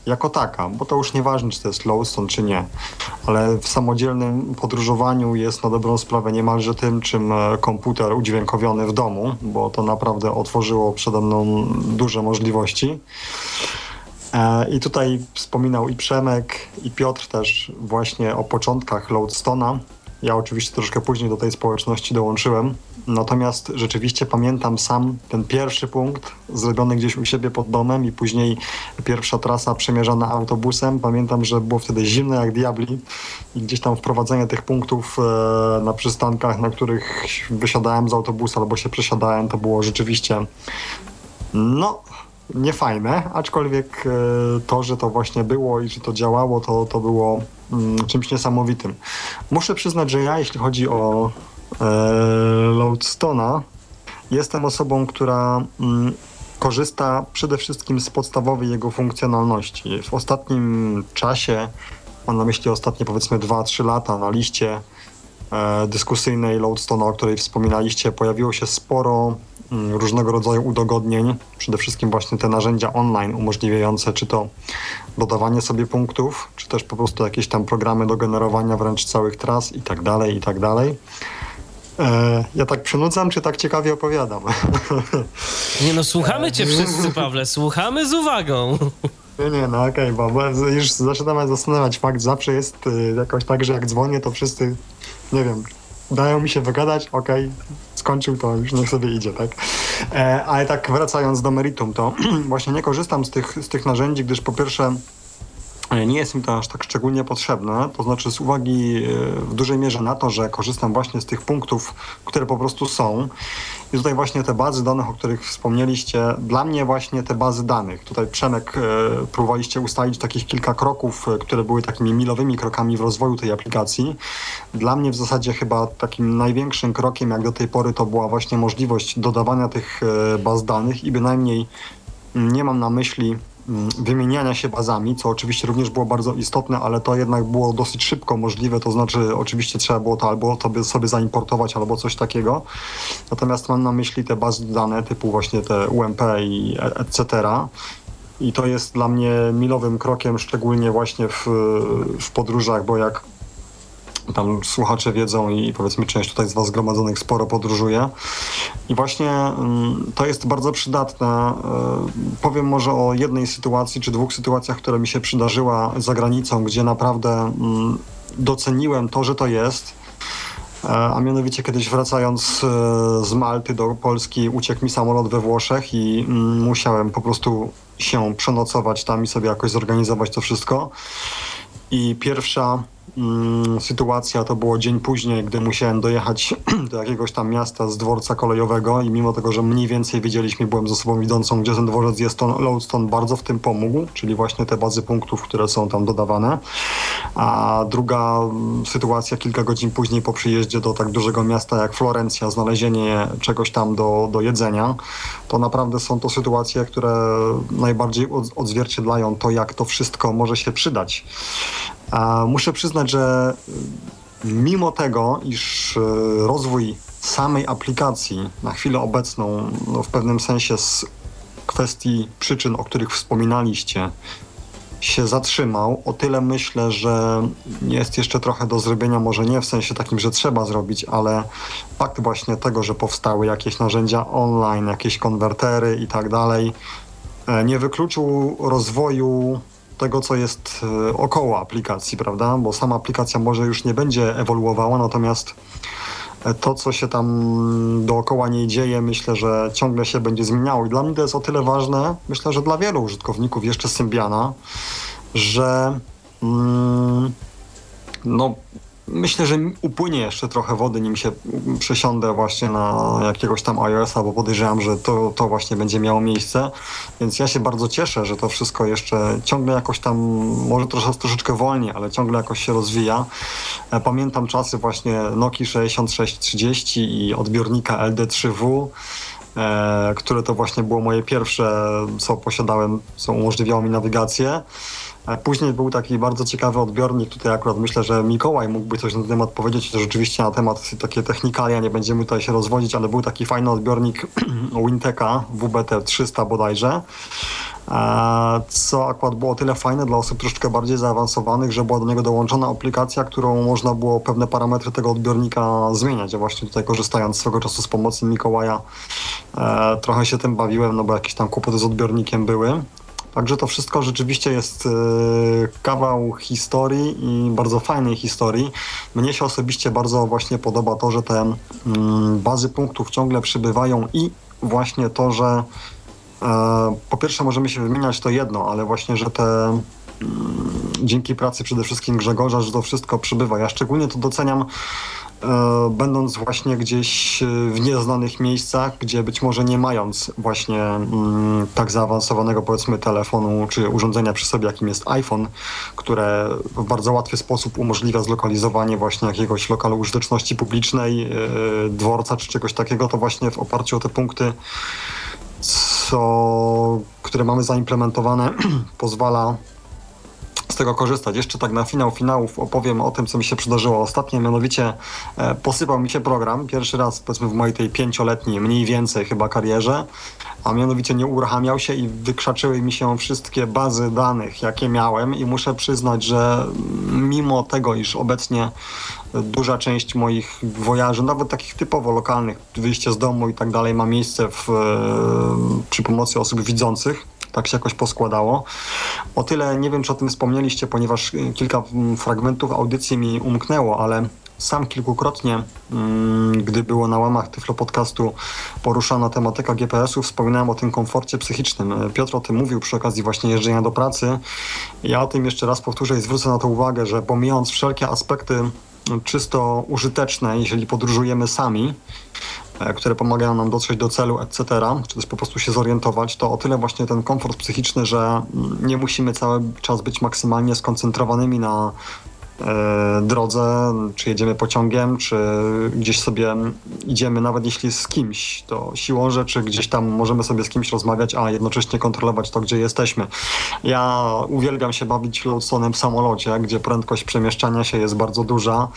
jako taka, bo to już nieważne, czy to jest Lowstone, czy nie, ale w samodzielnym podróżowaniu jest na dobrą sprawę niemalże tym, czym e, komputer udźwiękowiony w domu, bo to naprawdę otworzyło przede mną duże możliwości. E, I tutaj wspominał i Przemek, i Piotr też właśnie o początkach Loadstona. Ja oczywiście troszkę później do tej społeczności dołączyłem. Natomiast rzeczywiście pamiętam sam ten pierwszy punkt zrobiony gdzieś u siebie pod domem i później pierwsza trasa przemierzana autobusem. Pamiętam, że było wtedy zimno jak diabli i gdzieś tam wprowadzenie tych punktów e, na przystankach, na których wysiadałem z autobusu albo się przesiadałem, to było rzeczywiście no niefajne, aczkolwiek e, to, że to właśnie było i że to działało, to, to było mm, czymś niesamowitym. Muszę przyznać, że ja, jeśli chodzi o e, jestem osobą, która mm, korzysta przede wszystkim z podstawowej jego funkcjonalności. W ostatnim czasie, mam na myśli ostatnie powiedzmy 2-3 lata na liście e, dyskusyjnej Loadstona, o której wspominaliście, pojawiło się sporo różnego rodzaju udogodnień, przede wszystkim właśnie te narzędzia online umożliwiające czy to dodawanie sobie punktów, czy też po prostu jakieś tam programy do generowania wręcz całych tras i tak dalej, i tak dalej. E, ja tak przynudzam, czy tak ciekawie opowiadam? Nie no, słuchamy cię wszyscy, Pawle, słuchamy z uwagą. Nie, nie, no okej, okay, bo już zaczynamy zastanawiać fakt, zawsze jest y, jakoś tak, że jak dzwonię, to wszyscy, nie wiem, dają mi się wygadać, okej, okay, skończył, to już niech sobie idzie, tak? E, ale tak wracając do meritum, to właśnie nie korzystam z tych, z tych narzędzi, gdyż po pierwsze nie jest mi to aż tak szczególnie potrzebne, to znaczy z uwagi e, w dużej mierze na to, że korzystam właśnie z tych punktów, które po prostu są i tutaj właśnie te bazy danych, o których wspomnieliście, dla mnie właśnie te bazy danych. Tutaj Przemek e, próbowaliście ustalić takich kilka kroków, e, które były takimi milowymi krokami w rozwoju tej aplikacji. Dla mnie w zasadzie chyba takim największym krokiem jak do tej pory to była właśnie możliwość dodawania tych baz danych i bynajmniej nie mam na myśli wymieniania się bazami, co oczywiście również było bardzo istotne, ale to jednak było dosyć szybko możliwe, to znaczy oczywiście trzeba było to albo to sobie zaimportować, albo coś takiego. Natomiast mam na myśli te bazy dane typu właśnie te UMP i etc. I to jest dla mnie milowym krokiem, szczególnie właśnie w, w podróżach, bo jak tam słuchacze wiedzą i powiedzmy część tutaj z Was zgromadzonych sporo podróżuje. I właśnie mm, to jest bardzo przydatne. E, powiem może o jednej sytuacji, czy dwóch sytuacjach, które mi się przydarzyła za granicą, gdzie naprawdę mm, doceniłem to, że to jest. E, a mianowicie kiedyś wracając e, z Malty do Polski uciekł mi samolot we Włoszech i mm, musiałem po prostu się przenocować tam i sobie jakoś zorganizować to wszystko. I pierwsza sytuacja to było dzień później, gdy musiałem dojechać do jakiegoś tam miasta z dworca kolejowego i mimo tego, że mniej więcej wiedzieliśmy, byłem ze sobą widzącą, gdzie ten dworzec jest, to Lodestone bardzo w tym pomógł, czyli właśnie te bazy punktów, które są tam dodawane. A druga mm, sytuacja kilka godzin później po przyjeździe do tak dużego miasta jak Florencja, znalezienie czegoś tam do, do jedzenia, to naprawdę są to sytuacje, które najbardziej odzwierciedlają to, jak to wszystko może się przydać. A muszę przyznać, że mimo tego, iż e, rozwój samej aplikacji na chwilę obecną, no w pewnym sensie z kwestii przyczyn, o których wspominaliście, się zatrzymał. O tyle myślę, że jest jeszcze trochę do zrobienia, może nie w sensie takim, że trzeba zrobić, ale fakt właśnie tego, że powstały jakieś narzędzia online, jakieś konwertery i tak dalej, e, nie wykluczył rozwoju tego, co jest e, około aplikacji, prawda? Bo sama aplikacja może już nie będzie ewoluowała, natomiast e, to, co się tam dookoła niej dzieje, myślę, że ciągle się będzie zmieniało. I dla mnie to jest o tyle ważne, myślę, że dla wielu użytkowników jeszcze Symbiana, że mm, no, Myślę, że upłynie jeszcze trochę wody, nim się przesiądę właśnie na jakiegoś tam iOS-a, bo podejrzewam, że to, to właśnie będzie miało miejsce. Więc ja się bardzo cieszę, że to wszystko jeszcze ciągle jakoś tam, może trosze, troszeczkę wolniej, ale ciągle jakoś się rozwija. E, pamiętam czasy właśnie Nokia 6630 i odbiornika LD3W. E, które to właśnie było moje pierwsze, co posiadałem, co umożliwiało mi nawigację. Później był taki bardzo ciekawy odbiornik, tutaj akurat myślę, że Mikołaj mógłby coś na ten temat powiedzieć, to rzeczywiście na temat takie technikalia, nie będziemy tutaj się rozwodzić, ale był taki fajny odbiornik Winteka WBT 300 bodajże, co akurat było tyle fajne dla osób troszeczkę bardziej zaawansowanych, że była do niego dołączona aplikacja, którą można było pewne parametry tego odbiornika zmieniać. Ja właśnie tutaj korzystając swego czasu z pomocy Mikołaja e, trochę się tym bawiłem, no bo jakieś tam kłopoty z odbiornikiem były. Także to wszystko rzeczywiście jest e, kawał historii i bardzo fajnej historii. Mnie się osobiście bardzo właśnie podoba to, że te mm, bazy punktów ciągle przybywają i właśnie to, że e, po pierwsze możemy się wymieniać to jedno, ale właśnie, że te mm, dzięki pracy przede wszystkim Grzegorza, że to wszystko przybywa. Ja szczególnie to doceniam będąc właśnie gdzieś e, w nieznanych miejscach, gdzie być może nie mając właśnie mm, tak zaawansowanego powiedzmy telefonu czy urządzenia przy sobie, jakim jest iPhone, które w bardzo łatwy sposób umożliwia zlokalizowanie właśnie jakiegoś lokalu użyteczności publicznej, e, dworca czy czegoś takiego, to właśnie w oparciu o te punkty, co, które mamy zaimplementowane, pozwala z tego korzystać. Jeszcze tak na finał finałów opowiem o tym, co mi się przydarzyło ostatnio, mianowicie e, posypał mi się program, pierwszy raz powiedzmy w mojej tej pięcioletniej, mniej więcej chyba karierze, a mianowicie nie uruchamiał się i wykrzaczyły mi się wszystkie bazy danych, jakie miałem i muszę przyznać, że mimo tego, iż obecnie duża część moich wojaży, nawet takich typowo lokalnych, wyjście z domu i tak dalej ma miejsce w, e, przy pomocy osób widzących, tak się jakoś poskładało. O tyle nie wiem, czy o tym wspomnieliście, ponieważ y, kilka mm, fragmentów audycji mi umknęło, ale sam kilkukrotnie, mm, gdy było na łamach Tyflo Podcastu poruszana tematyka GPS-u, wspominałem o tym komforcie psychicznym. Piotr o tym mówił przy okazji właśnie jeżdżenia do pracy. Ja o tym jeszcze raz powtórzę i zwrócę na to uwagę, że pomijając wszelkie aspekty czysto użyteczne, jeżeli podróżujemy sami, które pomagają nam dotrzeć do celu, etc., czy też po prostu się zorientować, to o tyle właśnie ten komfort psychiczny, że nie musimy cały czas być maksymalnie skoncentrowanymi na E, drodze, czy jedziemy pociągiem, czy gdzieś sobie idziemy, nawet jeśli z kimś, to siłą rzeczy gdzieś tam możemy sobie z kimś rozmawiać, a jednocześnie kontrolować to, gdzie jesteśmy. Ja uwielbiam się bawić Loadstone'em w samolocie, gdzie prędkość przemieszczania się jest bardzo duża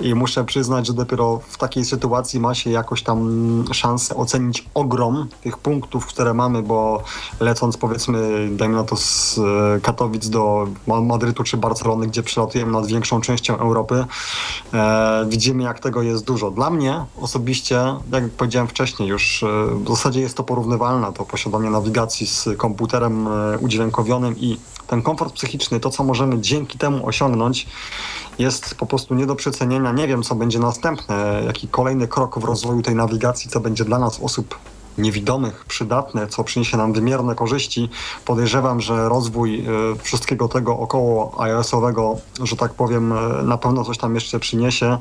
i muszę przyznać, że dopiero w takiej sytuacji ma się jakoś tam szansę ocenić ogrom tych punktów, które mamy, bo lecąc powiedzmy, dajmy na to z e, Katowic do Madrytu czy Barcelony, gdzie przylatujemy nad większą większą częścią Europy, e, widzimy jak tego jest dużo. Dla mnie osobiście, jak powiedziałem wcześniej, już e, w zasadzie jest to porównywalne, to posiadanie nawigacji z komputerem e, udźwiękowionym i ten komfort psychiczny, to co możemy dzięki temu osiągnąć, jest po prostu nie do przecenienia. Nie wiem, co będzie następne, jaki kolejny krok w rozwoju tej nawigacji, co będzie dla nas osób niewidomych przydatne, co przyniesie nam wymierne korzyści. Podejrzewam, że rozwój y, wszystkiego tego około iOS-owego, że tak powiem, y, na pewno coś tam jeszcze przyniesie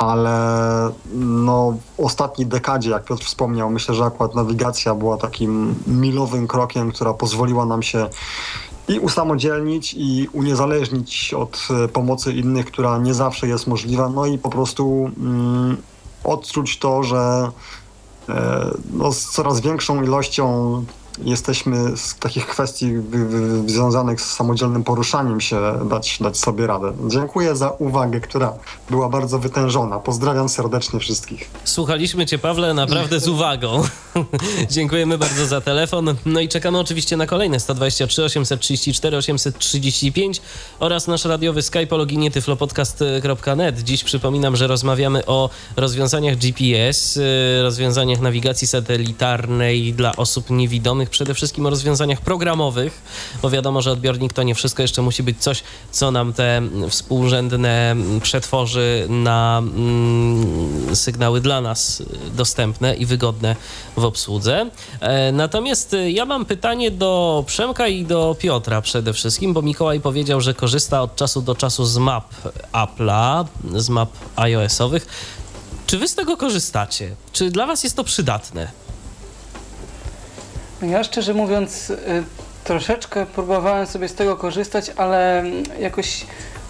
ale no, w ostatniej dekadzie, jak Piotr wspomniał, myślę, że akurat nawigacja była takim milowym krokiem, która pozwoliła nam się i usamodzielnić i uniezależnić od e, pomocy innych, która nie zawsze jest możliwa, no i po prostu mm, odczuć to, że e, no, z coraz większą ilością jesteśmy z takich kwestii związanych z samodzielnym poruszaniem się dać, dać sobie radę. Dziękuję za uwagę, która była bardzo wytężona. Pozdrawiam serdecznie wszystkich. Słuchaliśmy Cię, Pawle, naprawdę z uwagą. Dziękujemy bardzo za telefon. No i czekamy oczywiście na kolejne 123 834 835 oraz nasz radiowy Skype o loginie tyflopodcast.net. Dziś przypominam, że rozmawiamy o rozwiązaniach GPS, y, rozwiązaniach nawigacji satelitarnej dla osób niewidomych przede wszystkim o rozwiązaniach programowych, bo wiadomo, że odbiornik to nie wszystko, jeszcze musi być coś, co nam te współrzędne przetworzy na mm, sygnały dla nas dostępne i wygodne w obsłudze. E, natomiast ja mam pytanie do Przemka i do Piotra przede wszystkim, bo Mikołaj powiedział, że korzysta od czasu do czasu z map Apple'a, z map iOS-owych. Czy wy z tego korzystacie? Czy dla was jest to przydatne? Ja szczerze mówiąc, y, troszeczkę próbowałem sobie z tego korzystać, ale jakoś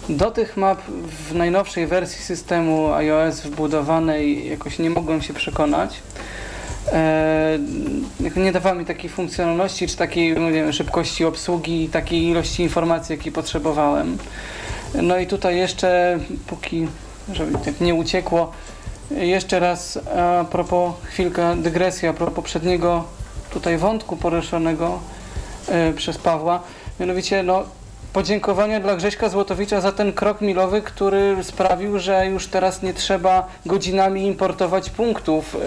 do tych map w najnowszej wersji systemu iOS wbudowanej jakoś nie mogłem się przekonać. E, nie dawała mi takiej funkcjonalności, czy takiej no szybkości obsługi, takiej ilości informacji, jakiej potrzebowałem. No i tutaj jeszcze, póki żeby tak nie uciekło, jeszcze raz a propos, chwilka dygresja a propos poprzedniego tutaj wątku poruszonego e, przez Pawła. Mianowicie no, podziękowania dla Grześka Złotowicza za ten krok milowy, który sprawił, że już teraz nie trzeba godzinami importować punktów e,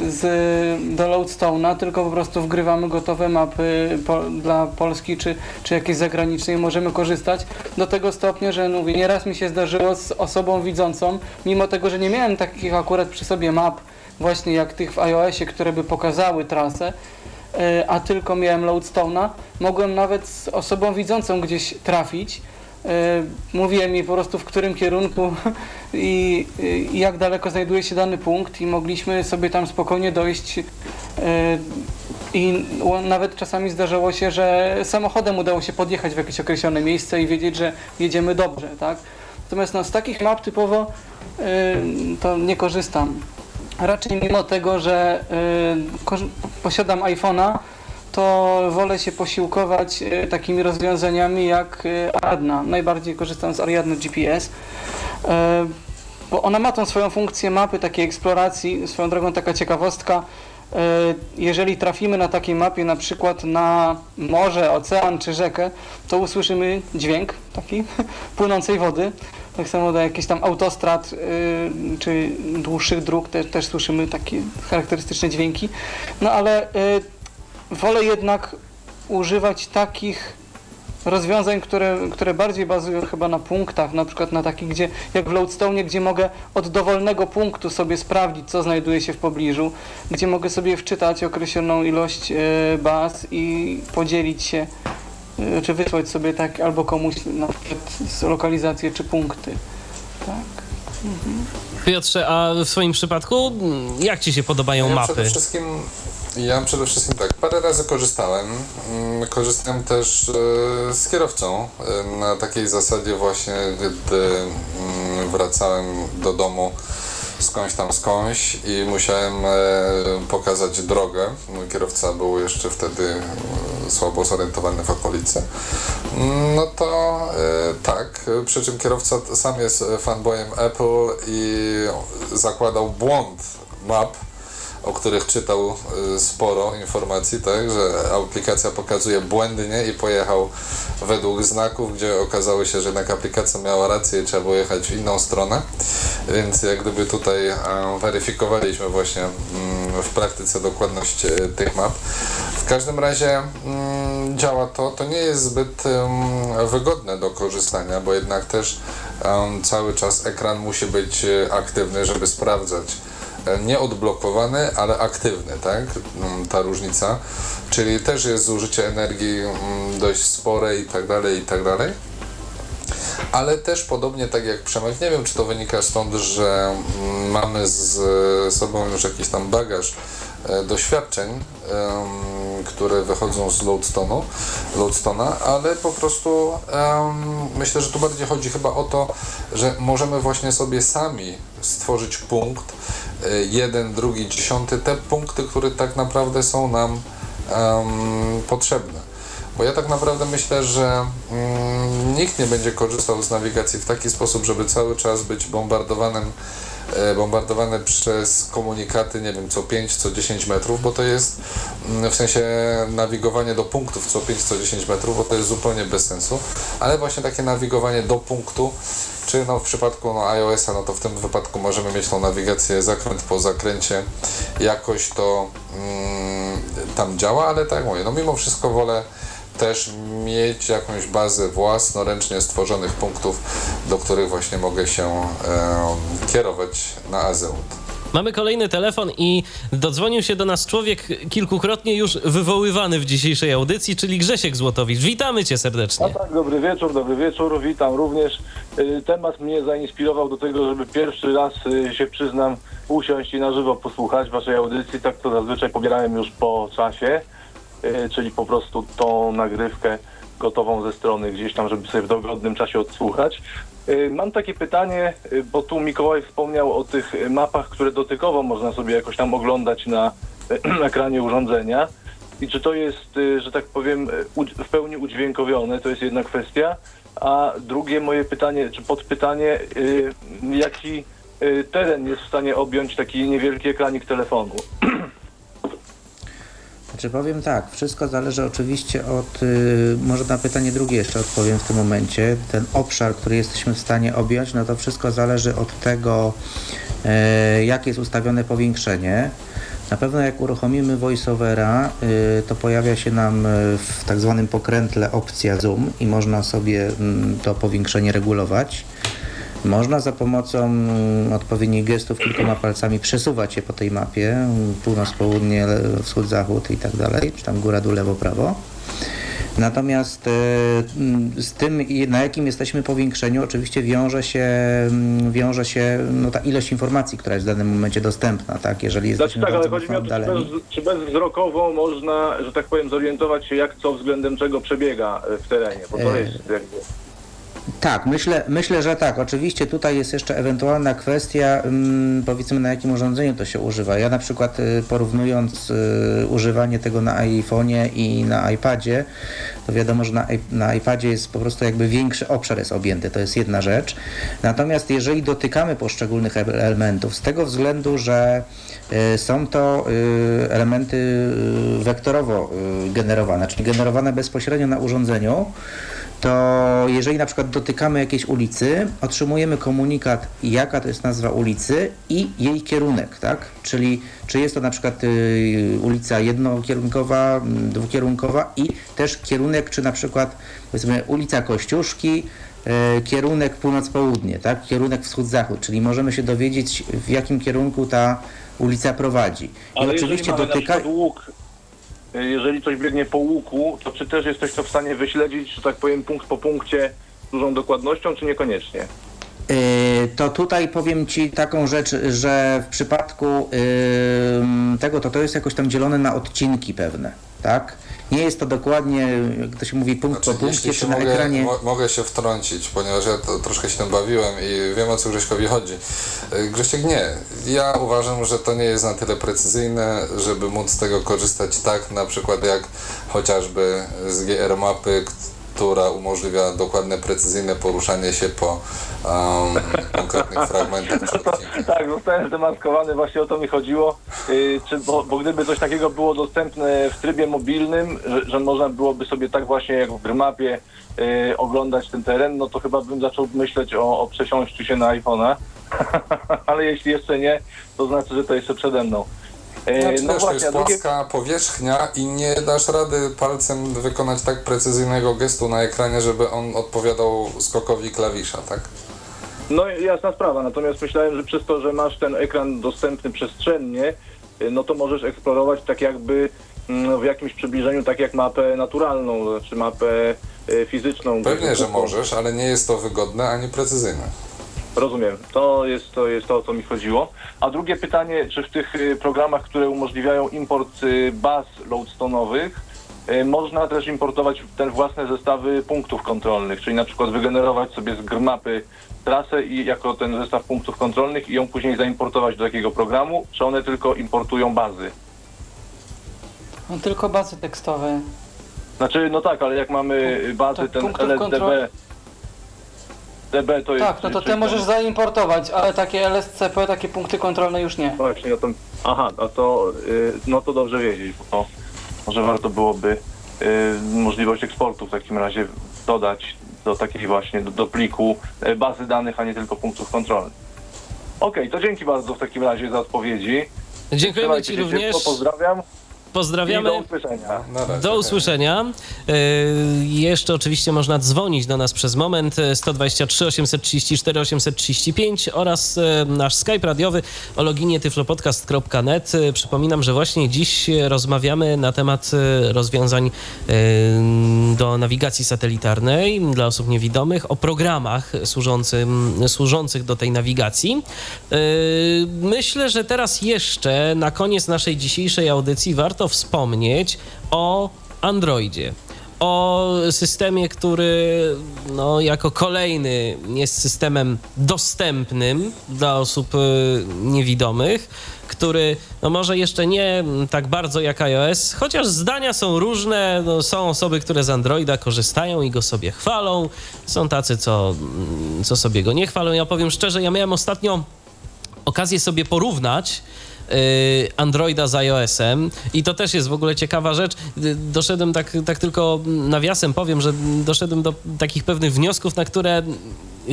z, do Loadstone'a, tylko po prostu wgrywamy gotowe mapy po, dla Polski czy, czy jakiejś zagranicznej możemy korzystać do tego stopnia, że no, nieraz mi się zdarzyło z osobą widzącą, mimo tego, że nie miałem takich akurat przy sobie map, właśnie jak tych w iOSie, które by pokazały trasę, e, a tylko miałem Loadstone'a, mogłem nawet z osobą widzącą gdzieś trafić. E, mówiłem mi po prostu w którym kierunku i, i jak daleko znajduje się dany punkt i mogliśmy sobie tam spokojnie dojść e, i nawet czasami zdarzało się, że samochodem udało się podjechać w jakieś określone miejsce i wiedzieć, że jedziemy dobrze, tak? Natomiast no, z takich map typowo to nie korzystam raczej mimo tego, że y, posiadam iPhone'a, to wolę się posiłkować y, takimi rozwiązaniami jak y, Ariadna. Najbardziej korzystam z Ariadny GPS, bo ona ma tą swoją funkcję mapy, takiej eksploracji. Swoją drogą taka ciekawostka, jeżeli trafimy na takiej mapie na przykład na morze, ocean czy rzekę, to usłyszymy dźwięk taki płynącej wody. Tak samo do jakichś tam autostrad yy, czy dłuższych dróg te, też słyszymy takie charakterystyczne dźwięki. No ale yy, wolę jednak używać takich rozwiązań, które, które bardziej bazują chyba na punktach, na przykład na takich, gdzie jak w Loadstone, gdzie mogę od dowolnego punktu sobie sprawdzić, co znajduje się w pobliżu, gdzie mogę sobie wczytać określoną ilość yy, baz i podzielić się Y, czy wysłać sobie tak albo komuś na przykład lokalizację czy punkty. Tak. Mhm. Piotrze, a w swoim przypadku jak Ci się podobają ja mapy? Przede wszystkim, ja przede wszystkim tak, parę razy korzystałem. Mm, korzystałem też e, z kierowcą e, na takiej zasadzie właśnie, gdy mm, wracałem do domu skądś tam skądś i musiałem e, pokazać drogę. Mój kierowca był jeszcze wtedy e, słabo zorientowany w okolicy. No to e, tak, przy czym kierowca sam jest fanboyem Apple i zakładał błąd map o których czytał y, sporo informacji, tak, że aplikacja pokazuje błędnie i pojechał według znaków, gdzie okazało się, że jednak aplikacja miała rację i trzeba było jechać w inną stronę, więc jak gdyby tutaj weryfikowaliśmy właśnie mm, w praktyce dokładność y, tych map. W każdym razie mm, działa to, to nie jest zbyt wygodne do korzystania, bo jednak też cały czas ekran musi być y, aktywny, żeby sprawdzać e, nie odblokowany, ale aktywny, tak? Mm, Ta różnica. Czyli też jest zużycie energii mm, dość spore i tak dalej, i tak dalej. Ale też podobnie tak jak Przemek, nie wiem czy to wynika stąd, że mm, mamy z sobą już jakiś tam bagaż e, doświadczeń, które wychodzą z Loadstone'u, Loadstone'a, ale po prostu myślę, że tu bardziej chodzi chyba o to, że możemy właśnie sobie sami stworzyć punkt, e, jeden, drugi, dziesiąty, te punkty, które tak naprawdę są nam em, potrzebne. Bo ja tak naprawdę myślę, że mm, nikt nie będzie korzystał z nawigacji w taki sposób, żeby cały czas być bombardowanym, e, bombardowany przez komunikaty, nie wiem, co 5, co 10 metrów, bo to jest mm, w sensie nawigowanie do punktów co 5, co 10 metrów, bo to jest zupełnie bez sensu, ale właśnie takie nawigowanie do punktu, czy no w przypadku no, iOS-a, no to w tym wypadku możemy mieć tą nawigację zakręt po zakręcie, jakoś to mm, tam działa, ale tak mówię, no mimo wszystko wolę też mieć jakąś bazę własnoręcznie stworzonych punktów, do których właśnie mogę się e, kierować na Azeut. Mamy kolejny telefon i dodzwonił się do nas człowiek kilkukrotnie już wywoływany w dzisiejszej audycji, czyli Grzesiek Złotowicz. Witamy cię serdecznie. A tak, dobry wieczór, dobry wieczór, witam również. Y, Temat mnie zainspirował do tego, żeby pierwszy raz y, się przyznam usiąść i na żywo posłuchać waszej audycji. Tak to zazwyczaj pobierałem już po czasie, czyli po prostu tą nagrywkę gotową ze strony gdzieś tam, żeby sobie w dogodnym czasie odsłuchać. Y, Mam takie pytanie, y, bo tu Mikołaj wspomniał o tych y, mapach, które dotykowo można sobie jakoś tam oglądać na ekranie urządzenia. I czy to jest, y, że tak powiem, y, w pełni udźwiękowione, to jest jedna kwestia. A drugie moje pytanie, czy podpytanie, y, jaki y, teren jest w stanie objąć taki niewielki ekranik telefonu? Znaczy powiem tak, wszystko zależy oczywiście od, y, może na pytanie drugie jeszcze odpowiem w tym momencie, ten obszar, który jesteśmy w stanie objąć, no to wszystko zależy od tego, e, jakie jest ustawione powiększenie. Na pewno jak uruchomimy voiceovera, y, to pojawia się nam y, w tak zwanym pokrętle opcja zoom i można sobie mm, to powiększenie regulować. Można za pomocą mm, odpowiednich gestów kilkoma palcami przesuwać je po tej mapie, mm, północ, południe, wschód, zachód i tak dalej, czy tam góra, dół, lewo, prawo. Natomiast e, mm, z tym, na jakim jesteśmy powiększeniu, oczywiście wiąże się, wiąże się no, ta ilość informacji, która jest w danym momencie dostępna, tak? Jeżeli Znaczy jesteśmy tak, ale chodzi mi o to, czy, bez, czy bezwzrokowo można, że tak powiem, zorientować się, jak co względem czego przebiega y, w terenie, bo to E, jest jakby... Tak, myślę, myślę, że tak. Oczywiście tutaj jest jeszcze ewentualna kwestia, mm, powiedzmy na jakim urządzeniu to się używa. Ja na przykład y, porównując y, używanie tego na iPhone'ie i na iPadzie, to wiadomo, że na, na iPadzie jest po prostu jakby większy obszar jest objęty, to jest jedna rzecz. Natomiast jeżeli dotykamy poszczególnych e- elementów, z tego względu, że y, są to elementy wektorowo generowane, czyli generowane bezpośrednio na urządzeniu, to jeżeli na przykład dotykamy jakiejś ulicy, otrzymujemy komunikat, jaka to jest nazwa ulicy i jej kierunek, tak? Czyli czy jest to na przykład y, ulica jednokierunkowa, m, dwukierunkowa i też kierunek, czy na przykład powiedzmy ulica Kościuszki, y, kierunek północ-południe, tak? Kierunek wschód-zachód, czyli możemy się dowiedzieć, w jakim kierunku ta ulica prowadzi. I Ale oczywiście dotyka... łuk, jeżeli coś biegnie po łuku, to czy też jesteś to w stanie wyśledzić, że tak powiem, punkt po punkcie z dużą dokładnością, czy niekoniecznie? Yy, To tutaj powiem Ci taką rzecz, że w przypadku tego, to to jest jakoś tam dzielone na odcinki pewne, tak? Nie jest to dokładnie, jak to się mówi, punkt po punkcie, czy na mogę, ekranie. mo- mogę się wtrącić, ponieważ ja to, troszkę się tym bawiłem i wiem o co Grześkowi chodzi. Y, Grzesiek nie. Ja uważam, że to nie jest na tyle precyzyjne, żeby móc z tego korzystać tak, na przykład jak chociażby z GR mapy, która umożliwia dokładne, precyzyjne poruszanie się po um, konkretnych fragmentach. Tak, zostałem zdemaskowany, właśnie o to mi chodziło. Y, czy, bo, bo gdyby coś takiego było dostępne w trybie mobilnym, że, że można byłoby sobie tak właśnie jak w Gmapie y, oglądać ten teren, no to chyba bym zaczął myśleć o, o przesiąściu się na iPhone'a. Ale jeśli jeszcze nie, to znaczy, że to jeszcze przede mną. Y, Znaczy, no wiesz, to jest a drugie... płaska powierzchnia i nie dasz rady palcem wykonać tak precyzyjnego gestu na ekranie, żeby on odpowiadał skokowi klawisza, tak? No jasna sprawa, natomiast myślałem, że przez to, że masz ten ekran dostępny przestrzennie, y, no to możesz eksplorować tak jakby mm, w jakimś przybliżeniu, tak jak mapę naturalną, znaczy mapę y, fizyczną. Pewnie, że możesz, ale nie jest to wygodne ani precyzyjne. Rozumiem. To jest, to jest to, o co mi chodziło. A drugie pytanie, czy w tych y, programach, które umożliwiają import y, baz loadstone'owych, y, można też importować ten własne zestawy punktów kontrolnych, czyli na przykład wygenerować sobie z grmapy trasę i jako ten zestaw punktów kontrolnych i ją później zaimportować do takiego programu, czy one tylko importują bazy? No, tylko bazy tekstowe. Znaczy, no tak, ale jak mamy bazy, tak, ten LSDB, kontrol- DB to jest... Tak, no to te możesz zaimportować, ale takie LSCP, takie punkty kontrolne już nie. Właśnie, no to, aha, no to, y, no to dobrze wiedzieć, bo to może warto byłoby y, możliwość eksportu w takim razie dodać do takiej właśnie, do, do pliku y, bazy danych, a nie tylko punktów kontrolnych. Okej, to dzięki bardzo w takim razie za odpowiedzi. Dziękujemy Trzymajcie Ci się również. ciepło, Pozdrawiam Pozdrawiamy. i do usłyszenia. Na razie. Do usłyszenia. Yy, jeszcze oczywiście można dzwonić do nas przez moment e, 123 834 835 oraz e, nasz Skype radiowy o loginie tyflopodcast.net. E, Przypominam, że właśnie dziś rozmawiamy na temat rozwiązań do nawigacji satelitarnej dla osób niewidomych, o programach służącym, służących do tej nawigacji. Myślę, że teraz jeszcze na koniec naszej dzisiejszej audycji warto wspomnieć o Androidzie. O systemie, który no, jako kolejny jest systemem dostępnym dla osób y, niewidomych, który no, może jeszcze nie tak bardzo jak iOS, chociaż zdania są różne. No, są osoby, które z Androida korzystają i go sobie chwalą. Są tacy, co, mm, co sobie go nie chwalą. Ja powiem szczerze, ja miałem ostatnio okazję sobie porównać Androida z iOS-em i to też jest w ogóle ciekawa rzecz. Y, Doszedłem tak, tak tylko nawiasem powiem, że doszedłem do takich pewnych wniosków, na które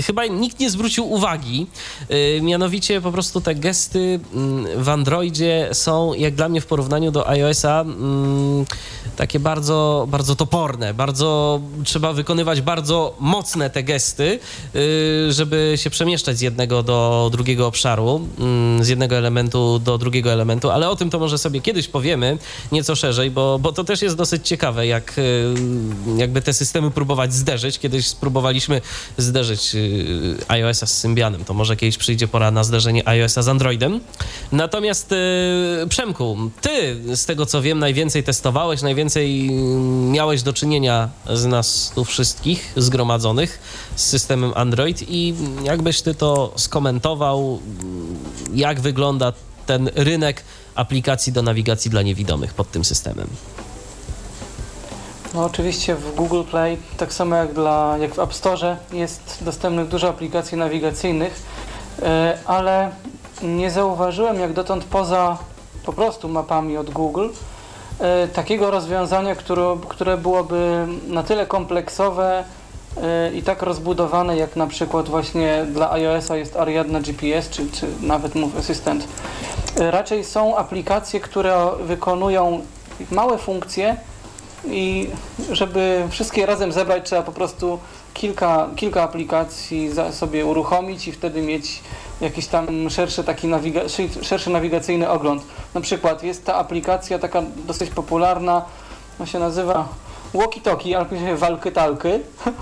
chyba nikt nie zwrócił uwagi. Y, Mianowicie po prostu te gesty mm, w Androidzie są jak dla mnie w porównaniu do iOS-a mm, takie bardzo, bardzo toporne, bardzo trzeba wykonywać bardzo mocne te gesty, y, żeby się przemieszczać z jednego do drugiego obszaru, mm, z jednego elementu do drugiego elementu, ale o tym to może sobie kiedyś powiemy nieco szerzej, bo, bo to też jest dosyć ciekawe, jak y, jakby te systemy próbować zderzyć. Kiedyś spróbowaliśmy zderzyć iOS-a z Symbianem, to może kiedyś przyjdzie pora na zderzenie iOS-a z Androidem. Natomiast y, Przemku, ty z tego co wiem najwięcej testowałeś, najwięcej mm, miałeś do czynienia z nas tu wszystkich zgromadzonych z systemem Android i jakbyś ty to skomentował, jak wygląda ten rynek aplikacji do nawigacji dla niewidomych pod tym systemem? No oczywiście w Google Play, tak samo jak, dla, jak w App Store, jest dostępnych dużo aplikacji nawigacyjnych, e, ale nie zauważyłem jak dotąd poza po prostu mapami od Google e, takiego rozwiązania, które, które byłoby na tyle kompleksowe e, i tak rozbudowane, jak na przykład właśnie dla iOS-a jest Ariadna GPS, czy, czy nawet Move Assistant. Raczej są aplikacje, które wykonują małe funkcje, i żeby wszystkie razem zebrać, trzeba po prostu kilka, kilka aplikacji sobie uruchomić i wtedy mieć jakiś tam szerszy, taki nawiga- szy- szerszy nawigacyjny ogląd. Na przykład jest ta aplikacja taka dosyć popularna, ona się nazywa Walkie Talkie, albo się Walky-Talky.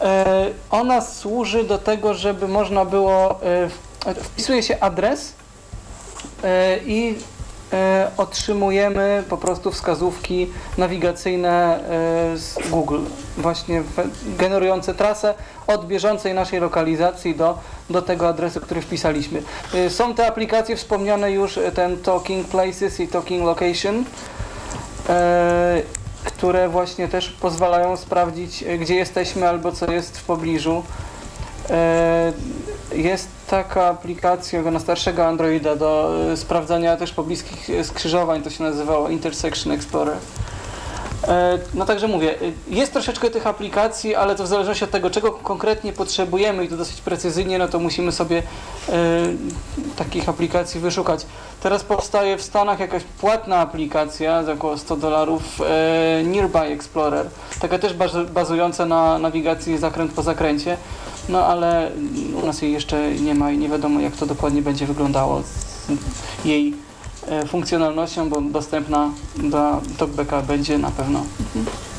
E, Ona służy do tego, żeby można było, e, wpisuje się adres e, i otrzymujemy po prostu wskazówki nawigacyjne e, z Google, właśnie generujące trasę od bieżącej naszej lokalizacji do, do tego adresu, który wpisaliśmy. E, Są te aplikacje wspomniane już, e, ten Talking Places i Talking Location, e, które właśnie też pozwalają sprawdzić, e, gdzie jesteśmy albo co jest w pobliżu. Jest taka aplikacja na starszego Androida do e, sprawdzania też pobliskich skrzyżowań, to się nazywało Intersection Explorer. E, No także mówię, e, jest troszeczkę tych aplikacji, ale to w zależności od tego, czego konkretnie potrzebujemy i to dosyć precyzyjnie, no to musimy sobie e, takich aplikacji wyszukać. Teraz powstaje w Stanach jakaś płatna aplikacja za około 100 dolarów e, Nearby Explorer, taka też baz- bazująca na nawigacji zakręt po zakręcie. No ale u nas jej jeszcze nie ma i nie wiadomo jak to dokładnie będzie wyglądało z jej e, funkcjonalnością, bo dostępna do TalkBacka będzie na pewno. Y,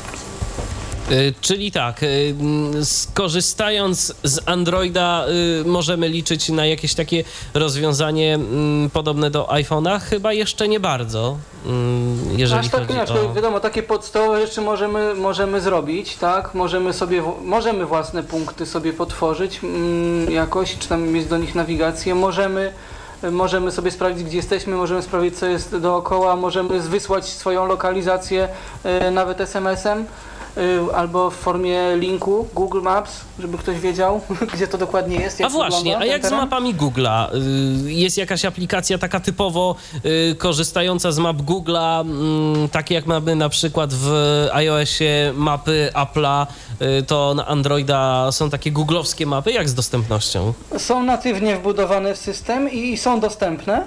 Czyli tak, y, mm, skorzystając z Androida y, możemy liczyć na jakieś takie rozwiązanie mm, podobne do iPhone'a? Chyba jeszcze nie bardzo, mm, jeżeli Aż tak nie, o... wiadomo, takie podstawowe rzeczy możemy, możemy zrobić, tak? Możemy sobie, możemy własne punkty sobie potworzyć jakoś, czy tam mieć do nich nawigację, możemy Możemy sobie sprawdzić, gdzie jesteśmy, możemy sprawdzić, co jest dookoła, możemy wysłać swoją lokalizację nawet SMS-em albo w formie linku Google Maps, żeby ktoś wiedział, gdzie to dokładnie jest. A właśnie, a jak z teren. mapami Google'a? Y, Jest jakaś aplikacja taka typowo y, korzystająca z map Google'a, mm, takie jak mamy na przykład w iOSie mapy Apple'a, y, to na Androida są takie googlowskie mapy, jak z dostępnością? Są natywnie wbudowane w system i są dostępne.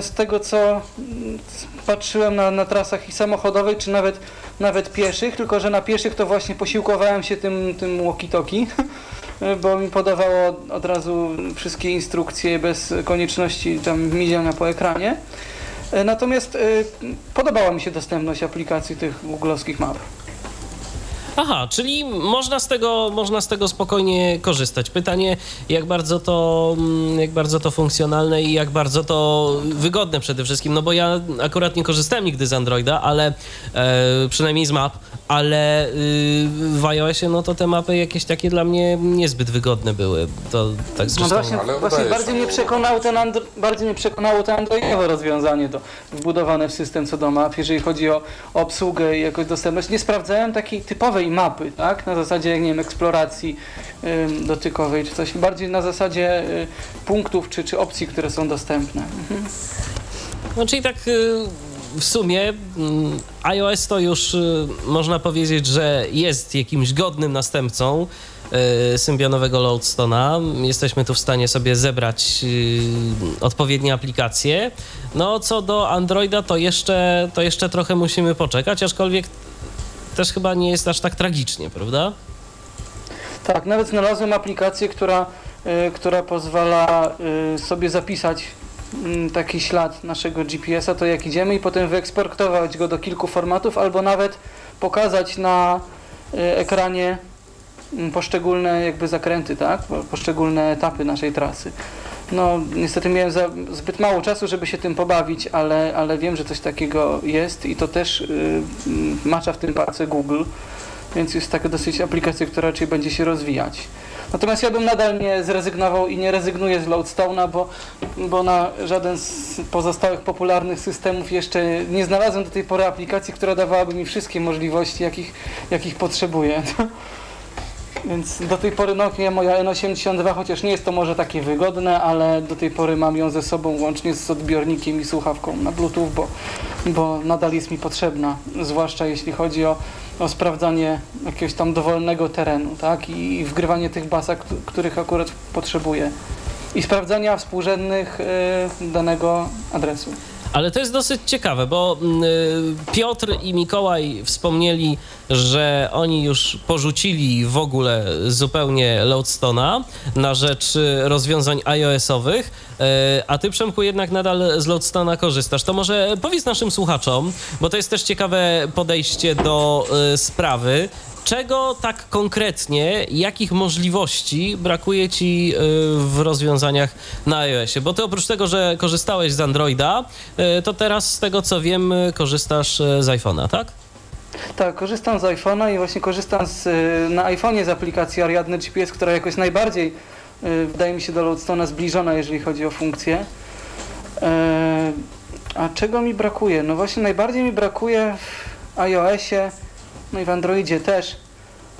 Z tego co mm, patrzyłem na, na trasach i samochodowej, czy nawet, nawet pieszych, tylko że na pieszych to właśnie posiłkowałem się tym, tym walkie-talkie, bo mi podawało od razu wszystkie instrukcje bez konieczności tam miziania po ekranie. E, Natomiast e, podobała mi się dostępność aplikacji tych googlowskich map. Aha, czyli można z tego, można z tego spokojnie korzystać. Pytanie, jak bardzo to, mm, jak bardzo to funkcjonalne i jak bardzo to wygodne przede wszystkim, no bo ja akurat nie korzystałem nigdy z Androida, ale e, przynajmniej z map, ale y, w iOSie no to te mapy jakieś takie dla mnie niezbyt wygodne były. To tak No zresztą... właśnie, ale właśnie bardziej mnie, przekonał ten andro- bardziej mnie przekonało to androidowe rozwiązanie to wbudowane w system co do map, jeżeli chodzi o obsługę i jakąś dostępność. Nie sprawdzałem takiej typowej mapy, tak? Na zasadzie, jak nie wiem, eksploracji ym, dotykowej czy coś. Bardziej na zasadzie y, punktów czy, czy opcji, które są dostępne. No czyli tak y, w sumie mm, iOS to już y, można powiedzieć, że jest jakimś godnym następcą y, symbionowego Loadstona. Jesteśmy tu w stanie sobie zebrać y, odpowiednie aplikacje. No co do Androida to jeszcze, to jeszcze trochę musimy poczekać, aczkolwiek też chyba nie jest aż tak tragicznie, prawda? Tak, nawet znalazłem aplikację, która, która pozwala sobie zapisać taki ślad naszego GPS-a, to jak idziemy i potem wyeksportować go do kilku formatów, albo nawet pokazać na y, ekranie mm, poszczególne jakby zakręty, tak? Po- Poszczególne etapy naszej trasy. No, niestety miałem za, zbyt mało czasu, żeby się tym pobawić, ale, ale wiem, że coś takiego jest i to też y, mm, macza w tym palce Google więc jest taka dosyć aplikacja, która raczej będzie się rozwijać. Natomiast ja bym nadal nie zrezygnował i nie rezygnuję z Loadstone'a, bo, bo na żaden z pozostałych popularnych systemów jeszcze nie znalazłem do tej pory aplikacji, która dawałaby mi wszystkie możliwości, jakich, jakich potrzebuję. Więc do tej pory Nokia moja N82, chociaż nie jest to może takie wygodne, ale do tej pory mam ją ze sobą łącznie z odbiornikiem i słuchawką na Bluetooth, bo, bo nadal jest mi potrzebna, zwłaszcza jeśli chodzi o, o sprawdzanie jakiegoś tam dowolnego terenu, tak? I, i wgrywanie tych któ- których akurat potrzebuję. I sprawdzania współrzędnych y, danego adresu. Ale to jest dosyć ciekawe, bo mm, y, Piotr i Mikołaj wspomnieli, że oni już porzucili w ogóle zupełnie Loadstona na rzecz y, rozwiązań iOS-owych, y, a ty, Przemku, jednak nadal z Loadstona korzystasz. To może powiedz naszym słuchaczom, bo to jest też ciekawe podejście do sprawy, czego tak konkretnie, jakich możliwości brakuje ci y, w rozwiązaniach na iOSie? Bo ty oprócz tego, że korzystałeś z Androida, y, to teraz z tego co wiem, y, korzystasz z iPhone'a, tak? Tak, korzystam z iPhone'a i właśnie korzystam z, na iPhone'ie z aplikacji Ariadne GPS, która jakoś najbardziej wydaje mi się do Loadstone'a zbliżona, jeżeli chodzi o funkcje. E, A czego mi brakuje? No właśnie najbardziej mi brakuje w iOSie, no i w Androidzie też,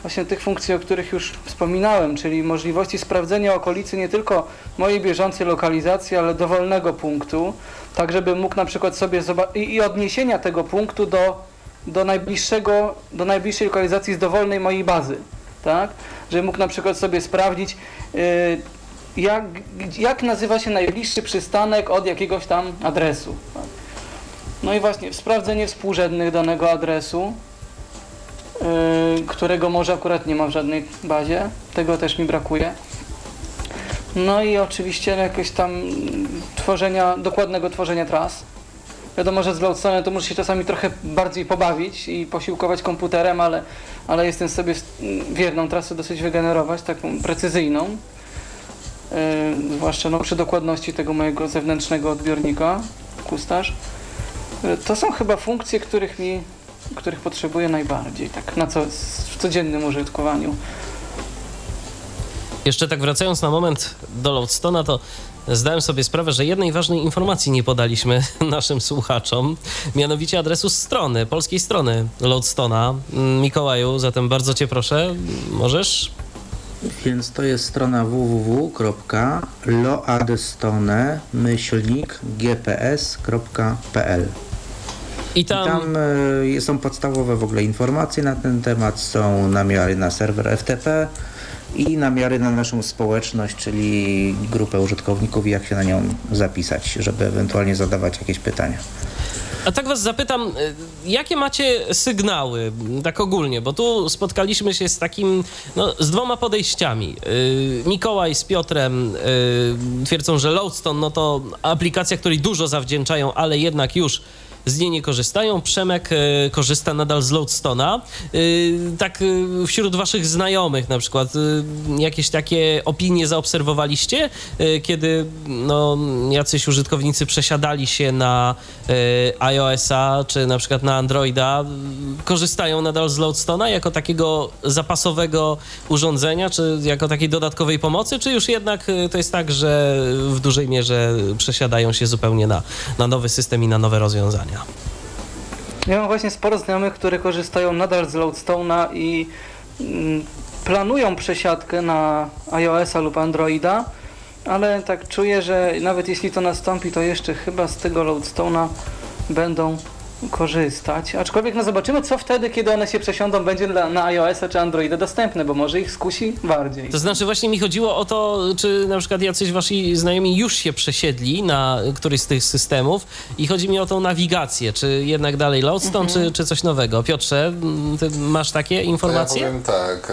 właśnie tych funkcji, o których już wspominałem, czyli możliwości sprawdzenia okolicy nie tylko mojej bieżącej lokalizacji, ale dowolnego punktu, tak żebym mógł na przykład sobie zobaczyć i, odniesienia tego punktu do, do najbliższego, do najbliższej lokalizacji z dowolnej mojej bazy, tak? Żebym mógł na przykład sobie sprawdzić, yy, jak, jak nazywa się najbliższy przystanek od jakiegoś tam adresu. Tak? No i właśnie sprawdzenie współrzędnych danego adresu. Yy, którego może akurat nie ma w żadnej bazie. Tego też mi brakuje. No i oczywiście jakieś tam tworzenia, dokładnego tworzenia tras. Wiadomo, że z Loadstone to muszę się czasami trochę bardziej pobawić i posiłkować komputerem, ale, ale jestem sobie wierną trasę dosyć wygenerować, taką precyzyjną. Yy, zwłaszcza no, przy dokładności tego mojego zewnętrznego odbiornika, kustarz. Yy, to są chyba funkcje, których mi, których potrzebuję najbardziej, tak na co, w codziennym użytkowaniu. Jeszcze tak wracając na moment do Loadstona, to zdałem sobie sprawę, że jednej ważnej informacji nie podaliśmy naszym słuchaczom, mianowicie adresu strony, polskiej strony Loadstona. Mikołaju, zatem bardzo cię proszę, możesz? Więc to jest strona www.loadstone-gps.pl I tam... I tam y, są podstawowe w ogóle informacje na ten temat, są namiary na serwer FTP, i namiary na naszą społeczność, czyli grupę użytkowników i jak się na nią zapisać, żeby ewentualnie zadawać jakieś pytania. A tak was zapytam, y, jakie macie sygnały, tak ogólnie, bo tu spotkaliśmy się z takim, no, z dwoma podejściami. Yy, Mikołaj z Piotrem twierdzą, że Loadstone, no to aplikacja, której dużo zawdzięczają, ale jednak już z niej nie korzystają. Przemek e, korzysta nadal z Loadstona. E, tak e, wśród waszych znajomych na przykład jakieś takie opinie zaobserwowaliście, kiedy no, jacyś użytkownicy przesiadali się na iOS-a czy na przykład na Androida, korzystają nadal z Loadstona jako takiego zapasowego urządzenia, czy jako takiej dodatkowej pomocy, czy już jednak to jest tak, że w dużej mierze przesiadają się zupełnie na, na nowy system i na nowe rozwiązania? Ja mam właśnie sporo znajomych, które korzystają nadal z Loadstone'a i mm, planują przesiadkę na iOS-a lub Androida, ale tak czuję, że nawet jeśli to nastąpi, to jeszcze chyba z tego Loadstone'a będą korzystać. Aczkolwiek no zobaczymy, co wtedy, kiedy one się przesiądą, będzie na, na iOS-a czy Androida dostępne, bo może ich skusi bardziej. To znaczy właśnie mi chodziło o to, czy na przykład jacyś wasi znajomi już się przesiedli na któryś z tych systemów i chodzi mi o tą nawigację, czy jednak dalej Loadstone, mhm. czy, czy coś nowego. Piotrze, ty masz takie informacje? Ja powiem tak,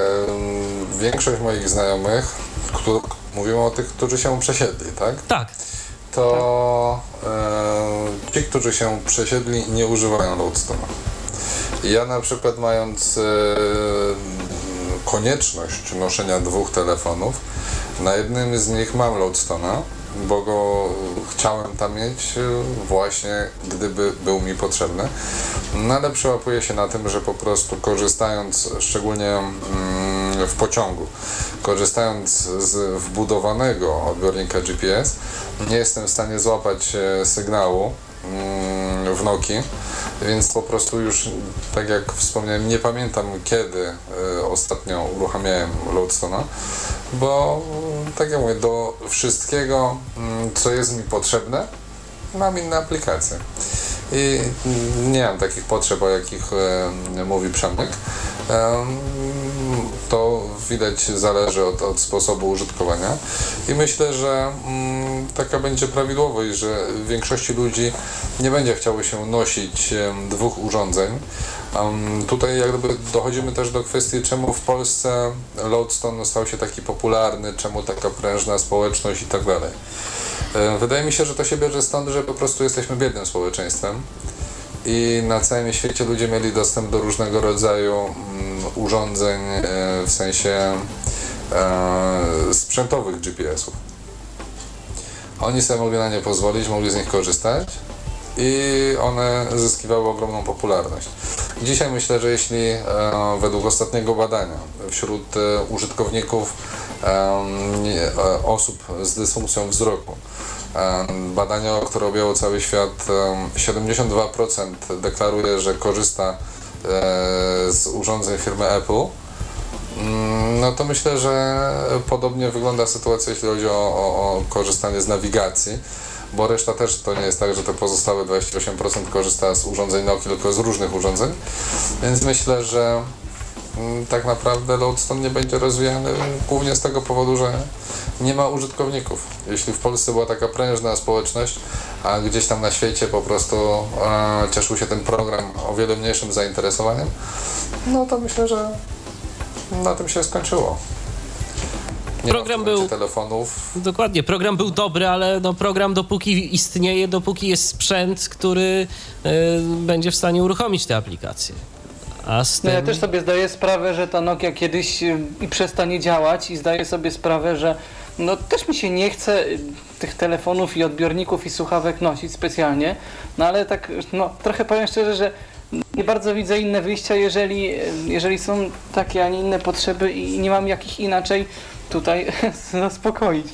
większość moich znajomych, którzy, mówimy o tych, którzy się przesiedli, tak? Tak to e, ci, którzy się przesiedli, nie używają Loadstone'a. Ja na przykład mając e, konieczność noszenia dwóch telefonów, na jednym z nich mam Loadstone'a, bo go chciałem tam mieć e, właśnie, gdyby był mi potrzebny. No ale przełapuję się na tym, że po prostu korzystając szczególnie mm, w pociągu, korzystając z wbudowanego odbiornika GPS, nie jestem w stanie złapać e, sygnału mm, w Noki, więc po prostu już, tak jak wspomniałem, nie pamiętam kiedy e, ostatnio uruchamiałem Loadstone'a, bo tak jak mówię, do wszystkiego, mm, co jest mi potrzebne, mam inne aplikacje. I nie mam takich potrzeb, o jakich e, mówi Przemek. To widać zależy od, od, sposobu użytkowania i myślę, że mm, taka będzie prawidłowość, że większości ludzi nie będzie chciało się nosić e, dwóch urządzeń. Um, tutaj jakby dochodzimy też do kwestii, czemu w Polsce Loadstone stał się taki popularny, czemu taka prężna społeczność i tak dalej. Wydaje mi się, że to się bierze stąd, że po prostu jesteśmy biednym społeczeństwem i na całym świecie ludzie mieli dostęp do różnego rodzaju mm, urządzeń e, w sensie e, sprzętowych GPS-ów. Oni sobie mogli na nie pozwolić, mogli z nich korzystać i one zyskiwały ogromną popularność. Dzisiaj myślę, że jeśli według ostatniego badania wśród użytkowników osób z dysfunkcją wzroku Badania, które objęło cały świat, 72% deklaruje, że korzysta e, z urządzeń firmy Apple. Mm, no to myślę, że podobnie wygląda sytuacja, jeśli chodzi o, o, o korzystanie z nawigacji, bo reszta też to nie jest tak, że te pozostałe 28% korzysta z urządzeń Nokia, tylko z różnych urządzeń. Więc myślę, że mm, tak naprawdę Lodestone nie będzie rozwijany głównie z tego powodu, że nie ma użytkowników. Jeśli w Polsce była taka prężna społeczność, a gdzieś tam na świecie po prostu e, cieszył się ten program o wiele mniejszym zainteresowaniem, no to myślę, że na tym się skończyło. Nie Program ma w tym był- telefonów. Dokładnie, program był dobry, ale no program dopóki istnieje, dopóki jest sprzęt, który y, będzie w stanie uruchomić te aplikacje. A z No tym... ja też sobie zdaję sprawę, że ta Nokia kiedyś y, i przestanie działać i zdaję sobie sprawę, że no też mi się nie chce y, tych telefonów i odbiorników i słuchawek nosić specjalnie, no ale tak no trochę powiem szczerze, że nie bardzo widzę inne wyjścia, jeżeli, y, jeżeli są takie, a nie inne potrzeby i nie mam jakich inaczej tutaj zaspokoić.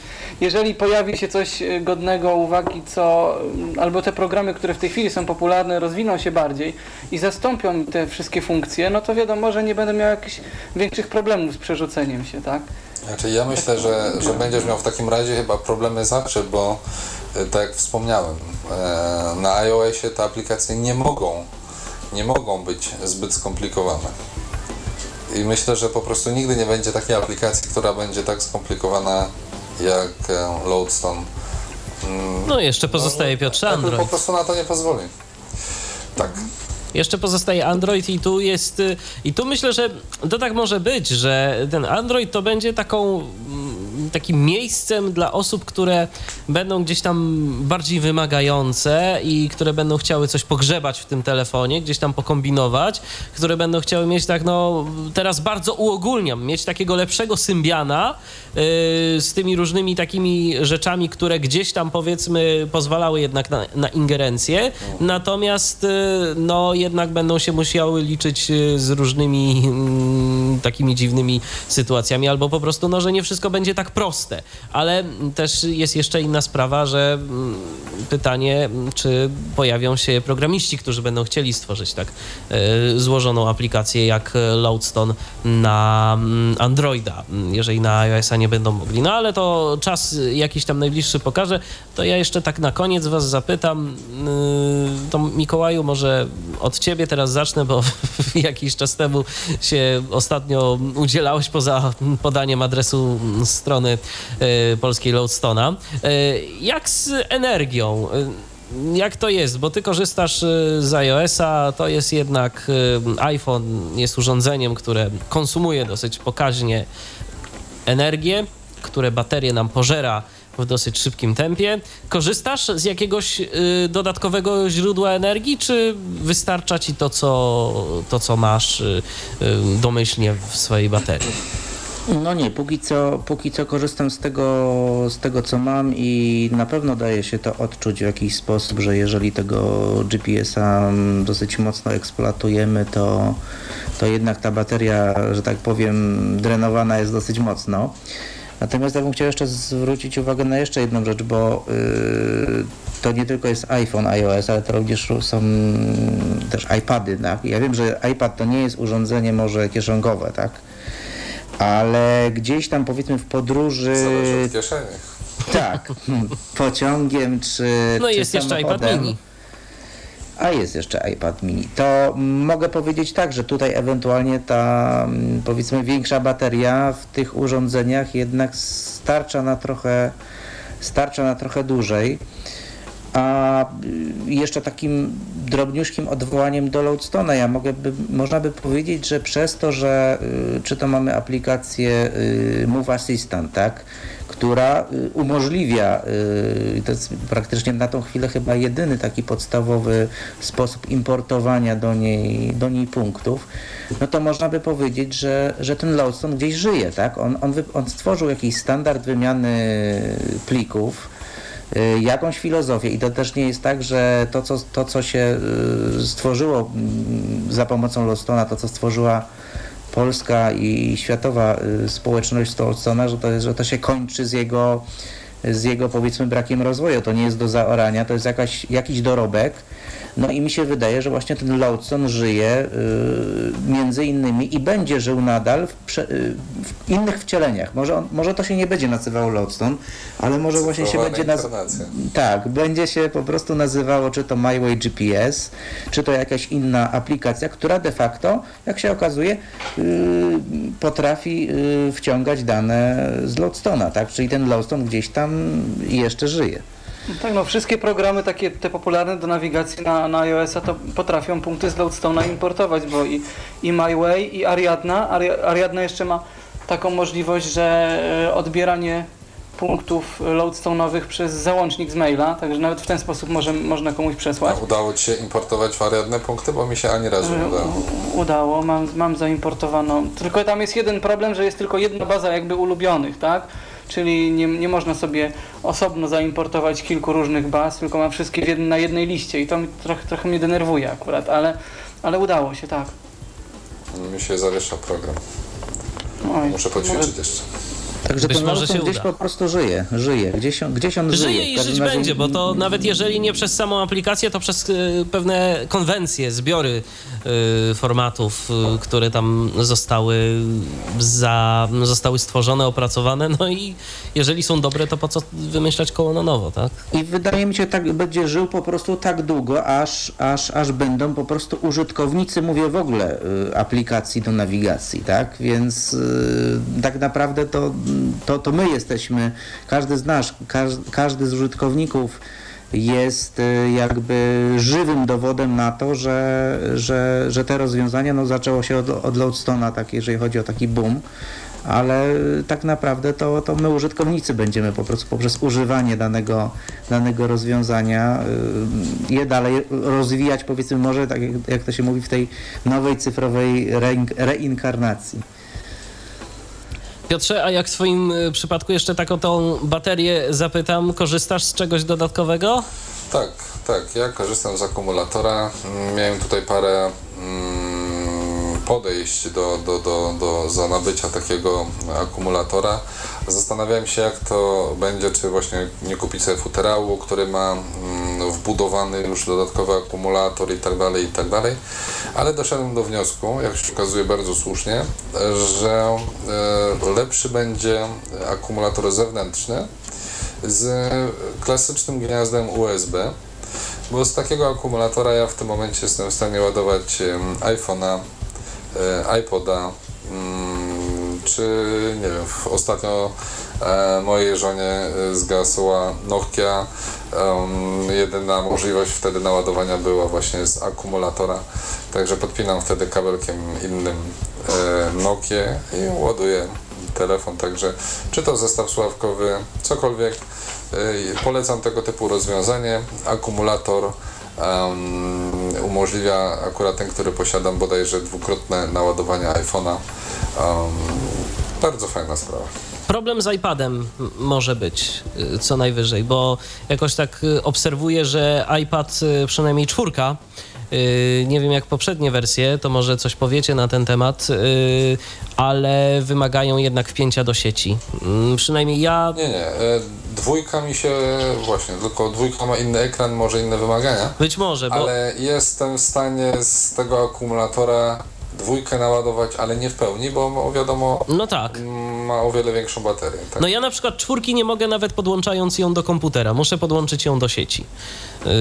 Jeżeli pojawi się coś y, godnego uwagi, co albo te programy, które w tej chwili są popularne, rozwiną się bardziej i zastąpią te wszystkie funkcje, no to wiadomo, że nie będę miał jakichś większych problemów z przerzuceniem się, tak? Znaczy ja myślę, że, że będziesz miał w takim razie chyba problemy zawsze, bo e, tak jak wspomniałem, e, na iOSie te aplikacje nie mogą, nie mogą być zbyt skomplikowane. I myślę, że po prostu nigdy nie będzie takiej aplikacji, która będzie tak skomplikowana jak e, Loadstone. Mm, No jeszcze pozostaje Piotrze Apple po Android. prostu na to nie pozwoli. Tak. Jeszcze pozostaje Android i tu jest. y, I tu myślę, że to tak może być, że ten Android to będzie taką. Takim miejscem dla osób, które będą gdzieś tam bardziej wymagające i które będą chciały coś pogrzebać w tym telefonie, gdzieś tam pokombinować, które będą chciały mieć tak, no teraz bardzo uogólniam, mieć takiego lepszego Symbiana yy, z tymi różnymi takimi rzeczami, które gdzieś tam powiedzmy pozwalały jednak na, na ingerencję, natomiast yy, no jednak będą się musiały liczyć yy, z różnymi mm, takimi dziwnymi sytuacjami, albo po prostu no, że nie wszystko będzie tak proste, ale też jest jeszcze inna sprawa, że mm, pytanie, czy pojawią się programiści, którzy będą chcieli stworzyć tak yy, złożoną aplikację jak e, Loadstone na mm, Androida, jeżeli na iOS-a nie będą mogli. No ale to czas y, jakiś tam najbliższy pokaże. To ja jeszcze tak na koniec was zapytam, yy, to Mikołaju, może od ciebie teraz zacznę, bo jakiś czas temu się ostatnio udzielałeś poza podaniem adresu mm, strony yy, polskiej Loadstona. Yy, jak z energią? Yy, jak to jest? Bo ty korzystasz y, z iOS-a, to jest jednak y, iPhone, jest urządzeniem, które konsumuje dosyć pokaźnie energię, które baterie nam pożera w dosyć szybkim tempie. Korzystasz z jakiegoś y, dodatkowego źródła energii, czy wystarcza ci to, co, to, co masz y, y, domyślnie w swojej baterii? No nie, póki co, póki co korzystam z tego, z tego, co mam i na pewno daje się to odczuć w jakiś sposób, że jeżeli tego GPS-a dosyć mocno eksploatujemy, to, to jednak ta bateria, że tak powiem, drenowana jest dosyć mocno. Natomiast ja bym chciał jeszcze zwrócić uwagę na jeszcze jedną rzecz, bo yy, to nie tylko jest iPhone, iOS, ale to również są też iPady. Tak? Ja wiem, że iPad to nie jest urządzenie może kieszonkowe, tak? Ale gdzieś tam powiedzmy w podróży, Zależy od kieszeni. tak, pociągiem czy No i czy jest jeszcze iPad mini. A jest jeszcze iPad mini. To mogę powiedzieć tak, że tutaj ewentualnie ta mm, powiedzmy większa bateria w tych urządzeniach jednak starcza na trochę starcza na trochę dłużej. A y, jeszcze takim drobniuśkim odwołaniem do Loadstone'a, ja mogę by, można by powiedzieć, że przez to, że y, czy to mamy aplikację y, Move Assistant, tak, która umożliwia, to jest praktycznie na tą chwilę chyba jedyny taki podstawowy sposób importowania do niej, do niej punktów, no to można by powiedzieć, że, że ten Loadstone gdzieś żyje, tak? On, on, on stworzył jakiś standard wymiany plików, jakąś filozofię i to też nie jest tak, że to co, to, co się y, stworzyło mm, za pomocą Lostona, to co stworzyła polska i światowa y, społeczność Lostona, że to, jest, że to się kończy z jego, z jego powiedzmy brakiem rozwoju. To nie jest do zaorania, to jest jakaś, jakiś dorobek. No i mi się wydaje, że właśnie ten Lodestone żyje y, między innymi i będzie żył nadal w, prze, y, w innych wcieleniach. Może, on, może to się nie będzie nazywało Lodestone, ale może właśnie się będzie nazywało. Tak, będzie się po prostu nazywało czy to MyWay GPS, czy to jakaś inna aplikacja, która de facto, jak się okazuje, yy, potrafi yy, wciągać dane z Lodestone'a, tak? Czyli ten Lodestone gdzieś tam jeszcze żyje. Tak, no wszystkie programy takie te popularne do nawigacji na, na iOS-a to potrafią punkty z Loadstone'a importować, bo i, i MyWay i Ariadna, Ari, Ariadna jeszcze ma taką możliwość, że e, odbieranie punktów loadstone'owych przez załącznik z maila, także nawet w ten sposób może, można komuś przesłać. A udało Ci się importować wariatne punkty, bo mi się ani razu nie udało. U- Udało, mam, mam zaimportowaną. Tylko tam jest jeden problem, że jest tylko jedna baza jakby ulubionych, tak? Czyli nie, nie można sobie osobno zaimportować kilku różnych baz, tylko mam wszystkie jed, na jednej liście i to mi trochę, trochę mnie denerwuje akurat, ale, ale udało się, tak. Mi się zawiesza program. Oj, Muszę poćwiczyć jeszcze. Także Być ten może się gdzieś uda. po prostu żyje, żyje. Gdzieś on, gdzieś on żyje. Żyje i żyć razie- będzie, bo to nawet jeżeli nie przez samą aplikację, to przez y, pewne konwencje, zbiory y, formatów, y, które tam zostały, za, zostały stworzone, opracowane. No i jeżeli są dobre, to po co wymyślać koło na nowo, tak? I wydaje mi się, tak będzie żył po prostu tak długo, aż, aż, aż będą po prostu użytkownicy, mówię w ogóle, aplikacji do nawigacji, tak? Więc tak naprawdę to, to, to my jesteśmy, każdy z nas, każdy, każdy z użytkowników jest y, jakby żywym dowodem na to, że, że, że te rozwiązania, no zaczęło się od, od Loadstone'a, tak, jeżeli chodzi o taki boom, ale tak naprawdę to, to my użytkownicy będziemy po prostu poprzez używanie danego, danego rozwiązania y, je dalej rozwijać, powiedzmy może, tak jak, jak to się mówi, w tej nowej cyfrowej rein- reinkarnacji. Piotrze, a jak w twoim y, przypadku jeszcze tak o tą baterię zapytam, korzystasz z czegoś dodatkowego? Tak, tak. Ja korzystam z akumulatora. Mm, Miałem tutaj parę mm, podejść do, do, do, do za nabycia takiego akumulatora. Zastanawiałem się, jak to będzie, czy właśnie nie kupić sobie futerału, który ma mm, wbudowany już dodatkowy akumulator i tak dalej, i tak dalej. Ale doszedłem do wniosku, jak się okazuje bardzo słusznie, że e, lepszy będzie akumulator zewnętrzny, z klasycznym gniazdem USB, bo z takiego akumulatora ja w tym momencie jestem w stanie ładować iPhone'a, e, iPoda, mm, czy nie wiem, ostatnio mojej żonie e, zgasła Nokia. Jedyna możliwość wtedy naładowania była właśnie z akumulatora, także podpinam wtedy kabelkiem innym e, Nokię i ładuję telefon, także czy to zestaw słuchawkowy, cokolwiek. Polecam tego typu rozwiązanie. Akumulator um, umożliwia akurat ten, który posiadam bodajże dwukrotne naładowanie iPhone'a. Um, bardzo fajna sprawa. Problem z iPadem może być y, co najwyżej, bo jakoś tak y, obserwuję, że iPad, y, przynajmniej czwórka, nie wiem jak poprzednie wersje, to może coś powiecie na ten temat, ale wymagają jednak wpięcia do sieci. Mm, Przynajmniej ja Nie, nie. e, Dwójka mi się właśnie, tylko dwójka ma inny ekran, może inne wymagania, być może, bo ale jestem w stanie z tego akumulatora dwójkę naładować, ale nie w pełni, bo wiadomo, no tak. ma o wiele większą baterię. Tak? No ja na przykład czwórki nie mogę nawet podłączając ją do komputera, muszę podłączyć ją do sieci. Yy,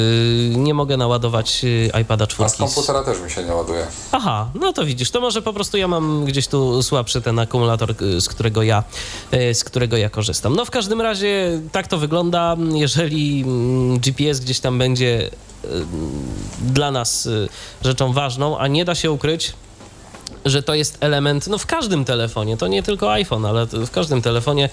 nie mogę naładować yy, iPada A z czwórki. komputera też mi się nie ładuje. Aha, no to widzisz, to może po prostu ja mam gdzieś tu słabszy ten akumulator, y, z którego ja, y, z którego ja korzystam. No w każdym razie tak to wygląda, jeżeli mm, GPS gdzieś tam będzie dla nas rzeczą ważną, a nie da się ukryć, że to jest element, no w każdym telefonie, to nie tylko iPhone, ale w każdym telefonie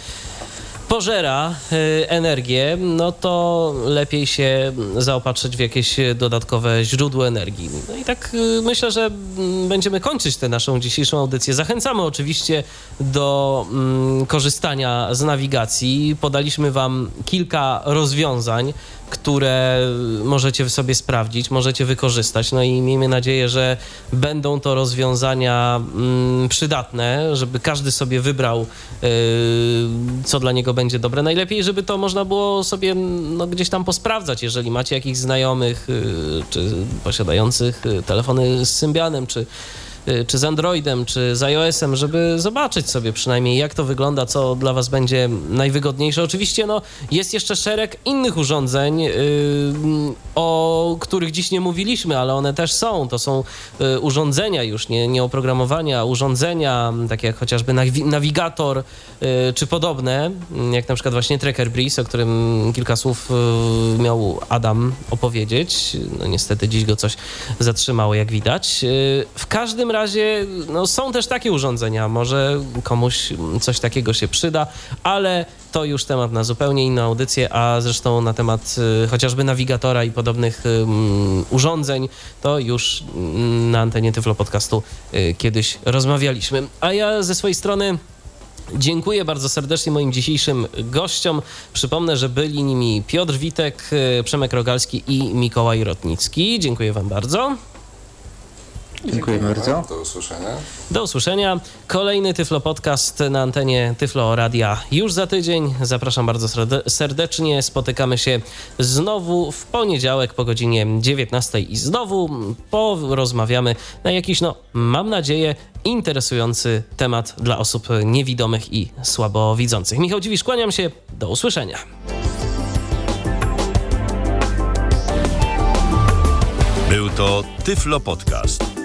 pożera y, energię, no to lepiej się zaopatrzyć w jakieś dodatkowe źródło energii. No i tak y, myślę, że mm, będziemy kończyć tę naszą dzisiejszą audycję. Zachęcamy oczywiście do mm, korzystania z nawigacji. Podaliśmy Wam kilka rozwiązań, które możecie sobie sprawdzić, możecie wykorzystać. No i miejmy nadzieję, że będą to rozwiązania mm, przydatne, żeby każdy sobie wybrał, yy, co dla niego będzie dobre. Najlepiej, żeby to można było sobie no, gdzieś tam posprawdzać, jeżeli macie jakichś znajomych, yy, czy posiadających y, telefony z Symbianem, czy czy z Androidem, czy z iOS-em, żeby zobaczyć sobie przynajmniej, jak to wygląda, co dla Was będzie najwygodniejsze. Oczywiście no, jest jeszcze szereg innych urządzeń, yy, o których dziś nie mówiliśmy, ale one też są. To są yy, urządzenia już, nie, nie oprogramowania, urządzenia, takie jak chociażby nawi- nawigator, yy, czy podobne, jak na przykład właśnie Tracker Breeze, o którym kilka słów yy, miał Adam opowiedzieć. No niestety dziś go coś zatrzymało, jak widać. Yy, w każdym razie no, są też takie urządzenia. Może komuś coś takiego się przyda, ale to już temat na zupełnie inną audycję, a zresztą na temat y, chociażby nawigatora i podobnych y, urządzeń, to już y, na antenie Tyflo Podcastu y, kiedyś rozmawialiśmy. A ja ze swojej strony Dziękuję bardzo serdecznie moim dzisiejszym gościom. Przypomnę, że byli nimi Piotr Witek, y, Przemek Rogalski i Mikołaj Rotnicki. Dziękuję Wam bardzo. Dziękuję bardzo. Do usłyszenia. Do usłyszenia. Kolejny Tyflo Podcast na antenie Tyflo Radia już za tydzień. Zapraszam bardzo serde- serdecznie. Spotykamy się znowu w poniedziałek po godzinie 19 i znowu porozmawiamy na jakiś, no mam nadzieję, interesujący temat dla osób niewidomych i słabowidzących. Michał Dziwisz, kłaniam się. Do usłyszenia. Był to Tyflo Podcast.